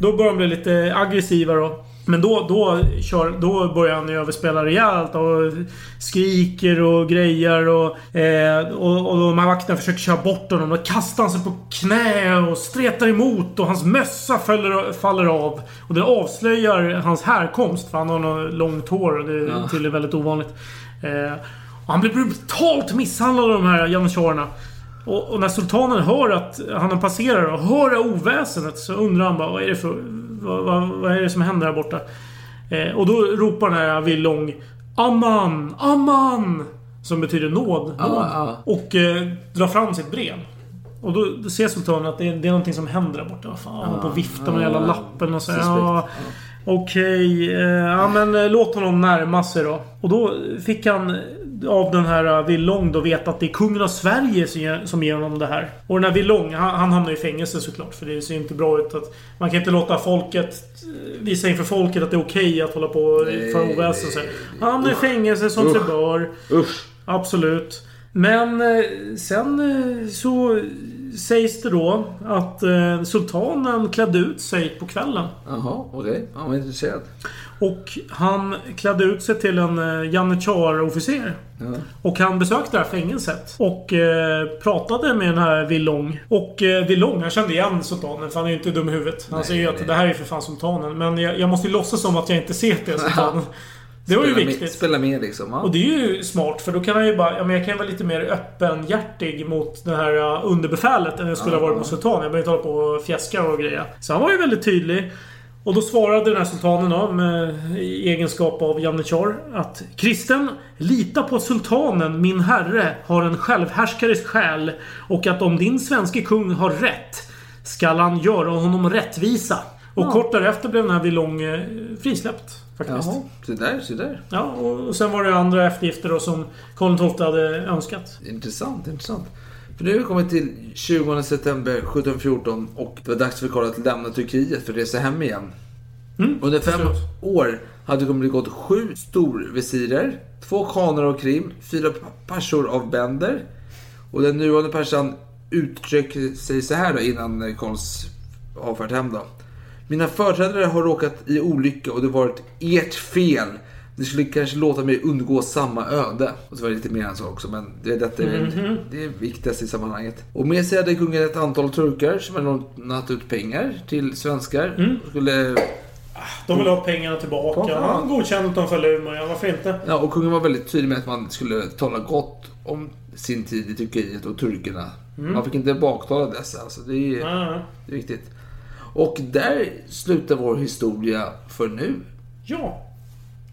Då börjar de bli lite aggressiva då. Men då, då, kör, då börjar han ju överspela rejält och skriker och grejer och, eh, och, och de här vakterna försöker köra bort honom. Då kastar han sig på knä och stretar emot och hans mössa faller, faller av. Och det avslöjar hans härkomst för han har något långt hår och det är Ja. tydligen väldigt ovanligt. Eh, och han blir brutalt misshandlad av de här janitjarerna. Och, och när sultanen hör att han passerar och hör det oväsendet så undrar han bara vad är det för... Vad, vad, vad är det som händer här borta? Eh, och då ropar den här Villong Amman! Amman! Som betyder nåd. Nåd. ja. Och eh, drar fram sitt brev. Och då, ser sultanen att det är, det är någonting som händer där borta. Vad fan, han håller på och viftar med jävla lappen och så ja, Okej, eh, ja men eh, låt honom närma sig då. Och då fick han av den här eh, Villong då veta att det är kungen av Sverige som ger, honom det här. Och den här Villong, han, han hamnar i fängelse såklart. För det ser inte bra ut att... Man kan inte låta folket... eh, Visa inför folket att det är okej att hålla på för oväsen. Han hamnar i fängelse som sig bör. Usch. Absolut. Men eh, sen så sägs det då att sultanen klädde ut sig på kvällen. Jaha, okej. Han var intresserad. Och han klädde ut sig till en eh, janitjar-officer. Ja. Och han besökte det här fängelset. Och eh, pratade med den här Villong. Och eh, Villong, han kände igen sultanen för han är ju inte dum i huvudet. Han Nej, säger ju att nej. det här är för fan sultanen. Men jag, jag måste ju låtsas som att jag inte ser det sultanen. Det var ju Spela viktigt. Med, spela med liksom. Ja. Och det är ju smart för då kan han ju bara... Ja, men jag kan ju vara lite mer öppenhjärtig mot det här uh, underbefälet än jag skulle ha varit mot sultanen. Jag behöver inte hålla på och fjäska och greja. Så han var ju väldigt tydlig. Och då svarade den här sultanen då, med i egenskap av janitjar att Kristen, lita på sultanen, min herre, har en självhärskares själ och att om din svenske kung har rätt skall han göra honom rättvisa. Och Ja. kort därefter blev den här Villong eh, frisläppt. Faktiskt. Jaha, så där, så där. Ja, och sen var det andra eftergifter då som Karl XII hade önskat. Intressant, intressant. För nu har vi kommit till 20 september 1714 och det var dags för Karl att lämna Turkiet för att resa hem igen. Mm, Under fem förstås. år hade det kommit gått sju storvisirer, två kaner av Krim, fyra persor av bänder. Och den nuvarande persan uttrycker sig så här då innan Karls avfärd hem då. Mina företrädare har råkat i olycka och det har varit ert fel. Ni skulle kanske låta mig undgå samma öde. Och så var det lite mer än så också, men det, detta är väl Mhm. det är viktigast i sammanhanget. Och med sig hade kungen ett antal turkar som hade lånat ut pengar till svenskar. Mm. Skulle De vill ha pengarna tillbaka. Ja. Han godkände att de föll ur ja, Varför inte? Ja, och kungen var väldigt tydlig med att man skulle tala gott om sin tid i Turkiet och turkerna. Mm. Man fick inte baktala dessa. Alltså det, är, Ja, det är viktigt. Och där slutar vår historia för nu. Ja, det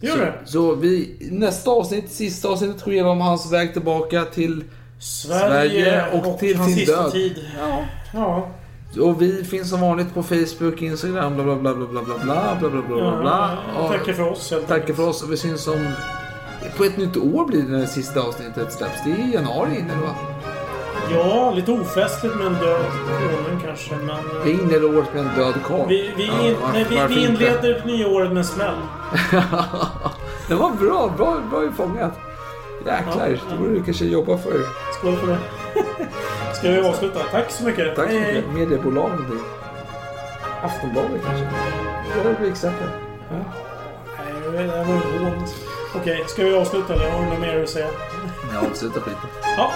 gör så, det. Så vi, nästa avsnitt, sista avsnittet, går igenom hans väg tillbaka till Sverige, och, till hans sin död. tid. Ja. ja. Och vi finns som vanligt på Facebook, Instagram, bla bla bla bla bla bla bla bla bla bla bla. Ja, tackar för oss. helt Tackar för oss och vi syns om... På ett nytt år blir det när det sista avsnittet släpps. Det är i januari inne va? Ja, lite ofestligt med en död konung kanske, men... eh, Vi inleder året med en död karl. Vi, vi, Ja, in, varför- nej, vi, vi inte? inleder nya året med en smäll. det var bra, bra, bra fångat. Jäklar, Ja, det borde du kanske jobba för. Skål för det. Ska vi avsluta? Tack så mycket. Tack så Hej, hej. mycket. Någonting. Aftonbladet kanske? Det ett exempel. Ja. Nej, det var ju. Okej, ska vi avsluta eller har du något mer att säga? Jag avslutar skiten. Ja.